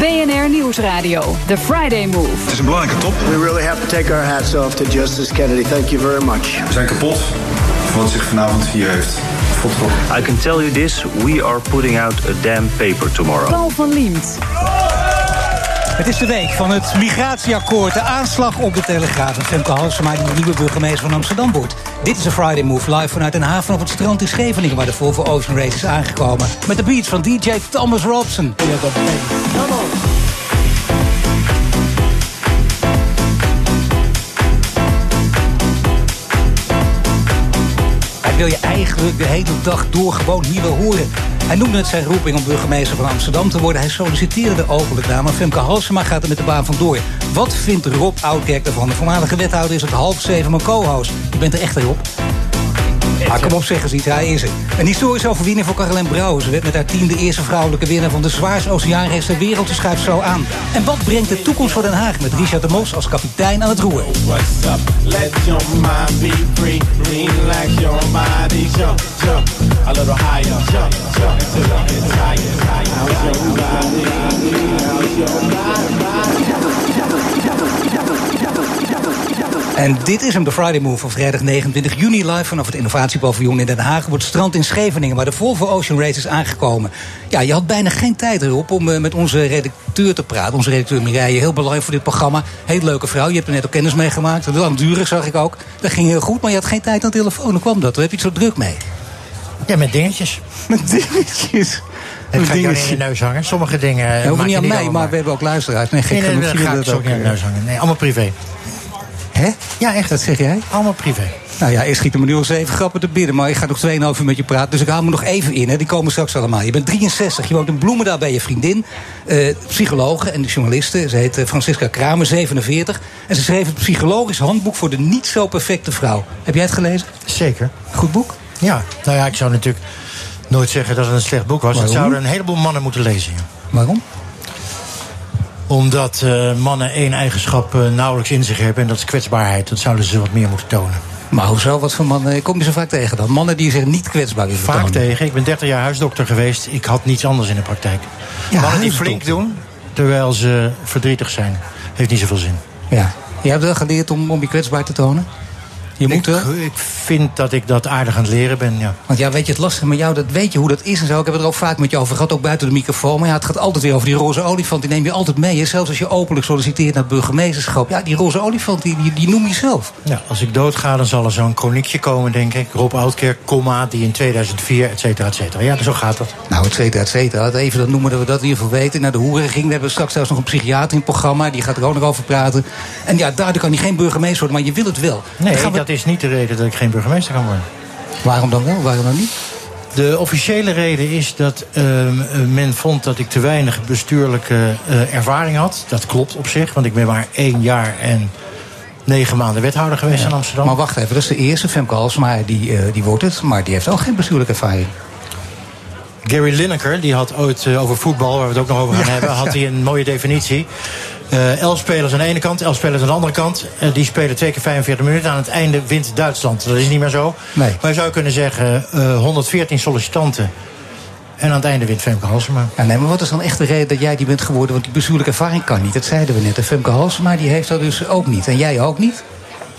BNR Nieuwsradio. The Friday Move. Het is een belangrijke top. We really have to take our hats off to Justice Kennedy. Thank you very much. We zijn kapot van wat zich vanavond hier heeft voltrokken. I can tell you this, we are putting out a damn paper tomorrow. Paul van Liemt. Het is de week van het migratieakkoord, de aanslag op de Telegraaf. En Femke Halsema, die de nieuwe burgemeester van Amsterdam wordt. Dit is een Friday Move live vanuit Den Haag op het strand in Scheveningen... waar de Volvo Ocean Race is aangekomen. Met de beats van DJ Thomas Robson. Hij wil je eigenlijk de hele dag door gewoon hier wel horen. Hij noemde het zijn roeping om burgemeester van Amsterdam te worden. Hij solliciteerde er openlijk naar, maar Femke Halsema gaat er met de baan vandoor. Wat vindt Rob Oudkerk ervan? De voormalige wethouder is het half zeven mijn co-host. Je bent er echt erop. Ah, kom op, zeg eens iets. Hij is er. Een historische overwinning voor Caroline Brouwer. Ze werd met haar team de eerste vrouwelijke winnaar van de zwaarste oceaanrace ter wereld. Ze schuift zo aan. En wat brengt de toekomst voor Den Haag met Richard de Mos als kapitein aan het roer? En dit is hem, de Friday Move van vrijdag 29 juni live vanaf het innovatiepaviljoen in Den Haag het strand in Scheveningen, waar de Volvo Ocean Race is aangekomen. Ja, je had bijna geen tijd erop om eh, met onze redacteur te praten. Onze redacteur Mireille, heel belangrijk voor dit programma. Heel leuke vrouw, je hebt er net ook kennis mee gemaakt. Langdurig zag ik ook. Dat ging heel goed, maar je had geen tijd aan de telefoon. Hoe kwam dat? Daar heb je het zo druk mee. Ja, met dingetjes. Met dingetjes. Het gaat jou niet in je neus hangen. Sommige dingen. Ja, niet aan mij, maar we hebben ook luisteraars. Nee, gek Nee, nee, genoeg dat gaat dat ook niet in je eh, neus hangen. Nee, allemaal privé. Hè? Ja, echt. Dat zeg jij? Allemaal privé. Nou ja, ik schiet me nu al zeven grappen te binnen. Maar ik ga nog 2,5 uur met je praten. Dus ik haal me nog even in. Hè. Die komen straks allemaal. Je bent 63. Je woont in Bloemendaal bij je vriendin. eh psychologe en journaliste. Ze heet eh, Francisca Kramer, 47. En ze schreef het psychologisch handboek voor de niet zo perfecte vrouw. Heb jij het gelezen? Zeker. Goed boek? Ja, nou ja, ik zou natuurlijk nooit zeggen dat het een slecht boek was. Het zouden een heleboel mannen moeten lezen. ja. Waarom? Omdat eh, mannen één eigenschap eh, nauwelijks in zich hebben. En dat is kwetsbaarheid. Dat zouden ze wat meer moeten tonen. Maar hoezo? Wat voor mannen? Kom je zo vaak tegen dan. Mannen die zich niet kwetsbaar willen Vaak tonen. tegen. Ik ben 30 jaar huisdokter geweest. Ik had niets anders in de praktijk. Ja, mannen die flink doen, terwijl ze verdrietig zijn. Heeft niet zoveel zin. Ja. Je hebt wel geleerd om, om je kwetsbaar te tonen? Je moet ik, ik vind dat ik dat aardig aan het leren ben, ja. Want ja, weet je, het lastige met jou, dat weet je hoe dat is en zo. Ik heb het er ook vaak met je over gehad, ook buiten de microfoon. Maar ja, het gaat altijd weer over die roze olifant. Die neem je altijd mee. Hè? Zelfs als je openlijk solliciteert naar het burgemeesterschap. Ja, die roze olifant, die, die, die noem je zelf. ja. Als ik doodga, dan zal er zo'n chroniekje komen, denk ik. Rob Oudkerk, comma, die in 2004, et cetera, et cetera. Ja, zo gaat dat. Nou, et cetera, et cetera. Laten we Even dat noemen dat we dat in ieder geval weten. Naar de hoeren ging. We hebben straks zelfs nog een psychiater in het programma. Die gaat er ook nog over praten. En ja, daardoor kan hij geen burgemeester worden, maar je wil het wel. Nee, Dan gaan we- dat is niet de reden dat ik geen burgemeester kan worden. Waarom dan wel? Waarom dan niet? De officiële reden is dat ehm, eh, men vond dat ik te weinig bestuurlijke eh, ervaring had. Dat klopt op zich, want ik ben maar één jaar en negen maanden wethouder geweest in Amsterdam. Maar wacht even, dat is de eerste. Femke Halsema, die, eh, die wordt het. Maar die heeft ook geen bestuurlijke ervaring. Gary Lineker, die had ooit over voetbal, waar we het ook nog over gaan hebben, had hij een mooie definitie. Eh elf spelers aan de ene kant, elf spelers aan de andere kant. Eh, die spelen twee keer 45 minuten. Aan het einde wint Duitsland. Dat is niet meer zo. Nee. Maar je zou kunnen zeggen, eh 114 sollicitanten. En aan het einde wint Femke Halsema. Ja, nee, maar wat is dan echt de reden dat jij die bent geworden? Want die bestuurlijke ervaring kan niet. Dat zeiden we net. En Femke Halsema die heeft dat dus ook niet. En jij ook niet.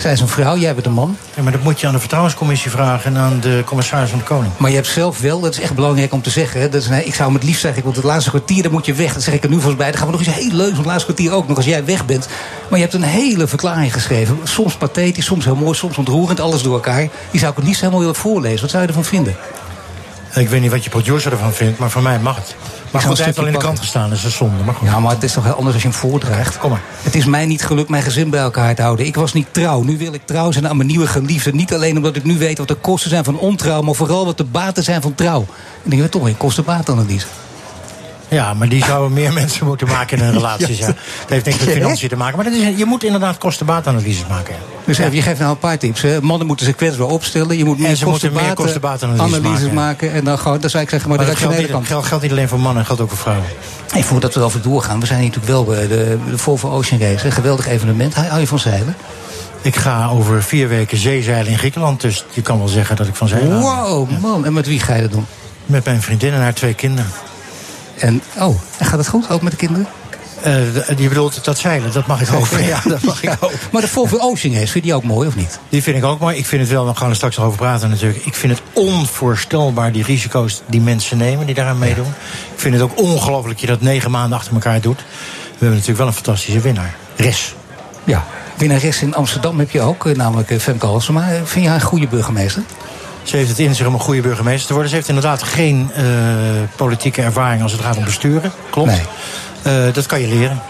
Zij is een vrouw, jij bent een man. Ja, maar dat moet je aan de vertrouwenscommissie vragen en aan de commissaris van de Koning. Maar je hebt zelf wel, dat is echt belangrijk om te zeggen. hè, Dat is, nee, ik zou hem het liefst zeggen, ik wil het laatste kwartier, dan moet je weg. Dat zeg ik er nu vast bij. Dan gaan we nog eens heel leuk, van het laatste kwartier ook nog als jij weg bent. Maar je hebt een hele verklaring geschreven. Soms pathetisch, soms heel mooi, soms ontroerend, alles door elkaar. Die zou ik het liefst helemaal willen voorlezen. Wat zou je ervan vinden? Ik weet niet wat je producer ervan vindt, maar voor mij mag het. Maar goed, hij een heeft al in de krant gestaan, dat is zonde. Maar goed. Ja, maar het is toch heel anders als je hem voordraagt. Kom maar. Het is mij niet gelukt mijn gezin bij elkaar te houden. Ik was niet trouw. Nu wil ik trouw zijn aan mijn nieuwe geliefde. Niet alleen omdat ik nu weet wat de kosten zijn van ontrouw... maar vooral wat de baten zijn van trouw. En ik heb toch een kosten-baatanalyse. Ja, maar die zouden meer mensen moeten maken in een relatie. Ja. Dat heeft niks met financiën te maken. Maar dat is, je moet inderdaad kosten-baatanalyses maken. Dus even, je geeft nou een paar tips. Hè. Mannen moeten zich kwetsbaar opstellen. Je moet En meer ze moeten meer kostenbaatanalyses kosten-baatanalyses maken. maken. En dan gewoon, dan zou ik zeggen, maar, Maar dat geldt niet, kant. geldt, geldt niet alleen voor mannen, geldt ook voor vrouwen. Hey, voordat we erover doorgaan, we zijn hier natuurlijk wel bij de, de Volvo Ocean Race. Een geweldig evenement. Hou je van zeilen? Ik ga over vier weken zeezeilen in Griekenland. Dus je kan wel zeggen dat ik van zeilen. Wow, man. En met wie ga je dat doen? Met mijn vriendin en haar twee kinderen. En, oh, en gaat het goed, ook met de kinderen? Eh, d- je bedoelt dat zeilen, dat mag ik hopen. Ja, dat mag ik hopen. Maar de Volvo Ocean Race, vind je die ook mooi of niet? Die vind ik ook mooi. Ik vind het wel, we gaan er straks nog over praten natuurlijk. Ik vind het onvoorstelbaar, die risico's die mensen nemen, die daaraan meedoen. Ik vind het ook ongelooflijk dat je dat negen maanden achter elkaar doet. We hebben natuurlijk wel een fantastische winnaar. Res. Ja. Winnares in Amsterdam heb je ook, eh, namelijk eh, Femke Halsema. Eh, Vind je haar een goede burgemeester? Ze heeft het in zich om een goede burgemeester te worden. Ze heeft inderdaad geen eh, politieke ervaring als het gaat om besturen. Klopt. Nee. Eh, dat kan je leren.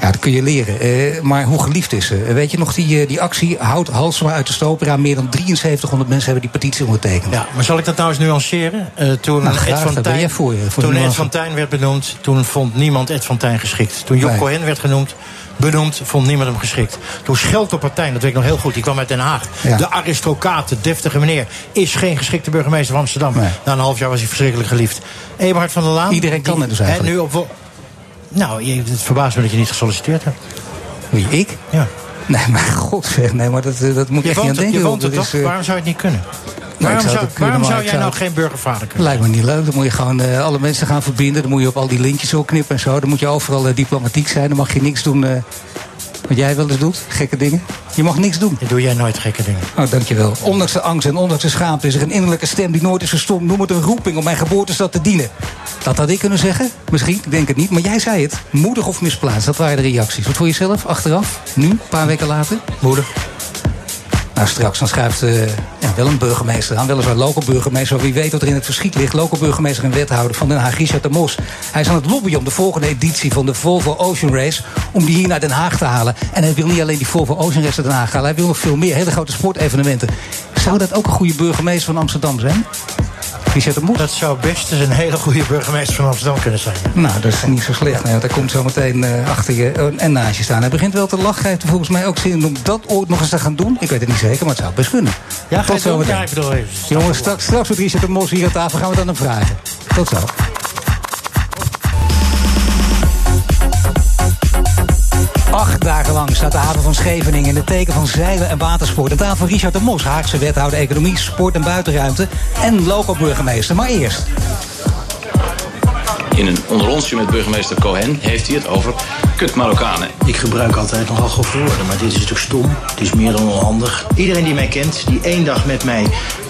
Ja, dat kun je leren. Eh, maar hoe geliefd is ze? Weet je nog die, die actie Houd Halsema uit de stopera? Meer dan 7300 mensen hebben die petitie ondertekend. Ja, maar zal ik dat nou eens nuanceren? Toen Nou, graag, Ed van Tijn, voor, voor toen Ed van Tijn werd benoemd, toen vond niemand Ed van Tijn geschikt. Toen Job Nee. Cohen werd genoemd, benoemd, vond niemand hem geschikt. Toen Schelter Partijn, dat weet ik nog heel goed, die kwam uit Den Haag. Ja. De aristocraat, de deftige meneer, is geen geschikte burgemeester van Amsterdam. Nee. Na een half jaar was hij verschrikkelijk geliefd. Eberhard van der Laan. Iedereen kan het dus hè, eigenlijk. nu op, nou, het verbaast me dat je niet gesolliciteerd hebt. Wie, ik? Ja. Nee, maar god zeg, nee, maar dat, eh, dat moet Je echt niet aan denken. je woont er Dat toch? is, eh, Waarom zou je het niet kunnen? Waarom zou zou, het kunnen, waarom maar zou ik jij zou nou geen burgervader kunnen? Lijkt me niet leuk. Dan moet je gewoon eh, alle mensen gaan verbinden. Dan moet je op al die lintjes opknippen en zo. Dan moet je overal eh, diplomatiek zijn. Dan mag je niks doen eh, wat jij wel eens doet. Gekke dingen. Je mag niks doen. Dat doe jij nooit gekke dingen. Oh, dankjewel. Ondanks de angst en ondanks de schaamte is er een innerlijke stem die nooit is verstomd. Noem het een roeping om mijn geboortestad te dienen. Dat had ik kunnen zeggen. Misschien, ik denk het niet. Maar jij zei het. Moedig of misplaatst. Dat waren de reacties. Wat voor jezelf? Achteraf? Nu? Een paar weken later? Moeder. Nou, straks dan schuift eh, wel een burgemeester aan. Weliswaar local burgemeester, wie weet wat er in het verschiet ligt. Local burgemeester en wethouder van Den Haag, Richard de Mos. Hij is aan het lobbyen om de volgende editie van de Volvo Ocean Race... om die hier naar Den Haag te halen. En hij wil niet alleen die Volvo Ocean Race naar Den Haag halen... hij wil nog veel meer, hele grote sportevenementen. Zou dat ook een goede burgemeester van Amsterdam zijn? Dat zou best eens een hele goede burgemeester van Amsterdam kunnen zijn. Nou, dat is niet zo slecht. Nee, want hij komt zo meteen eh, achter je eh, en naast je staan. Hij begint wel te lachen. Hij heeft er volgens mij ook zin in om dat ooit nog eens te gaan doen. Ik weet het niet zeker, maar het zou best kunnen. Ja, ga Tot bedoel even. Jongens, straks, straks met Richard de Mos hier aan tafel gaan we dan hem vragen. Tot zo. Acht dagen lang staat de haven van Scheveningen in het teken van zeilen en watersport. Aan tafel Richard de Mos, Haagse wethouder economie, sport en buitenruimte en local burgemeester. Maar eerst, In een onderonsje met burgemeester Cohen heeft hij het over kut Marokkanen. Ik gebruik altijd nogal grove woorden, maar dit is natuurlijk stom. Het is meer dan onhandig. Iedereen die mij kent, die één dag met mij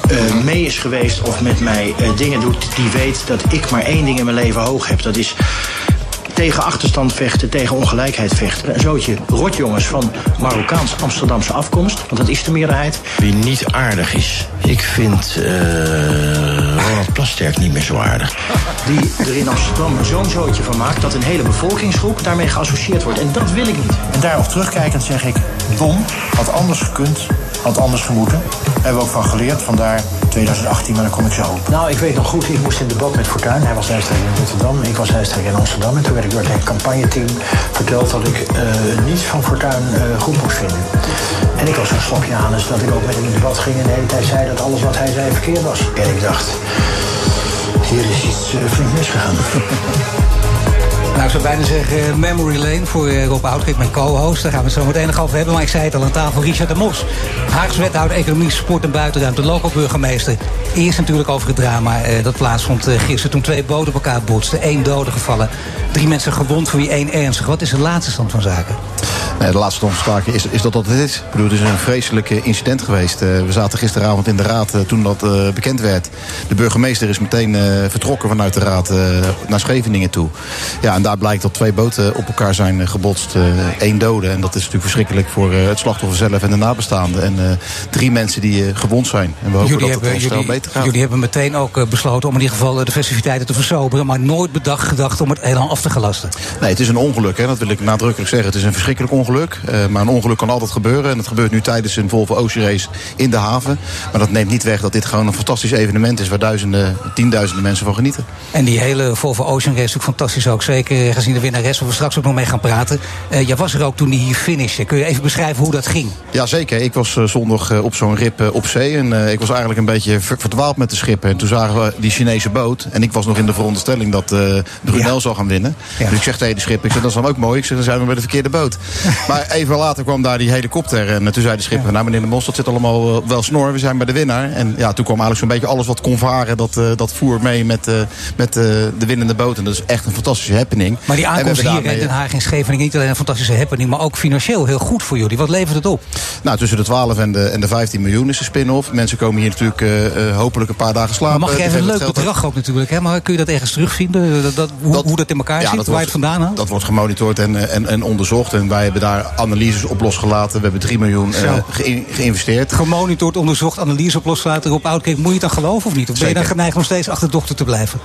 eh, mee is geweest of met mij eh, dingen doet, die weet dat ik maar één ding in mijn leven hoog heb. Dat is tegen achterstand vechten, tegen ongelijkheid vechten. Een zootje rotjongens van Marokkaans-Amsterdamse afkomst, want dat is de meerderheid. Wie niet aardig is. Ik vind eh, Ronald Plasterk niet meer zo aardig. Die er in Amsterdam zo'n zootje van maakt dat een hele bevolkingsgroep daarmee geassocieerd wordt. En dat wil ik niet. En daarop terugkijkend zeg ik, dom, had anders gekund, had anders gemoeten. Hebben we ook van geleerd, vandaar 2018, maar daar kom ik zo op. Nou, ik weet nog goed, ik moest in debat met Fortuyn. Hij was lijsttrekker in Rotterdam, ik was lijsttrekker in Amsterdam. En toen werd ik door het campagneteam verteld dat ik eh, niets van Fortuyn eh, goed moest vinden. En ik was zo'n slokje aan, dus dat ik ook met hem in debat ging en de hele tijd zei dat alles wat hij zei verkeerd was. En ik dacht, hier is iets eh, flink misgegaan. Nou, ik zou bijna zeggen eh, Memory Lane voor eh, Rob Oudkik, mijn co-host. Daar gaan we het zo meteen nog over hebben. Maar ik zei het al aan tafel, Richard de Mos. Haags wethouder Economie, Sport en Buitenruimte, local burgemeester. Eerst natuurlijk over het drama eh, dat plaatsvond eh, gisteren... toen twee boten op elkaar botsten, één dode gevallen. Drie mensen gewond, voor wie één ernstig. Wat is de laatste stand van zaken? Nee, de laatste omspraak is, is dat dat het is. Ik bedoel, het is een vreselijk incident geweest. Eh, we zaten gisteravond in de raad eh, toen dat eh, bekend werd. De burgemeester is meteen vertrokken vanuit de raad naar Scheveningen toe. Ja, en daar blijkt dat twee boten op elkaar zijn gebotst. Eén dode. En dat is natuurlijk verschrikkelijk voor het slachtoffer zelf en de nabestaanden. En drie mensen die gewond zijn. En we hopen dat het ons snel jullie, beter gaat. jullie hebben meteen ook besloten om in ieder geval de festiviteiten te versoberen... maar nooit bedacht gedacht om het helemaal af te gelasten. Nee, het is een ongeluk, hè, dat wil ik nadrukkelijk zeggen. Het is een verschrikkelijk ongeluk ongeluk. Eh, maar een ongeluk kan altijd gebeuren. En dat gebeurt nu tijdens een Volvo Ocean Race in de haven. Maar dat neemt niet weg dat dit gewoon een fantastisch evenement is... waar duizenden, tienduizenden mensen van genieten. En die hele Volvo Ocean Race is ook fantastisch ook. Zeker gezien de winnares, waar we straks ook nog mee gaan praten. Uh, jij was er ook toen die hier finishte. Kun je even beschrijven hoe dat ging? Ja, zeker. Ik was uh, zondag op zo'n rip op zee. En ik was eigenlijk een beetje verdwaald met de schippen. En toen zagen we die Chinese boot. En ik was nog in de veronderstelling dat Brunel ja. zou gaan winnen. Ja. Dus ik zeg tegen de schip, ik zeg, dat is dan ook mooi. Ik zeg, dan zijn we bij de verkeerde boot. maar even later kwam daar die helikopter. En toen zei de schipper, nou meneer de Mos, dat zit allemaal wel snor. We zijn bij de winnaar. En ja, toen kwam eigenlijk zo'n beetje alles wat kon varen. Dat, dat voer mee met, met de winnende boot. En dat is echt een fantastische happening. Maar die aankomst hier in Den Haag in Scheveningen, niet alleen een fantastische happening, maar ook financieel heel goed voor jullie. Wat levert het op? Nou, tussen de 12 en de, en de 15 miljoen is de spin-off. Mensen komen hier natuurlijk uh, hopelijk een paar dagen slapen. Maar mag je even een leuk bedrag ook natuurlijk, hè? Maar kun je dat ergens terugzien? Dat, dat, hoe, dat, hoe dat in elkaar ja, zit, waar wordt, het vandaan haalt? Dat wordt gemonitord en, en, en onderzocht. En wij hebben daar analyses op losgelaten. We hebben 3 miljoen uh, ge geïnvesteerd. Gemonitord, onderzocht, analyses op losgelaten. Uitkijken. Moet je het dan geloven of niet? Of ben je dan geneigd om steeds achterdochter te blijven?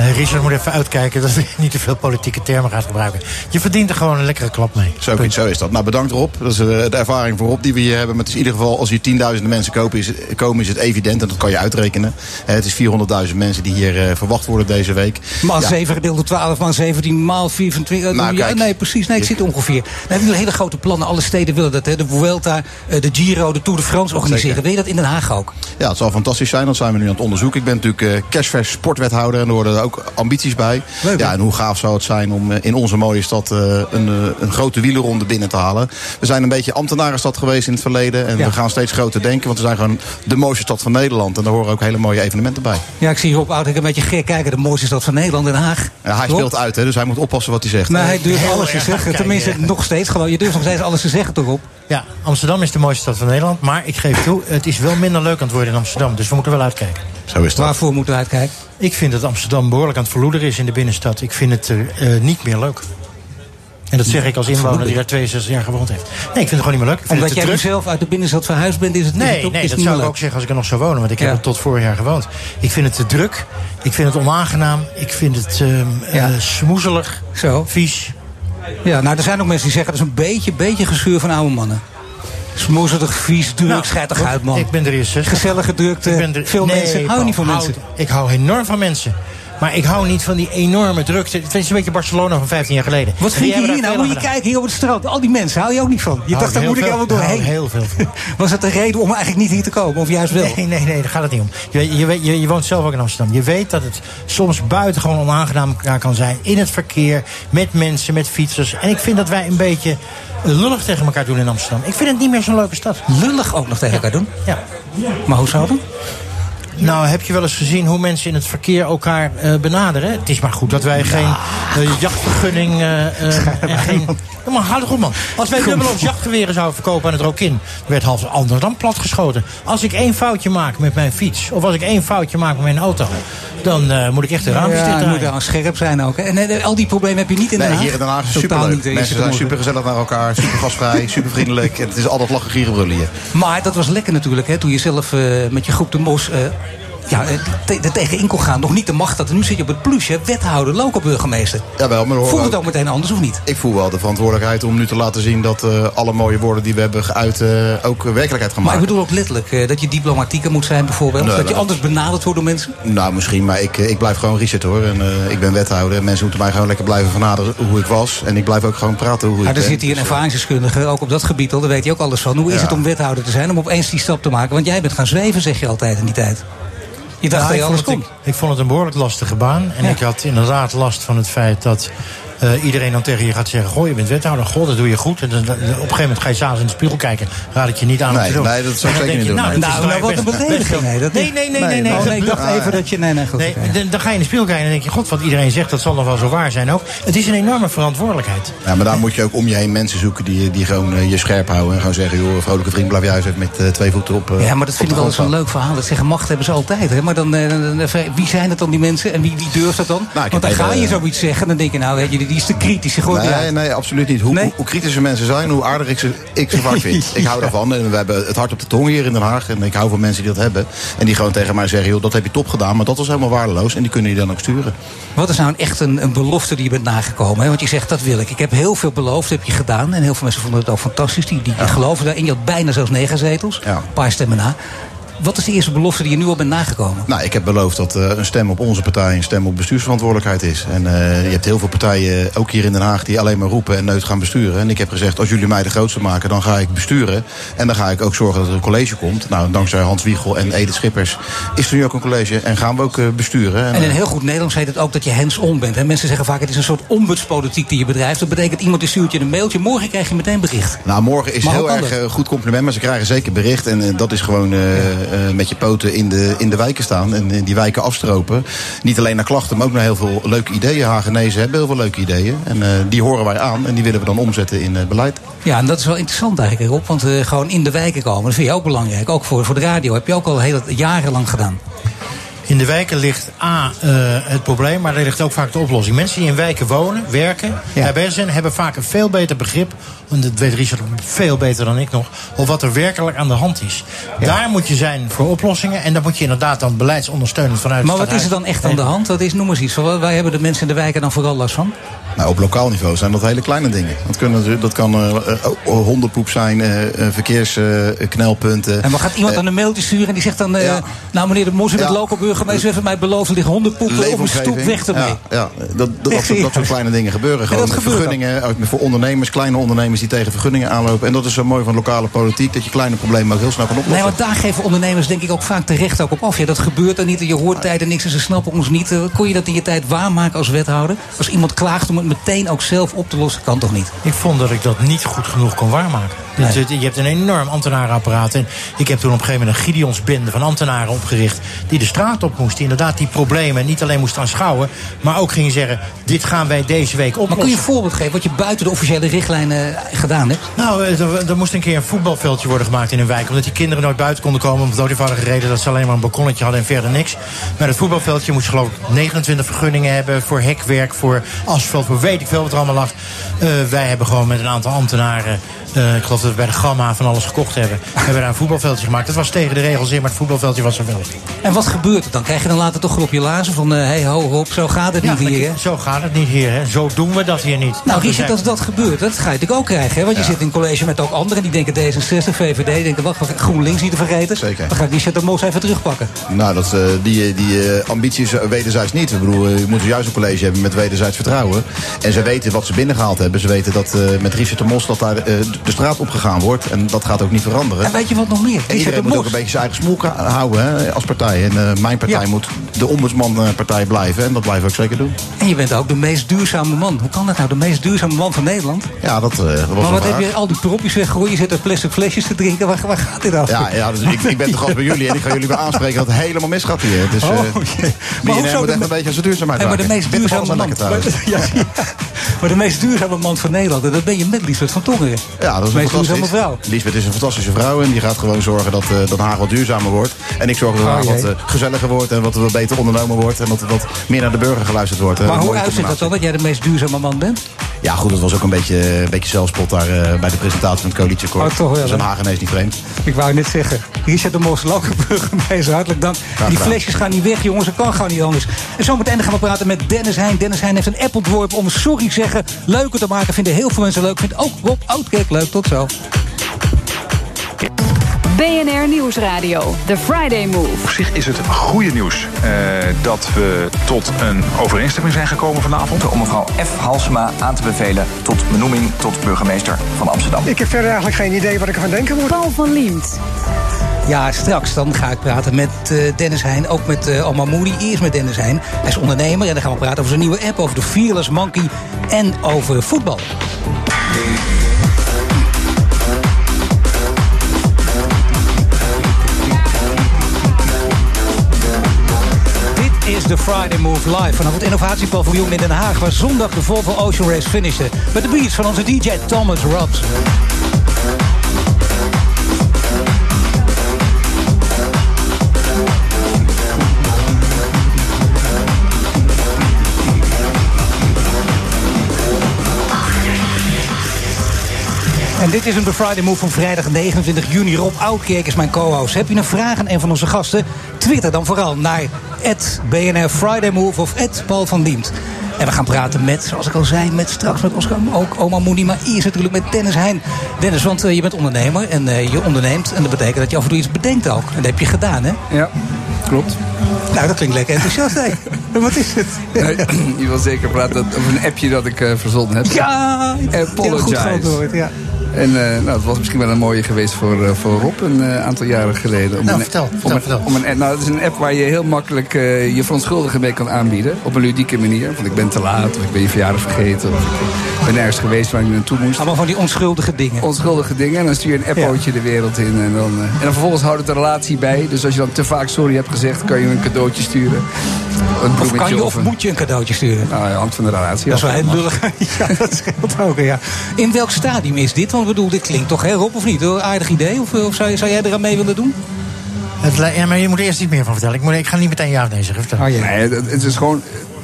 Uh, Richard moet even uitkijken dat hij niet te veel politieke termen gaat gebruiken. Je verdient er gewoon een lekkere klap mee. Zo, Punt. zo is dat. Nou, bedankt Rob. Dat is uh, de ervaring voor Rob die we hier hebben. Maar het is in ieder geval, als hier tienduizenden mensen kopen, is, komen, is het evident. En dat kan je uitrekenen. Uh, het is 400.000 mensen die hier verwacht worden deze week. Maar ja. 7 gedeeld door 12, maar 17 maal 24. Nou, ja, nee, precies. Nee, het zit ongeveer. Dan hebben jullie hele grote plannen. Alle steden willen dat. Hè. De Vuelta, de Giro, de Tour de France organiseren. Zeker. Wil je dat in Den Haag ook? Ja, het zal fantastisch zijn. Dat zijn we nu aan het onderzoeken. Ik ben natuurlijk cashvers sportwethouder. En er worden ook ambities bij. Leuk, ja, en hoe gaaf zou het zijn om in onze mooie stad een, een grote wielerronde binnen te halen. We zijn een beetje ambtenarenstad geweest in het verleden. En ja. we gaan steeds groter denken. Want we zijn gewoon de mooiste stad van Nederland. En daar horen ook hele mooie evenementen bij. Ja, ik zie Rob een beetje gek kijken. De mooiste stad van Nederland, Den Haag. Ja, hij speelt uit, hè, dus hij moet oppassen wat hij zegt. Maar hij durft alles te zeggen. Tenminste, nog steeds gewoon. Je durft nog steeds alles te zeggen, toch op? Ja, Amsterdam is de mooiste stad van Nederland. Maar ik geef toe, het is wel minder leuk aan het worden in Amsterdam. Dus we moeten wel uitkijken. Zo is dat. Waarvoor moeten we uitkijken? Ik vind dat Amsterdam behoorlijk aan het verloederen is in de binnenstad. Ik vind het uh, niet meer leuk. En dat zeg ik als inwoner die daar 62 jaar gewoond heeft. Nee, ik vind het gewoon niet meer leuk. Omdat jij zelf uit de binnenstad verhuisd bent, is het nee, niet Nee, is dat niet zou ik leuk. ook zeggen als ik er nog zou wonen. Want ik heb er tot vorig jaar gewoond. Ik vind het te druk. Ik vind het onaangenaam. Ik vind het ja. uh, smoezelig. Zo. Vies. Ja, nou, er zijn ook mensen die zeggen dat is een beetje, beetje geschuur van oude mannen. Smoezelig, vies, druk, nou, schijtig uit, man. Ik ben er eerst. Gezellige drukte, er, veel nee, mensen. Hou niet van mensen. Ik hou enorm van mensen. Maar ik hou niet van die enorme drukte. Het is een beetje Barcelona van 15 jaar geleden. Wat vind je hier nou? Moet je kijken hier op het strand. Al die mensen, hou je ook niet van. Je hou dacht, daar moet ik helemaal doorheen. Heel veel van. Was het de reden om eigenlijk niet hier te komen? Of juist wel? Nee, nee, nee, daar gaat het niet om. Je, je, je, je woont zelf ook in Amsterdam. Je weet dat het soms buitengewoon onaangenaam kan zijn. In het verkeer, met mensen, met fietsers. En ik vind dat wij een beetje lullig tegen elkaar doen in Amsterdam. Ik vind het niet meer zo'n leuke stad. Lullig ook nog tegen elkaar doen? Ja. Maar hoe zou dat? Nou, heb je wel eens gezien hoe mensen in het verkeer elkaar uh, benaderen? Het is maar goed dat wij ja. geen uh, jachtvergunning uh, en geen... Ja, maar hou goed man. Als wij dubbeloops jachtgeweren zouden verkopen aan het Rokin... werd half anders dan platgeschoten. Als ik één foutje maak met mijn fiets... of als ik één foutje maak met mijn auto... dan uh, moet ik echt de raampjes ja, moet dan scherp zijn ook. Hè? En uh, al die problemen heb je niet in Den Nee, Haag? hier in Den Haag is het superleuk. Niet, Mensen zijn super gezellig naar elkaar, super gastvrij, super vriendelijk. En het is altijd lachen, gieren, brullen hier. Maar dat was lekker natuurlijk, hè, toen je zelf uh, met je groep de Mos ja, er tegen in kon gaan. Nog niet de macht dat. Nu zit je op het plusje. Wethouder, local burgemeester. Jawel, maar Voelt het ook meteen anders of niet? Ik voel wel de verantwoordelijkheid om nu te laten zien... dat uh, alle mooie woorden die we hebben geuit uh, ook werkelijkheid gaan maken. Maar ik bedoel ook letterlijk uh, dat je diplomatieker moet zijn bijvoorbeeld. Nee, dat je anders benaderd wordt door mensen. Nou, misschien. Maar ik, ik blijf gewoon Richard hoor. En ik ben wethouder. En mensen moeten mij gewoon lekker blijven vernaderen hoe ik was. En ik blijf ook gewoon praten hoe ik maar ben. er zit hier een ervaringsdeskundige, ook op dat gebied al. Daar weet hij ook alles van. Hoe is Ja. het om wethouder te zijn? Om opeens die stap te maken. Want jij bent gaan zweven, zeg je altijd in die tijd. Je dacht dat ik, vond het, ik, ik vond het een behoorlijk lastige baan. En Ja. ik had inderdaad last van het feit dat eh, iedereen dan tegen je gaat zeggen... goh, je bent wethouder, goh, dat doe je goed. En dan, dan- op een gegeven moment ga je s'avonds in de spiegel kijken. Raad ik je niet aan om Nee, te doen. nee, dat zou ik zeker niet doen, Nou, nee. Nou, nou, nou, wat best- een belediging. Nee, dat nee, nee, nee, nee, nee. Oh, nee, ik dacht Ah, even dat je... Nee, nee, goed. Nee, dan, dan ga je in de spiegel kijken en denk je... god, wat iedereen zegt, dat zal nog wel zo waar zijn ook. Het is een enorme verantwoordelijkheid. Ja, maar daar moet je ook om je heen mensen zoeken die, die gewoon eh, je scherp houden. En gewoon zeggen, joh, vrolijke vriend, blijf je huis uit met eh, twee voeten op. Ja, maar dat vind ik wel eens een leuk verhaal. Dat zeggen macht hebben ze altijd. Hè? Maar dan, eh, wie zijn het dan die mensen? En wie, durft dat dan? Nou, ik Want dan ga even, je zoiets zeggen. Dan denk je, nou, weet je, die, is te kritisch. Gooit nee, nee, absoluut niet. Hoe, hoe, hoe kritischer mensen zijn, hoe aardiger ik ze, ik ze vaak vind. Ik hou daarvan. En we hebben het hart op de tong hier in Den Haag. En ik hou van mensen die dat hebben. En die gewoon tegen mij zeggen, joh, dat heb je top gedaan. Maar dat was helemaal waardeloos. En die kunnen je dan ook sturen. Wat is nou echt een, een belofte die je bent nagekomen? Hè? Want je zegt, dat wil ik. Ik heb heel veel beloofd, heb je gedaan. En heel veel mensen vonden het ook fantastisch. Die, die geloven daarin. Je had bijna zelfs negen zetels. Een paar stemmen na. Wat is de eerste belofte die je nu al bent nagekomen? Nou, ik heb beloofd dat eh, een stem op onze partij een stem op bestuursverantwoordelijkheid is. En eh, je hebt heel veel partijen, ook hier in Den Haag, die alleen maar roepen en nooit gaan besturen. En ik heb gezegd, als jullie mij de grootste maken, dan ga ik besturen. En dan ga ik ook zorgen dat er een college komt. Nou, dankzij Hans Wiegel en Edith Schippers is er nu ook een college en gaan we ook eh, besturen. En in heel goed Nederlands heet het ook dat je hands-on bent. Hè? Mensen zeggen vaak, het is een soort ombudspolitiek die je bedrijft. Dat betekent, iemand die stuurt je een mailtje. Morgen krijg je meteen bericht. Nou, morgen is Maar heel erg goed compliment, maar ze krijgen zeker bericht. En dat is gewoon eh, met je poten in de, in de wijken staan en eh, die wijken afstropen. Niet alleen naar klachten, maar ook naar heel veel leuke ideeën. Hagenezen hebben heel veel leuke ideeën. En eh, die horen wij aan en die willen we dan omzetten in eh, beleid. Ja, en dat is wel interessant eigenlijk, Rob. Want eh, gewoon in de wijken komen, dat vind je ook belangrijk. Ook voor, voor de radio. Heb je ook al heel jarenlang gedaan. In de wijken ligt A, eh, het probleem, maar er ligt ook vaak de oplossing. Mensen die in wijken wonen, werken, daar bezig zijn, hebben vaak een veel beter begrip. En dat weet Richard veel beter dan ik nog. Of wat er werkelijk aan de hand is. Daar moet je zijn voor oplossingen. En daar moet je inderdaad dan beleidsondersteunend vanuit. Maar wat is er dan echt aan de hand? Wat is, noem eens iets. Waar hebben de mensen in de wijken dan vooral last van? Nou, op lokaal niveau zijn dat hele kleine dingen. Dat, kunnen, dat kan eh, eh, hondenpoep zijn, eh, eh, verkeersknelpunten. En wat gaat iemand dan een mailtje sturen en die zegt dan... eh, nou meneer de Mos, u bent Ja. local burgemeester... heeft mij beloofd, er liggen hondenpoepen op een stoep, weg ermee. Ja, ja dat, dat, dat, soort, dat soort kleine dingen gebeuren. Gewoon dat met gebeurt vergunningen, voor ondernemers, kleine ondernemers die tegen vergunningen aanlopen. En dat is zo mooi van lokale politiek, dat je kleine problemen ook heel snel kan oplossen. Nee, want daar geven ondernemers denk ik ook vaak terecht ook op af. Ja, dat gebeurt er niet en je hoort tijden niks en ze snappen ons niet. Eh, Kon je dat in je tijd waarmaken als wethouder? Als iemand klaagt om het meteen ook zelf op te lossen, kan toch niet? Ik vond dat ik dat niet goed genoeg kon waarmaken. Dus je hebt een enorm ambtenarenapparaat. En ik heb toen op een gegeven moment een Gideonsbende van ambtenaren opgericht. die de straat op moesten. Die inderdaad die problemen niet alleen moesten aanschouwen. maar ook gingen zeggen: dit gaan wij deze week oplossen. Maar kun je een voorbeeld geven wat je buiten de officiële richtlijnen gedaan hebt? Nou, eh, er, er moest een keer een voetbalveldje worden gemaakt in een wijk. Omdat die kinderen nooit buiten konden komen. Om het eenvoudige reden dat ze alleen maar een balkonnetje hadden en verder niks. Maar het voetbalveldje moest geloof ik 29 vergunningen hebben. Voor hekwerk, voor asfalt, voor weet ik veel wat er allemaal lag. Eh, wij hebben gewoon met een aantal ambtenaren. eh, ik geloof dat we bij de Gamma van alles gekocht hebben. hebben we daar een voetbalveldje gemaakt. Dat was tegen de regels in, maar het voetbalveldje was er wel. En wat gebeurt er dan? Krijg je dan later toch op je lazen van... hé, hey, ho, zo gaat het Ja, niet hier, hè? Zo gaat het niet hier, hè? Zo doen we dat hier niet. Nou, Richard, als dat gebeurt, dat ga je natuurlijk ook krijgen. Hè? Want je zit in college met ook anderen. Die denken D66, VVD. Denken, wacht, GroenLinks niet te vergeten. Zeker. Dan ga ik Richard de Mos even terugpakken. Nou, dat, eh, die, die eh, ambities eh, wederzijds niet. Ik bedoel, eh, je moet juist een college hebben met wederzijds vertrouwen. En ze weten wat ze binnengehaald hebben. Ze weten dat eh, met Richard de Mos dat daar eh, de straat opgegaan wordt. En dat gaat ook niet veranderen. En weet je wat nog meer? En iedereen moet ook een beetje zijn eigen smoel houden hè, als partij. En eh, mijn partij Ja. moet de ombudsmanpartij blijven. En dat blijven we ook zeker doen. En je bent ook de meest duurzame man. Hoe kan dat nou? De meest duurzame man van Nederland? Ja, dat, eh, maar een wat heb je al die propjes weggegooid? Je zit er plastic flesjes te drinken. Waar, waar gaat dit over? Ja, ja dus ik, ik ben te gast bij jullie en ik ga jullie weer aanspreken dat het helemaal misgaat hier. Dus, Oh, eh. Maar hoezo moet echt een beetje aan zijn duurzaamheid maar de meest duurzame man. Maar de meest duurzame man van Nederland. En dat ben je met Liesbeth van Tongeren. Ja, dat is de meest duurzame vrouw. Lisbeth is een fantastische vrouw en die gaat gewoon zorgen dat, eh dat Haag wat duurzamer wordt. En ik zorg dat Oh, wat jee. eh, gezelliger wordt en wat wat beter ondernomen wordt. En dat er wat meer naar de burger geluisterd wordt. Maar een hoe uitziet dat dan dat jij de meest duurzame man bent? Ja, goed, het was ook een beetje, een beetje daar eh, bij de presentatie van het coalitieakkoord. Oh, toch wel? Hagenees niet vreemd. Ik wou net zeggen. Richard de Mos, burgemeester, hartelijk dank. Die flesjes gaan niet weg, jongens. Dat kan gewoon niet anders. En zometeen gaan we praten met Dennis Heijn. Dennis Heijn heeft een app ontworpen om sorry zeggen leuker te maken. Vinden heel veel mensen leuk. Vindt ook Rob Oudkerk leuk. Tot zo. BNR Nieuwsradio. The Friday Move. Op zich is het goede nieuws eh, dat we tot een overeenstemming zijn gekomen vanavond. Om mevrouw F. Halsema aan te bevelen tot benoeming tot burgemeester van Amsterdam. Ik heb verder eigenlijk geen idee wat ik ervan denken moet. Paul van Liemt. Ja, straks dan ga ik praten met eh, Dennis Heijn. Ook met uh, Omar Moody. Eerst met Dennis Heijn. Hij is ondernemer en dan gaan we praten over zijn nieuwe app. Over de Fearless Monkey en over voetbal. is de Friday Move live vanaf het innovatiepaviljoen in Den Haag... waar zondag de Volvo Ocean Race finishte met de beats van onze DJ Thomas Robs. En dit is een The Friday Move van vrijdag 29 juni. Rob Oudkerk is mijn co-host. Heb je een vragen aan een van onze gasten? Twitter dan vooral naar BNR Friday Move of Paul van Diemt. En we gaan praten met, zoals ik al zei, met straks met Oscar, ook oma Moenie. Maar eerst natuurlijk met Dennis Heijn. Dennis, want uh, je bent ondernemer en uh, je onderneemt. En dat betekent dat je af en toe iets bedenkt ook. En dat heb je gedaan, hè? Ja, klopt. Nou, dat klinkt lekker enthousiast, hè? Wat is het? Nee, je wil zeker praten over een appje dat ik uh, verzonnen heb. Ja, Apologize. Heel goed ja. En uh, nou, het was misschien wel een mooie geweest voor, uh, voor Rob een uh, aantal jaren geleden. Om nou, een, vertel, om vertel, een, Om een, nou, het is een app waar je heel makkelijk je verontschuldigen mee kan aanbieden. Op een ludieke manier. Want ik ben te laat, of ik ben je verjaardag vergeten. Of ben ergens geweest waar ik naartoe moest. Allemaal van die onschuldige dingen. Onschuldige dingen. En dan stuur je een appootje ja. de wereld in. En dan, en dan vervolgens houdt het een relatie bij. Dus als je dan te vaak sorry hebt gezegd, kan je een cadeautje sturen. Een of kan je of, of moet je een cadeautje sturen? Nou, ja, hangt van de relatie Dat is wel heel lullig. ja, dat scheelt ook, ja. In welk stadium is dit? Want ik bedoel, dit klinkt toch, hè, Rob, of niet? Een aardig idee? Of, of zou, zou jij eraan mee willen doen? Het, ja, maar je moet er eerst iets meer van vertellen. Ik, moet, ik ga niet meteen ja of nee zeggen. Oh, ja. Nee, het, het is gewoon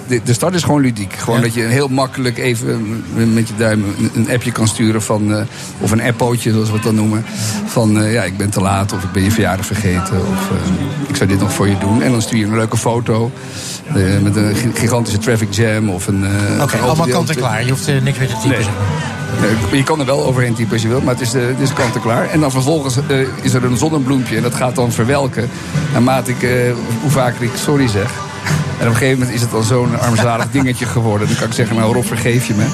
de, de start is gewoon ludiek. Gewoon ja. dat je heel makkelijk even met je duim een, appje kan sturen van... Uh, of een appootje, zoals we het dan noemen. Van uh, ja, ik ben te laat of ik ben je verjaardag vergeten. Of uh, ik zou dit nog voor je doen. En dan stuur je een leuke foto. met een gigantische traffic jam of een... Oké, okay, allemaal kant en klaar. Je hoeft niks meer te typen. Nee. Je kan er wel overheen typen als je wilt, maar het is, het is kant en klaar. En dan vervolgens uh, is er een zonnebloempje en dat gaat dan verwelken. Naarmate ik, uh, hoe vaker ik sorry zeg. En op een gegeven moment is het dan zo'n armzalig dingetje geworden. Dan kan ik zeggen, nou Rob, vergeef je me.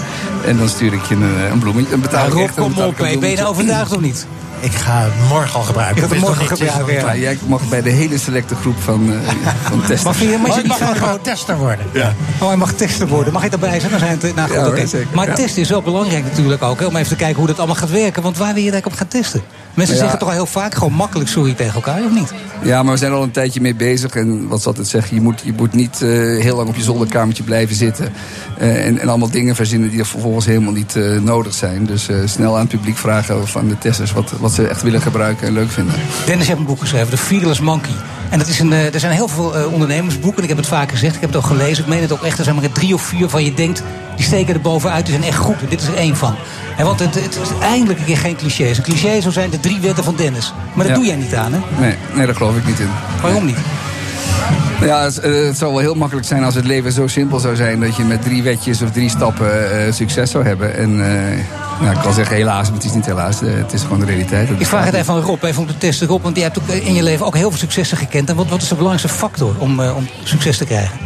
En dan stuur ik je een, een bloemetje. Een betaal nou, Rob, echt, kom op, ben je overtuigd of niet? Ik ga het morgen al gebruiken. Ik ga het morgen gebruiken, ja. Jij mag bij de hele selecte groep van, uh, van testers. Maar, je, maar je mag gewoon gaan... tester worden. Ja. Oh, hij mag tester worden. Mag ik daarbij zijn? Dan zijn het, nou, goed, ja, okay. zeker, maar ja. testen is wel belangrijk natuurlijk ook. Hè, om even te kijken hoe dat allemaal gaat werken. Want waar wil je daar op gaan testen? Mensen zeggen toch al heel vaak gewoon makkelijk sorry tegen elkaar, of niet? Ja, maar we zijn al een tijdje mee bezig. En wat zal het zeggen? Je moet, je moet niet uh, heel lang op je zolderkamertje blijven zitten. Uh, en, en allemaal dingen verzinnen die er vervolgens helemaal niet uh, nodig zijn. Dus snel aan het publiek vragen of aan de testers wat, wat ze echt willen gebruiken en leuk vinden. Dennis heeft een boek geschreven, The Fearless Monkey. En dat is een, er zijn heel veel ondernemersboeken. En ik heb het vaak gezegd, ik heb het ook gelezen. Ik meen het ook echt. Er zijn maar drie of vier van je denkt, die steken er bovenuit. Die zijn echt goed. En dit is er één van. En want het, het is eindelijk een keer geen clichés. Een cliché zou zijn de drie wetten van Dennis. Maar dat ja. doe jij niet aan, hè? Nee, nee, daar geloof ik niet in. Waarom niet? Ja, het, het, zou wel heel makkelijk zijn als het leven zo simpel zou zijn... dat je met drie wetjes of drie stappen uh, succes zou hebben. En uh, nou, ik kan zeggen helaas, maar het is niet helaas. Uh, het is gewoon de realiteit. Ik vraag het even aan Rob, even om te testen. Rob, want je hebt ook in je leven ook heel veel successen gekend. En wat, wat is de belangrijkste factor om, om succes te krijgen?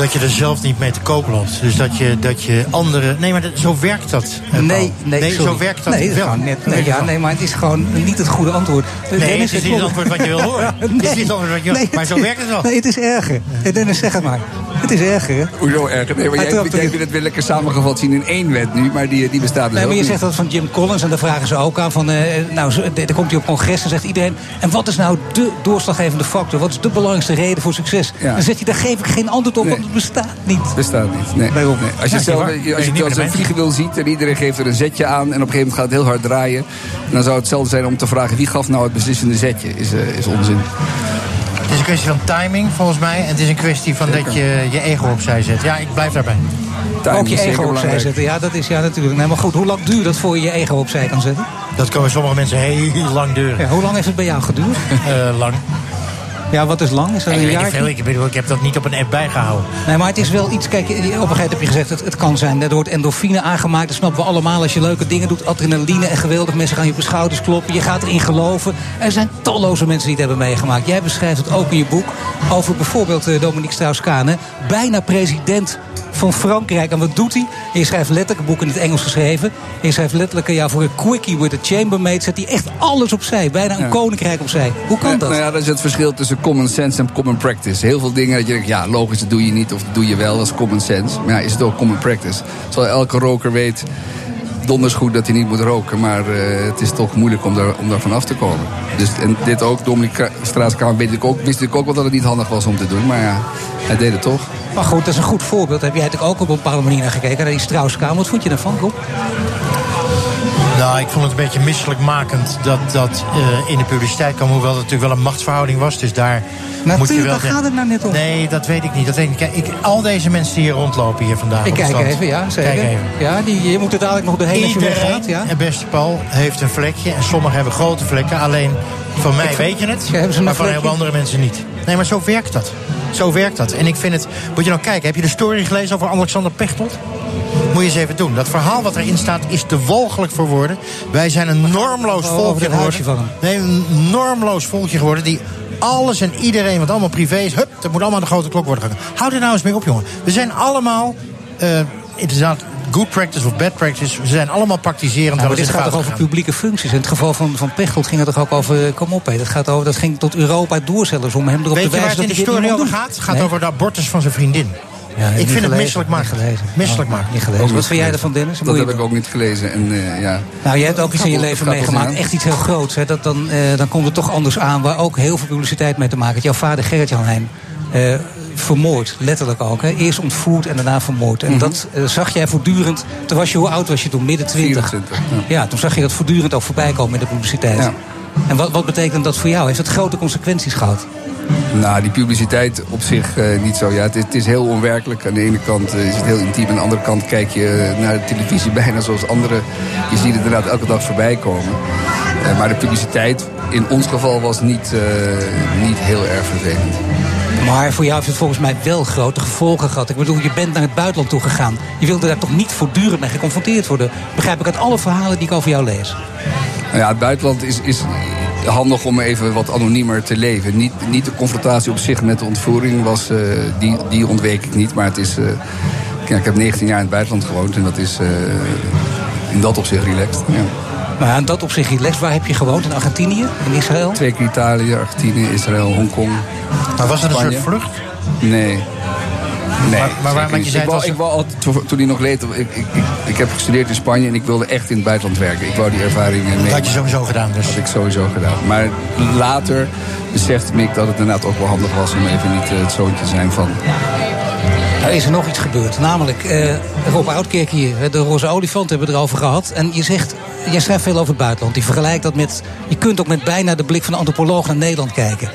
Dat je er zelf niet mee te koop loopt. Dus dat je, dat je andere. Nee, maar dat, zo werkt dat. Nee, nee, nee zo werkt dat nee, wel. Net, nee, ja, nee, maar het is gewoon niet het goede antwoord. Nee, Dennis, het is niet het antwoord wat je wil horen. nee. Het is niet het antwoord wat je wil Maar zo werkt het wel. Nee, het is erger. Dennis, zeg het maar. Het is erger, hè? Hoezo erger? Nee, maar jij, jij wil het weer lekker samengevat zien in één wet nu, maar die, die bestaat dus Nee, maar je niet. zegt dat van Jim Collins en daar vragen ze ook aan. Van, uh, nou, dan komt hij op congres en zegt iedereen... en wat is nou de doorslaggevende factor? Wat is de belangrijkste reden voor succes? Ja. Dan zegt hij, daar geef ik geen antwoord op, nee. want het bestaat niet. Bestaat niet, nee. nee. Als je ja, zelf, als je, als je een vliegen ziet en iedereen geeft er een zetje aan... en op een gegeven moment gaat het heel hard draaien... dan zou het hetzelfde zijn om te vragen... wie gaf nou het beslissende zetje? Is, uh, is onzin. Het is een kwestie van timing, volgens mij. En het is een kwestie van Zeker. dat je je ego opzij zet. Ja, ik blijf daarbij. Timing ook je ego opzij zetten, ja, dat is ja, natuurlijk. Nee, maar goed, hoe lang duurt dat voor je je ego opzij kan zetten? Dat kan bij sommige mensen heel lang duren. Ja, hoe lang heeft het bij jou geduurd? uh, lang. Ja, wat is lang? Is dat ik een jaar? Veel, ik, bedoel, ik heb dat niet op een app bijgehouden. Nee, maar het is wel iets. Kijk, op een gegeven moment heb je gezegd: het, het kan zijn. Er wordt endorfine aangemaakt. Dat snappen we allemaal. Als je leuke dingen doet, adrenaline en geweldig. Mensen gaan je op de schouders kloppen. Je gaat erin geloven. Er zijn talloze mensen die het hebben meegemaakt. Jij beschrijft het ook in je boek over bijvoorbeeld uh, Dominique Strauss-Kahn. Bijna president van Frankrijk. En wat doet hij? Je schrijft letterlijk een boek in het Engels geschreven. Je schrijft letterlijk ja, voor een quickie with a chambermaid. Zet hij echt alles opzij. Bijna een ja. koninkrijk opzij. Hoe kan ja, dat? Nou ja, dat is het verschil tussen common sense en common practice. Heel veel dingen dat je denkt, ja, logisch, dat doe je niet. Of dat doe je wel, dat is common sense. Maar ja, is het ook common practice? Zoals elke roker weet donders goed dat hij niet moet roken. Maar uh, het is toch moeilijk om daar, om daar vanaf te komen. Dus en dit ook, Dominique Straatskamp weet ik ook, wist ik ook wel dat het niet handig was om te doen. Maar ja, hij deed het toch. Maar goed, dat is een goed voorbeeld. Heb jij natuurlijk ook op een bepaalde manier naar gekeken. Naar die Strauss-Kaan. Wat vond je daarvan, Rob? Nou, ik vond het een beetje misselijkmakend dat dat eh, in de publiciteit kwam. Hoewel het natuurlijk wel een machtsverhouding was. Dus daar moet je wel... daar gaat het nou net om. Nee, dat weet ik niet. Dat weet ik, niet. Kijk, ik, al deze mensen die hier rondlopen hier vandaag. Ik kijk even, ja, zeker. Kijk even. Ja, die, je moet er dadelijk nog doorheen als je weggaat. Ja. en beste Paul, heeft een vlekje. En sommigen hebben grote vlekken. Alleen van mij Ik- weet je het. Ja, maar van heel andere mensen niet. Nee, maar zo werkt dat. Zo werkt dat. En ik vind het... Moet je nou kijken, heb je de story gelezen over Alexander Pechtold? Moet je eens even doen. Dat verhaal wat erin staat is te walgelijk voor woorden. Wij zijn een normloos volkje geworden. van hem. Nee, een normloos volkje geworden die alles en iedereen, wat allemaal privé is, hup, dat moet allemaal aan de grote klok worden gegaan. Houd er nou eens mee op, jongen. We zijn allemaal, eh inderdaad, good practice of bad practice. We zijn allemaal praktiserend. Nou, maar dit gaat toch over publieke functies. In het geval van, van Pechtold ging het toch ook over... eh, Kom op, hé, dat, gaat over, dat ging tot Europa door zelfs om hem erop Weet te je waar wijzen het in dat de story over gaat? Het gaat Nee? over de abortus van zijn vriendin. Ja, ik vind het misselijk niet maken. gelezen. Misselijk Oh, maken. Niet gelezen. Wat vind jij ervan, Dennis? Dat heb ik ook niet gelezen. En, eh, ja. Nou, jij hebt ook iets in je leven meegemaakt. Echt iets heel groots. Hè? Dat dan, eh, dan komt het toch anders aan. Waar ook heel veel publiciteit mee te maken heeft. Jouw vader Gerrit-Jan Heijn. eh, vermoord, letterlijk ook. Hè? Eerst ontvoerd en daarna vermoord. En Mhm. dat eh, zag jij voortdurend. Toen was je, hoe oud was je toen? Midden 20. 24, ja. toen zag je dat voortdurend ook voorbij komen in de publiciteit. Ja. En wat, wat betekent dat voor jou? Heeft het grote consequenties gehad? Nou, die publiciteit op zich eh, niet zo. Ja, het, is, het is heel onwerkelijk. Aan de ene kant eh, is het heel intiem. Aan de andere kant kijk je naar de televisie bijna zoals anderen. Je ziet het inderdaad elke dag voorbij komen. Maar de publiciteit in ons geval was niet, niet heel erg vervelend. Maar voor jou heeft het volgens mij wel grote gevolgen gehad. Ik bedoel, je bent naar het buitenland toe gegaan. Je wilde daar toch niet voortdurend mee geconfronteerd worden? Begrijp ik uit alle verhalen die ik over jou lees. Nou ja, het buitenland is, is handig om even wat anoniemer te leven. Niet, niet de confrontatie op zich met de ontvoering, was, eh, die, die ontweek ik niet. Maar het is, eh, ja, ik heb 19 jaar in het buitenland gewoond en dat is eh, in dat opzicht relaxed. Ja. Maar aan dat op zich relaxed. Waar heb je gewoond? In Argentinië? In Israël? Twee keer Italië, Argentinië, Israël, Hongkong. Maar was het een soort vlucht? Nee. Nee, Maar- maar waar- want je zei ik, wou, was- ik wou altijd, toen- hij nog leed, ik, ik, ik, ik heb gestudeerd in Spanje en ik wilde echt in het buitenland werken. Ik wou die ervaring mee. Dat had je sowieso gedaan dus. Dat had ik sowieso gedaan. Maar later besefte ik dat het inderdaad ook wel handig was om even niet eh, het zoontje te zijn van. Nou is er nog iets gebeurd. Namelijk, eh Rob Oudkerk hier, de roze olifant hebben we het erover gehad. En je zegt, jij schrijft veel over het buitenland. Je vergelijkt dat met, je kunt ook met bijna de blik van een antropoloog naar Nederland kijken.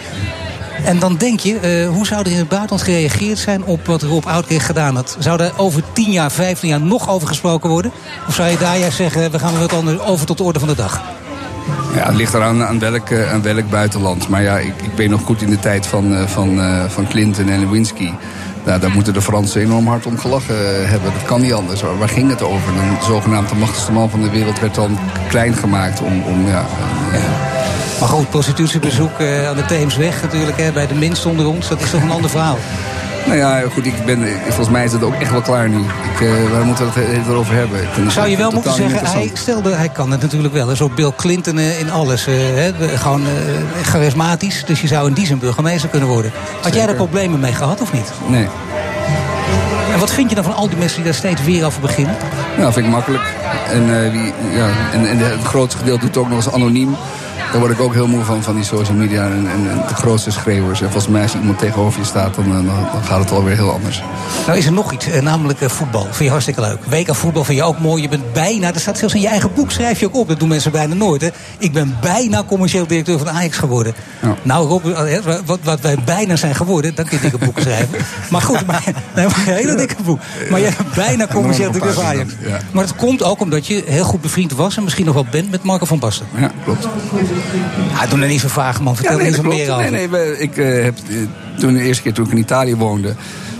En dan denk je, eh, hoe zou er in het buitenland gereageerd zijn op wat Rob Oudkerk gedaan had? Zou er over 10 jaar, 15 jaar nog over gesproken worden? Of zou je daar juist zeggen, we gaan wat anders over tot de orde van de dag? Ja, het ligt eraan aan welk, eh, aan welk buitenland. Maar ja, ik, ik ben nog goed in de tijd van, van, van Clinton en Lewinsky. Nou, daar moeten de Fransen enorm hard om gelachen eh, hebben. Dat kan niet anders. Waar, ging het over? Een zogenaamde machtigste man van de wereld werd dan klein gemaakt om... om ja, eh, Maar goed, prostitutiebezoek eh, aan de Theemsweg natuurlijk, hè, bij de minst onder ons. Dat is toch een ander verhaal? Nou ja, goed, ik ben, volgens mij is het ook echt wel klaar nu. Ik, eh, waar moeten we het erover hebben? Zou je wel moeten zeggen, hij, stelde, hij kan het natuurlijk wel. Zo Bill Clinton eh, in alles. eh, gewoon charismatisch. Dus je zou in die zin burgemeester kunnen worden. Had jij daar problemen mee gehad of niet? Nee. En wat vind je dan van al die mensen die daar steeds weer over beginnen? Nou, vind ik makkelijk. En, wie, ja, en, en het grootste gedeelte doet het ook nog eens anoniem. Daar word ik ook heel moe van, van die social media en, en, en de grootste schreeuwers. En volgens mij als iemand tegenover je staat, dan, eh, dan, dan gaat het alweer heel anders. Nou is er nog iets, eh, namelijk eh, voetbal. Vind je hartstikke leuk. WK voetbal vind je ook mooi. Je bent bijna, dat staat zelfs in je eigen boek, schrijf je ook op. Dat doen mensen bijna nooit. Hè? Ik ben bijna commercieel directeur van Ajax geworden. Nou Rob, wat, wat wij bijna zijn geworden, dan kun je dikke boeken schrijven. Maar goed, maar, nee, maar een hele dikke boek. Maar jij bent bijna commercieel directeur van Ajax. ja. Maar het komt ook omdat je heel goed bevriend was... en misschien nog wel bent met Marco van Basten. Ja, klopt. Ja, doe nou niet zo vaag, man. Vertel Ja, nee, er eens dat wat meer over. Nee, nee, ik eh, heb eh, toen de eerste keer toen ik in Italië woonde.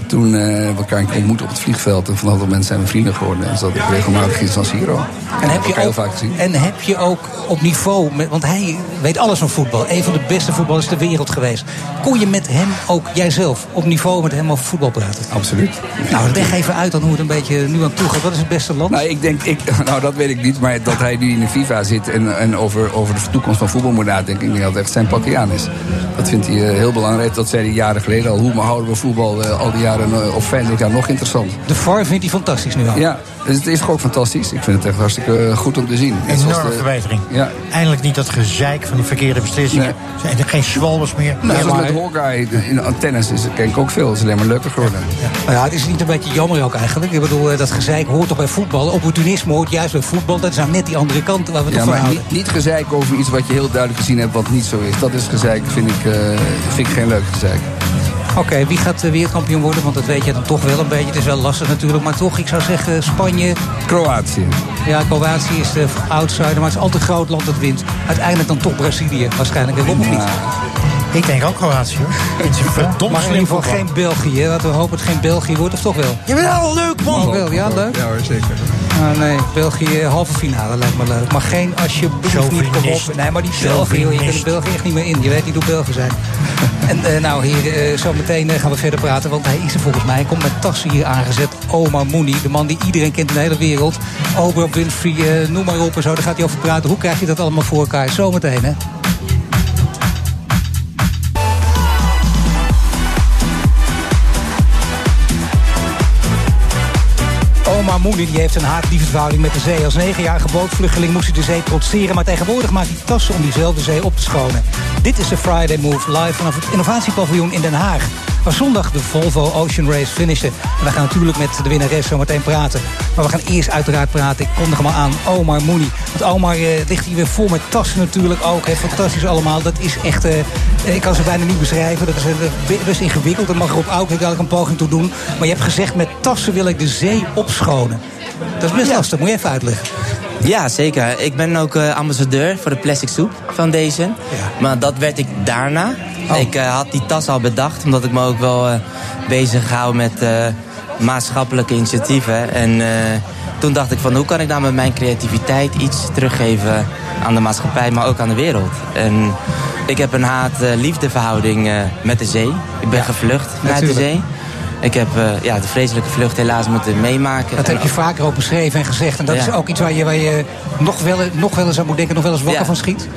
Toen hebben we elkaar een keer ontmoet op het vliegveld. En vanaf dat moment zijn we vrienden geworden. En zat ik regelmatig in San Siro. En heb, je elkaar heel ook, vaak gezien. en heb je ook op niveau, met, want hij weet alles van voetbal. Een van de beste voetballers ter wereld geweest. Kon je met hem ook, jijzelf, op niveau met hem over voetbal praten? Absoluut. Nou, leg even uit dan hoe het een beetje nu aan toe gaat. Wat is het beste land? Nou, ik denk, ik, nou dat weet ik niet, maar dat hij nu in de FIFA zit en, en over, over de toekomst van voetbal moet nadenken, ik denk dat het echt zijn pakje aan is. Dat vindt hij eh, heel belangrijk. Dat zei hij jaren geleden al. Hoe houden we voetbal eh, al die jaren daar een, eh, of ik daar nog interessant. De VAR vindt hij fantastisch nu al. Ja, dus het is toch ook fantastisch. Ik vind het echt hartstikke eh, goed om te zien. Zoals Enorme de- verbetering. Ja. Eindelijk niet dat gezeik van die verkeerde beslissingen. Zijn er geen zwalbers meer. Nou, Ja, zoals met Hawkeye in tennis is ken ik ook veel. Het is alleen maar leuker geworden. Nou ja, het is niet een beetje jammer ook eigenlijk. Ik bedoel, eh, dat gezeik hoort toch bij voetbal. Opportunisme hoort juist bij voetbal. Dat is nou net die andere kant waar we het Ja, toch maar niet, niet gezeik over iets wat je heel duidelijk gezien hebt wat niet zo is. Dat is gezeik, vind ik, vind ik geen leuk gezeik. Oké, wie gaat eh, wereldkampioen worden? Want dat weet je dan toch wel een beetje. Het is wel lastig natuurlijk. Maar toch, ik zou zeggen Spanje. Kroatië. Ja, Kroatië is de outsider. Maar het is altijd een groot land dat wint. Uiteindelijk dan toch Brazilië. Waarschijnlijk of niet? Ik denk ook Kroatië hoor. Het is een verdomd Maar in ieder geval geen België. Laten we hopen het geen België wordt. Of toch wel? Jawel, leuk man! Oh, wel, ja, leuk. Ja hoor, zeker. Ah, nee, België halve finale lijkt me leuk. Maar geen alsjeblieft niet Chauvinist. op. Nee, maar die België, joh, je kunt België echt niet meer in. Je weet niet hoe Belgen zijn. en eh, nou, hier, eh, zo meteen eh, gaan we verder praten. Want hij is er volgens mij. Hij komt met tassen hier aangezet. Omar Mooney, de man die iedereen kent in de hele wereld. Oprah Winfrey, noem maar op en zo. Daar gaat hij over praten. Hoe krijg je dat allemaal voor elkaar? Zometeen, hè? Omar die heeft een haat-liefdeverhouding met de zee. Als negenjarige bootvluchteling moest hij de zee trotseren... maar tegenwoordig maakt hij tassen om diezelfde zee op te schonen. Dit is de Friday Move live vanaf het innovatiepaviljoen in Den Haag... waar zondag de Volvo Ocean Race finishte. En we gaan natuurlijk met de winnares zo meteen praten. Maar we gaan eerst uiteraard praten, ik kondig hem al aan, Omar Mooney. Want Omar eh, ligt hier weer vol met tassen natuurlijk ook. Hè. Fantastisch allemaal. Dat is echt... eh, ik kan ze bijna niet beschrijven. Dat is eh, best ingewikkeld. Daar mag Rob ook eigenlijk een poging toe doen. Maar je hebt gezegd, met tassen wil ik de zee opschonen. Dat is best lastig. Moet je even uitleggen. Ja, zeker. Ik ben ook eh, ambassadeur voor de Plastic Soup Foundation. Maar dat werd ik daarna. Ik eh, had die tas al bedacht, omdat ik me ook wel eh, bezig hou met eh, maatschappelijke initiatieven. En toen dacht ik van hoe kan ik nou met mijn creativiteit iets teruggeven aan de maatschappij, maar ook aan de wereld. En ik heb een haat-liefdeverhouding met de zee. Ik ben gevlucht vanuit de zee. Ik heb eh, ja, de vreselijke vlucht helaas moeten meemaken. Dat heb je vaker ook beschreven en gezegd. En dat Ja. is ook iets waar je, waar je nog, wel, nog wel eens aan moet denken, nog wel eens wakker Ja. van schiet.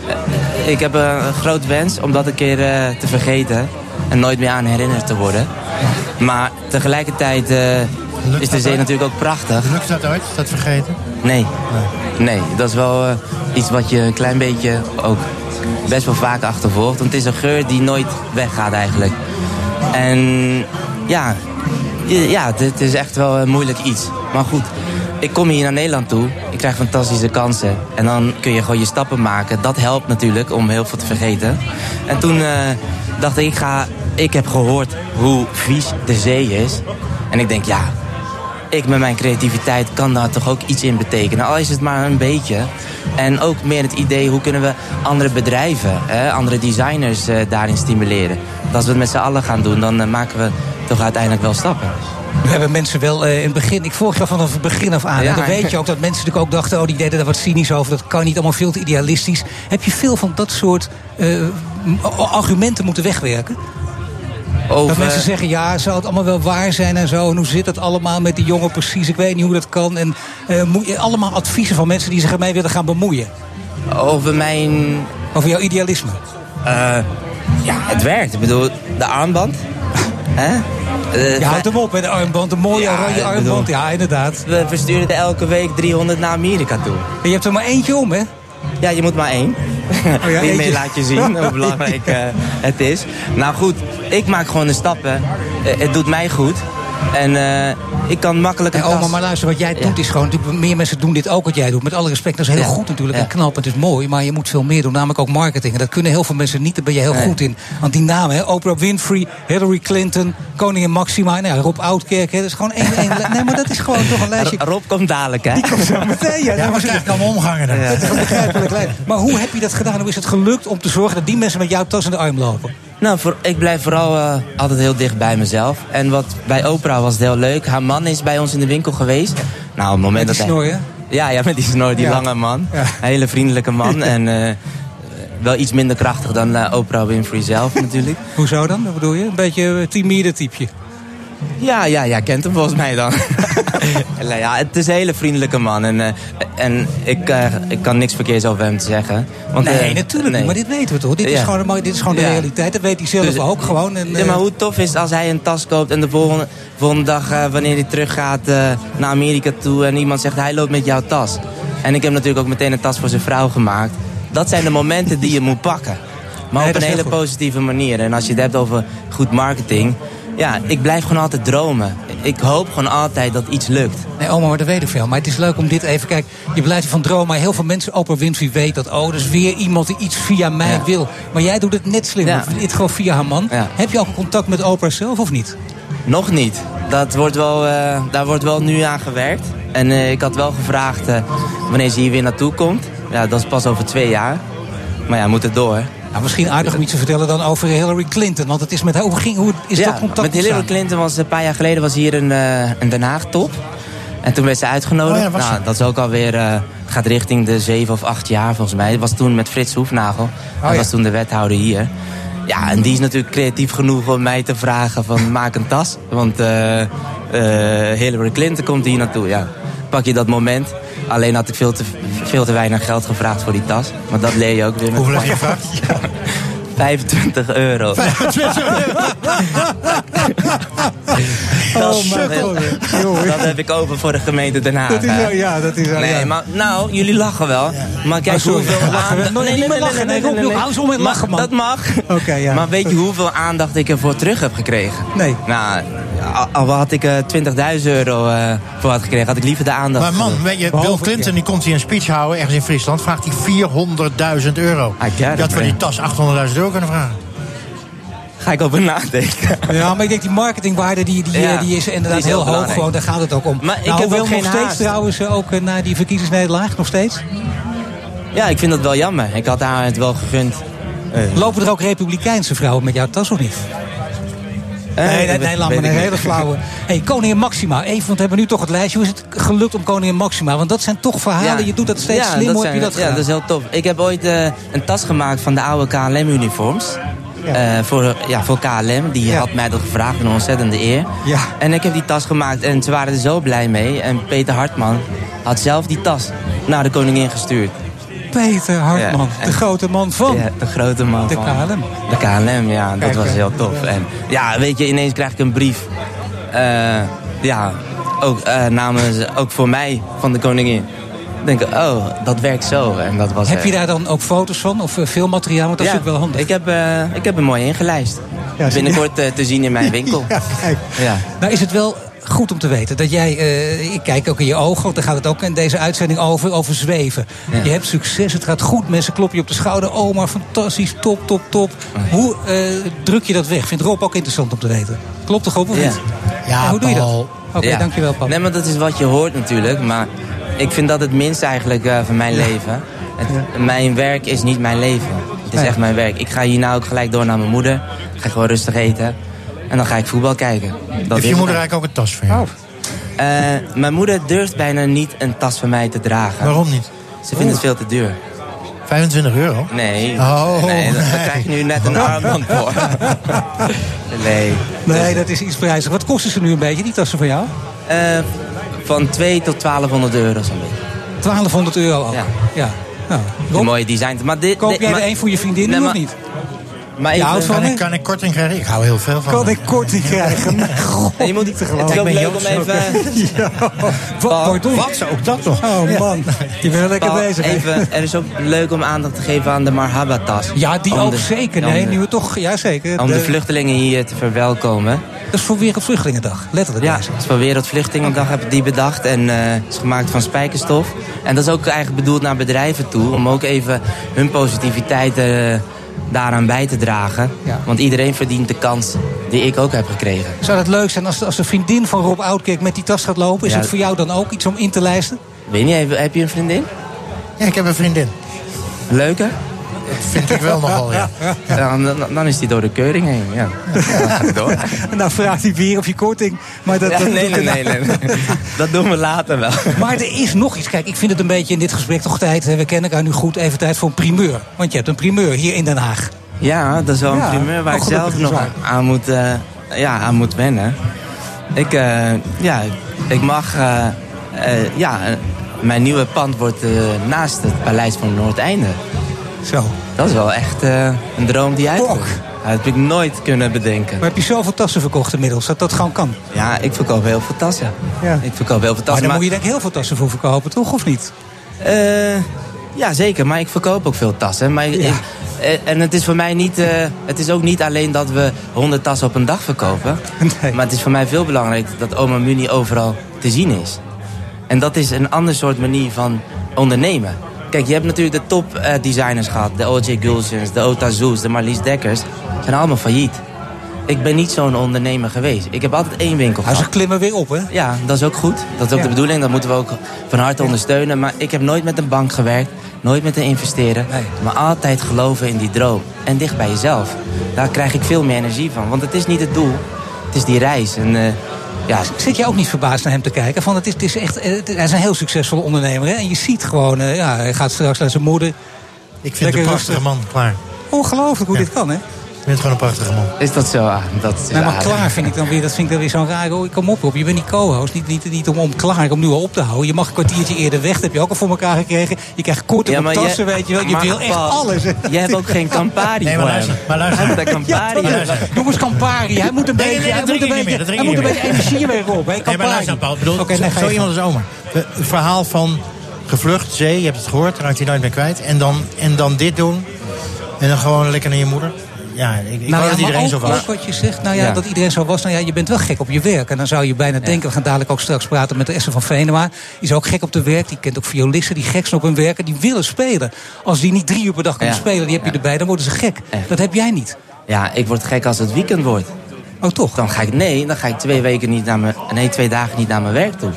Ik heb een, groot wens om dat een keer eh, te vergeten. En nooit meer aan herinnerd te worden. Maar tegelijkertijd eh, is de zee ooit? natuurlijk ook prachtig. Lukt dat ooit, dat vergeten? Nee. Nee, dat is wel eh, iets wat je een klein beetje ook best wel vaak achtervolgt. Want het is een geur die nooit weggaat eigenlijk. En ja, ja het, is echt wel een moeilijk iets. Maar goed, ik kom hier naar Nederland toe. Ik krijg fantastische kansen. En dan kun je gewoon je stappen maken. Dat helpt natuurlijk om heel veel te vergeten. En toen eh, dacht ik, ik, ga, ik heb gehoord hoe vies de zee is. En ik denk, ja, ik met mijn creativiteit kan daar toch ook iets in betekenen. Al is het maar een beetje. En ook meer het idee, hoe kunnen we andere bedrijven, andere designers eh, daarin stimuleren. Want als we het met z'n allen gaan doen, dan eh, maken we toch uiteindelijk wel stappen. We hebben mensen wel eh, in het begin, ik volg je vanaf het begin af aan. Ja. En dan weet je ook dat mensen natuurlijk ook dachten, oh die deden daar wat cynisch over. Dat kan niet allemaal veel te idealistisch. Heb je veel van dat soort eh, argumenten moeten wegwerken? Over- Dat mensen zeggen, ja, zou het allemaal wel waar zijn en zo. En hoe zit het allemaal met die jongen precies? Ik weet niet hoe dat kan. En eh, moet je allemaal adviezen van mensen die zich ermee willen gaan bemoeien. Over mijn... Over jouw idealisme? Ja, het werkt. Ik bedoel, de armband. Hè? Eh, Je houdt hem op met de armband, een mooie Ja, oranje armband. bedoel- Ja, inderdaad. We versturen er elke week 300 naar Amerika toe. En je hebt er maar eentje om, hè? Ja, je moet maar één. Oh ja, Hiermee eentje. laat je zien hoe belangrijk eh, het is. Nou goed, ik maak gewoon de stappen. Eh, het doet mij goed. En eh, ik kan makkelijk een oma, maar luister, wat jij Ja. doet is gewoon... natuurlijk, Meer mensen doen dit ook wat jij doet. Met alle respect, dat is heel Ja. goed natuurlijk Ja. en knap. Het is mooi, maar je moet veel meer doen. Namelijk ook marketing. En dat kunnen heel veel mensen niet. Daar ben je heel Nee. goed in. Want die namen, hè, Oprah Winfrey, Hillary Clinton... Koningin Maxima, nou ja, Rob Oudkerk. Hè, dat is gewoon één... één nee, maar dat is gewoon toch een lijstje... Rob komt dadelijk, hè? Die komt zo meteen, ja. Ja, maar allemaal omgangen dan. Dat is begrijpelijk. Maar hoe heb je dat gedaan? Hoe is het gelukt om te zorgen dat die mensen met jouw tas in de arm lopen? Nou, voor, ik blijf vooral eh, altijd heel dicht bij mezelf. En wat bij Oprah was het heel leuk. Haar man is bij ons in de winkel geweest. Nou, op het moment Met die dat snor, hij... hè? Ja, ja, met die snor, die Ja. lange man. Ja. Hele vriendelijke man. en eh, wel iets minder krachtig dan eh, Oprah Winfrey zelf natuurlijk. Hoezo dan? Wat bedoel je? Een beetje timide typeje. Ja, ja, ja, kent hem volgens mij dan. Nee, ja, het is een hele vriendelijke man. En, eh, en ik, eh, ik kan niks verkeers over hem te zeggen. Want, nee, eh, natuurlijk niet, maar dit weten we toch? Dit is gewoon, dit is gewoon de Ja. realiteit. Dat weet hij zelf Dus- ook gewoon. En, Ja, maar hoe tof is het als hij een tas koopt en de volgende, volgende dag, wanneer hij teruggaat naar Amerika toe en iemand zegt hij loopt met jouw tas. En ik heb natuurlijk ook meteen een tas voor zijn vrouw gemaakt. Dat zijn de momenten die je moet pakken. Maar Nee, op een hele goed. positieve manier. En als je het hebt over goed marketing. Ja, ik blijf gewoon altijd dromen. Ik hoop gewoon altijd dat iets lukt. Nee, oma, dat weet ik veel. Maar het is leuk om dit even... Kijk, je blijft van dromen. Maar heel veel mensen, Oprah Winfrey weet dat... oh, is weer iemand die iets via mij Ja. wil. Maar jij doet het net slimmer. Ja. Dit gewoon via haar man. Ja. Heb je ook contact met Oprah zelf of niet? Nog niet. Dat wordt wel, eh, daar wordt wel nu aan gewerkt. En eh, ik had wel gevraagd eh, wanneer ze hier weer naartoe komt. Ja, dat is pas over twee jaar. Maar ja, moet het door. Nou, misschien aardig om iets te vertellen dan over Hillary Clinton. Want het is met haar... Hoe, ging, hoe is ja, dat contact met Hillary? Clinton was een paar jaar geleden was hier een, eh, een Den Haag top. En toen werd ze uitgenodigd. Oh ja, nou, dat is ook alweer, eh gaat richting de zeven of acht jaar volgens mij. Dat was toen met Frits Hoefnagel. dat ja. was toen de wethouder hier. Ja, en die is natuurlijk creatief genoeg om mij te vragen van maak een tas. Want eh, Hillary Clinton komt hier naartoe, ja. Pak je dat moment. Alleen had ik veel te, veel te weinig geld gevraagd voor die tas. Maar dat leer je ook weer. met- Hoeveel heb je gevraagd? 25 euro. Oh, sukkel. Dat heb ik over voor de gemeente Den Haag. Dat is ja, dat is wel- Nee, ja. maar nou, jullie lachen wel. Maar kijk Oh, hoeveel aandacht... Nee, niet meer lachen. Nee, Rob, hou eens op met Maar lachen, man. Dat mag. Oké, ja. Maar weet je hoeveel aandacht ik ervoor terug heb gekregen? Nee. Nou, al- al had ik eh, 20.000 euro eh, voor had gekregen, had ik liever de aandacht. Maar man, weet je, Bill Clinton die komt hier een speech houden ergens in Friesland. Vraagt hij 400.000 euro. It, had voor die tas 800.000 euro kunnen vragen. Ga ik over nadenken. Ja, maar ik denk die marketingwaarde die, die, Ja, die is inderdaad die is heel heel hoog. Gewoon, daar gaat het ook om. Maar ik nou, heb hoewel ook geen nog steeds haast. trouwens eh, ook eh, na die verkiezingsnederlaag, nog steeds. Ja, ik vind dat wel jammer. Ik had haar het wel gegund. Eh, Lopen er ook republikeinse vrouwen met jouw tas of niet? Nee, nee, nee, laat maar een hele flauwe. hey, koningin Maxima, even, want we hebben nu toch het lijstje. Hoe is het gelukt om koningin Maxima? Want dat zijn toch verhalen, je doet dat steeds Ja, slim. Hoe heb je dat Ja, gedaan? dat is heel tof. Ik heb ooit eh, een tas gemaakt van de oude KLM-uniforms. Eh, voor, ja, voor KLM. Die Ja. had mij dat gevraagd, een ontzettende eer. Ja. En ik heb die tas gemaakt en ze waren er zo blij mee. En Peter Hartman had zelf die tas naar de koningin gestuurd. Peter Hartman, Ja, de grote man van. Ja, de grote man De van KLM. De KLM, ja, dat was heel tof. En ja, weet je, ineens krijg ik een brief. eh, ja, ook eh, namens, ook voor mij, van de koningin. Ik denk, oh, dat werkt zo. En dat was, Heb je eh, daar dan ook foto's van? Of veel materiaal? Want dat is ja, natuurlijk wel handig. Ik heb, ik heb hem mooi ingelijst. Ja? Binnenkort te zien in mijn winkel. Ja, kijk. Ja. Nou is het wel goed om te weten dat jij, eh, ik kijk ook in je ogen, want daar gaat het ook in deze uitzending over, over zweven. Ja. Je hebt succes, het gaat goed, mensen kloppen je op de schouder. Oh, maar fantastisch, top, top, top. Hoe eh, druk je dat weg? Vindt Rob ook interessant om te weten. Klopt toch op of Ja. niet? Ja, En hoe doe je dat? Oké, Ja. dankjewel Paul. Nee, maar dat is wat je hoort natuurlijk. Maar ik vind dat het minst eigenlijk eh, van mijn leven. Het- Mijn werk is niet mijn leven. Het is echt mijn werk. Ik ga hierna ook gelijk door naar mijn moeder. Ik ga gewoon rustig eten. En dan ga ik voetbal kijken. Dat Heeft je moeder dan. eigenlijk ook een tas voor jou? Eh, mijn moeder durft bijna niet een tas van mij te dragen. Waarom niet? Ze vindt het veel te duur. 25 euro? Nee, Oh, nee daar, daar nee. krijg je nu net een armband voor. nee. Nee, dat is iets prijzig. Wat kosten ze nu een beetje, die tassen van jou? Eh, van 2 tot 1200 euro zo'n beetje. 1200 euro al. Ja. ja. Nou, mooie designs. Maar dit, koop jij maar- er een voor je vriendin Nee, maar- of niet? Maar Je even- houdt van Kan ik, kan ik korting krijgen? Ik hou heel veel van. Kan ik korting krijgen? God, En je moet, niet te het is geloven. ook ben leuk om even... Ja. Wat? Wat zou ook dat nog? Oh man, je bent lekker Paul, bezig. even, er is ook leuk om aandacht te geven aan de Marhaba-tas. Ja, die Om ook de- zeker. om Nee, de- nu we toch, ja zeker. Om de De- vluchtelingen hier te verwelkomen. Dat is voor Wereldvluchtelingendag, letterlijk. Ja, het is voor Wereldvluchtelingendag heb ik die bedacht. En eh, het is gemaakt van spijkerstof. En dat is ook eigenlijk bedoeld naar bedrijven toe. Om ook even hun positiviteit eh, daaraan bij te dragen. Ja. Want iedereen verdient de kans die ik ook heb gekregen. Zou dat leuk zijn als, als de vriendin van Rob Oudkerk met die tas gaat lopen? Is Ja. het voor jou dan ook iets om in te lijsten? Weet niet, heb, heb je een vriendin? Ja, ik heb een vriendin. Leuke? Dat vind ik wel nogal, ja. Ja, dan, dan is die door de keuring heen. Ja. Dan gaat het door. En dan vraagt hij weer of je korting. Maar dat, Ja, dat- nee, nee, nee, nee. Dat doen we later wel. Maar er is nog iets. Kijk, ik vind het een beetje in dit gesprek toch tijd. hè, We kennen elkaar nu goed. Even tijd voor een primeur. Want je hebt een primeur hier in Den Haag. Ja, dat is wel een Ja, primeur waar ik zelf nog aan moet, eh, ja, aan moet wennen. Ik, eh, ja, ik mag... eh, eh, ja, mijn nieuwe pand wordt eh, naast het Paleis van Noordeinde. Zo. Dat is wel echt eh, een droom die uitkomt. Dat heb ik nooit kunnen bedenken. Maar heb je zoveel tassen verkocht inmiddels, dat dat gewoon kan? Ja, ik verkoop heel veel tassen. Ja. Ik verkoop heel veel Maar tassen. daar moet je denk ik heel veel tassen voor verkopen, toch? Of niet? Eh, ja, zeker. Maar ik verkoop ook veel tassen. Maar ik- eh, en het is voor mij niet... het is ook niet alleen dat we 100 tassen op een dag verkopen. Maar het is voor mij veel belangrijker dat Oma Muni overal te zien is. En dat is een ander soort manier van ondernemen. Kijk, je hebt natuurlijk de top eh, designers gehad. De O.J. Gulsens, de Ota Zoes, de Marlies Dekkers. zijn allemaal failliet. Ik ben niet zo'n ondernemer geweest. Ik heb altijd één winkel gehad. ze klimmen weer op, hè? Ja, dat is ook goed. Dat is ook Ja. de bedoeling. Dat moeten we ook van harte ondersteunen. Maar ik heb nooit met een bank gewerkt. Nooit met een investeren. Maar altijd geloven in die droom. En dicht bij jezelf. Daar krijg ik veel meer energie van. Want het is niet het doel. Het is die reis. En, eh, ja, Zit je ook niet verbaasd naar hem te kijken? Van, het is, het is echt, eh, het- hij is een heel succesvolle ondernemer. Hè? En je ziet gewoon, eh, ja, hij gaat straks naar zijn moeder. Ik vind het een prachtige man, klaar. Ongelooflijk hoe dit kan, hè? Het gewoon een prachtige man. Is dat zo? Ah, dat is Nee, maar klaar vind ik dan weer, dat vind ik dan weer zo'n raar. Oh, kom op, op. Je bent niet co-host. Niet, niet, niet om, om klaar, om nu al op te houden. Je mag een kwartiertje eerder weg. Dat heb je ook al voor elkaar gekregen. Je krijgt korte Ja, tassen, je- weet je wel. Je wil echt Paul, alles. Jij hebt ook geen Campari Nee, maar luister, maar luister. Campari Ja, hebben. Noem eens Campari. Hij moet een beetje, nee, hij dat moet een beetje, hij moet een beetje energie weer op. Hè? Nee, maar luister Paul. Ik bedoel, nee, zo iemand is oma. Het verhaal van gevlucht, zee, je hebt het gehoord, raakt hij nooit meer kwijt. En dan, en dan dit doen. En dan gewoon lekker naar je moeder. Ja, ik, ik Nou ja, dat maar iedereen ook, zo was. ook wat je zegt, nou ja, Ja. dat iedereen zo was. Nou ja, je bent wel gek op je werk. En dan zou je bijna denken, we gaan dadelijk ook straks praten met de Esther van Venema. Die is ook gek op de werk. Die kent ook violisten die gek zijn op hun werk. En die willen spelen. Als die niet drie uur per dag kunnen Ja. spelen, die heb je erbij, dan worden ze gek. Dat heb jij niet. Ja, ik word gek als het weekend wordt. Oh, toch? Dan ga ik, nee, dan ga ik twee weken niet naar mijn, nee, twee dagen niet naar mijn werk toe.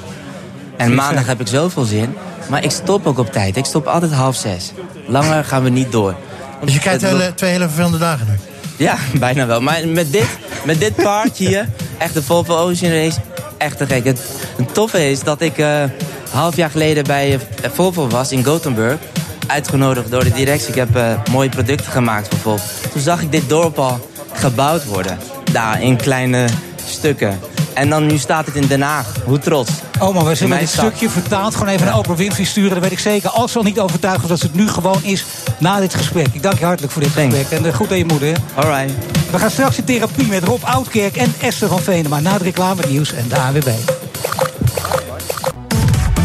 En maandag heb ik zoveel zin. Maar ik stop ook op tijd. Ik stop altijd half zes. Langer gaan we niet door. Dus je krijgt hele, twee hele vervelende dagen nu. Ja, bijna wel. Maar met dit, met dit paard hier, echt de Volvo Ocean Race, echt te gek. Het, toffe is dat ik een half jaar geleden bij eh, Volvo was in Gothenburg. Uitgenodigd door de directie. Ik heb eh, mooie producten gemaakt voor Volvo. Toen zag ik dit dorp al gebouwd worden. Daar in kleine stukken. En dan nu staat het in Den Haag. Hoe trots. Oh, maar we zullen mijn dit stad. stukje vertaald gewoon even naar Oprah Winfrey sturen. Dat weet ik zeker. Als ze al niet overtuigd was dat het nu gewoon is na dit gesprek. Ik dank je hartelijk voor dit gesprek. En eh, goed aan je moeder. hè. Alright. We gaan straks in therapie met Rob Oudkerk en Esther van Venema. Na het reclame nieuws en de ANWB.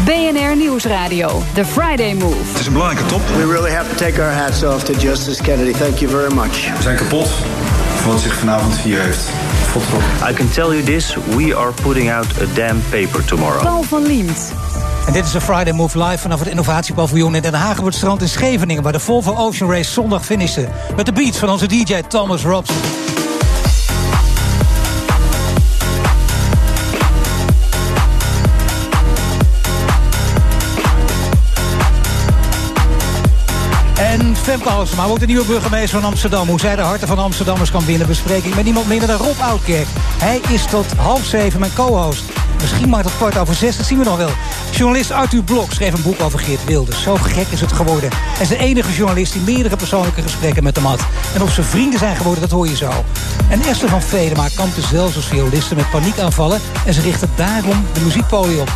BNR Nieuwsradio. The Friday Move. Het is een belangrijke top. We really have to take our hats off to Justice Kennedy. Thank you very much. We zijn kapot van wat zich vanavond hier heeft. I can tell you this, we are putting out a damn paper tomorrow. Paul van Liemt. En dit is de Friday Move live vanaf het innovatiepaviljoen in Den Haag op het strand in Scheveningen... waar de Volvo Ocean Race zondag finishte. Met de beats van onze DJ Thomas Robson. En Femke Halsema wordt de nieuwe burgemeester van Amsterdam. Hoe zij de harten van Amsterdammers kan winnen, bespreek ik met niemand minder dan Rob Oudkerk. Hij is tot half zeven mijn co-host. Misschien maar tot kwart over zes, dat zien we nog wel. Journalist Arthur Blok schreef een boek over Geert Wilders. Zo gek is het geworden. Hij is de enige journalist die meerdere persoonlijke gesprekken met hem had. En of ze vrienden zijn geworden, dat hoor je zo. En Esther van Vedema kampte zelfs als violiste met paniekaanvallen... en ze richtte daarom de muziekpolie op.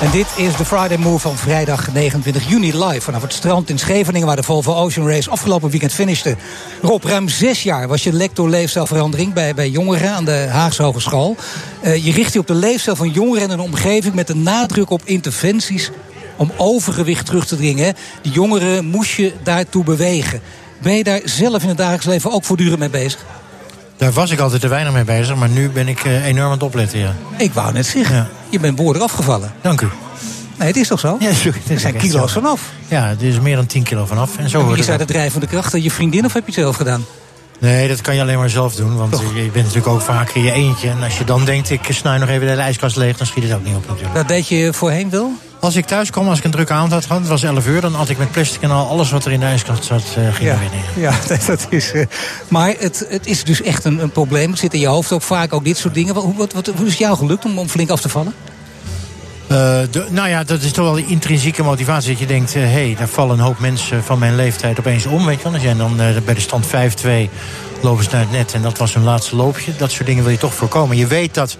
En dit is de Friday Move van vrijdag 29 juni live vanaf het strand in Scheveningen... waar de Volvo Ocean Race afgelopen weekend finishte. Rob, ruim zes jaar was je lector leefstijlverandering... bij, bij jongeren aan de Haagse Hogeschool. Eh, je richt je op de leefstijl van jongeren in een omgeving... met een nadruk op interventies om overgewicht terug te dringen. Die jongeren moest je daartoe bewegen. Ben je daar zelf in het dagelijks leven ook voortdurend mee bezig? Daar was ik altijd te weinig mee bezig, maar nu ben ik eh, enorm aan het opletten. Ja. Ik wou net zeggen, je bent behoorlijk afgevallen. Dank u. Nee, het is toch zo? Ja, het er zijn kilo's zo. vanaf. Ja, het is meer dan 10 kilo vanaf. En zo hoort is daar de drijvende kracht? Je vriendin of heb je het zelf gedaan? Nee, dat kan je alleen maar zelf doen. Want je bent natuurlijk ook vaak in je eentje. En als je dan denkt, ik snij nog even de hele ijskast leeg... dan schiet het ook niet op natuurlijk. Dat deed je voorheen wel? Als ik thuis kwam, als ik een drukke avond had gehad... het was 11 uur, dan had ik met plastic en al alles wat er in de ijskast zat... eh, ging Ja, ja dat, is. eh, maar het, het is dus echt een, een probleem. Het zit in je hoofd ook vaak, ook dit soort dingen. Wat, wat, wat, hoe is het jou gelukt om, om flink af te vallen? Eh, de- nou ja, dat is toch wel die intrinsieke motivatie. Dat je denkt, hé, hey, daar vallen een hoop mensen van mijn leeftijd opeens om. Weet je wel. Als jij dan bij de stand 5-2 lopen ze naar het net en dat was hun laatste loopje. Dat soort dingen wil je toch voorkomen. Je weet dat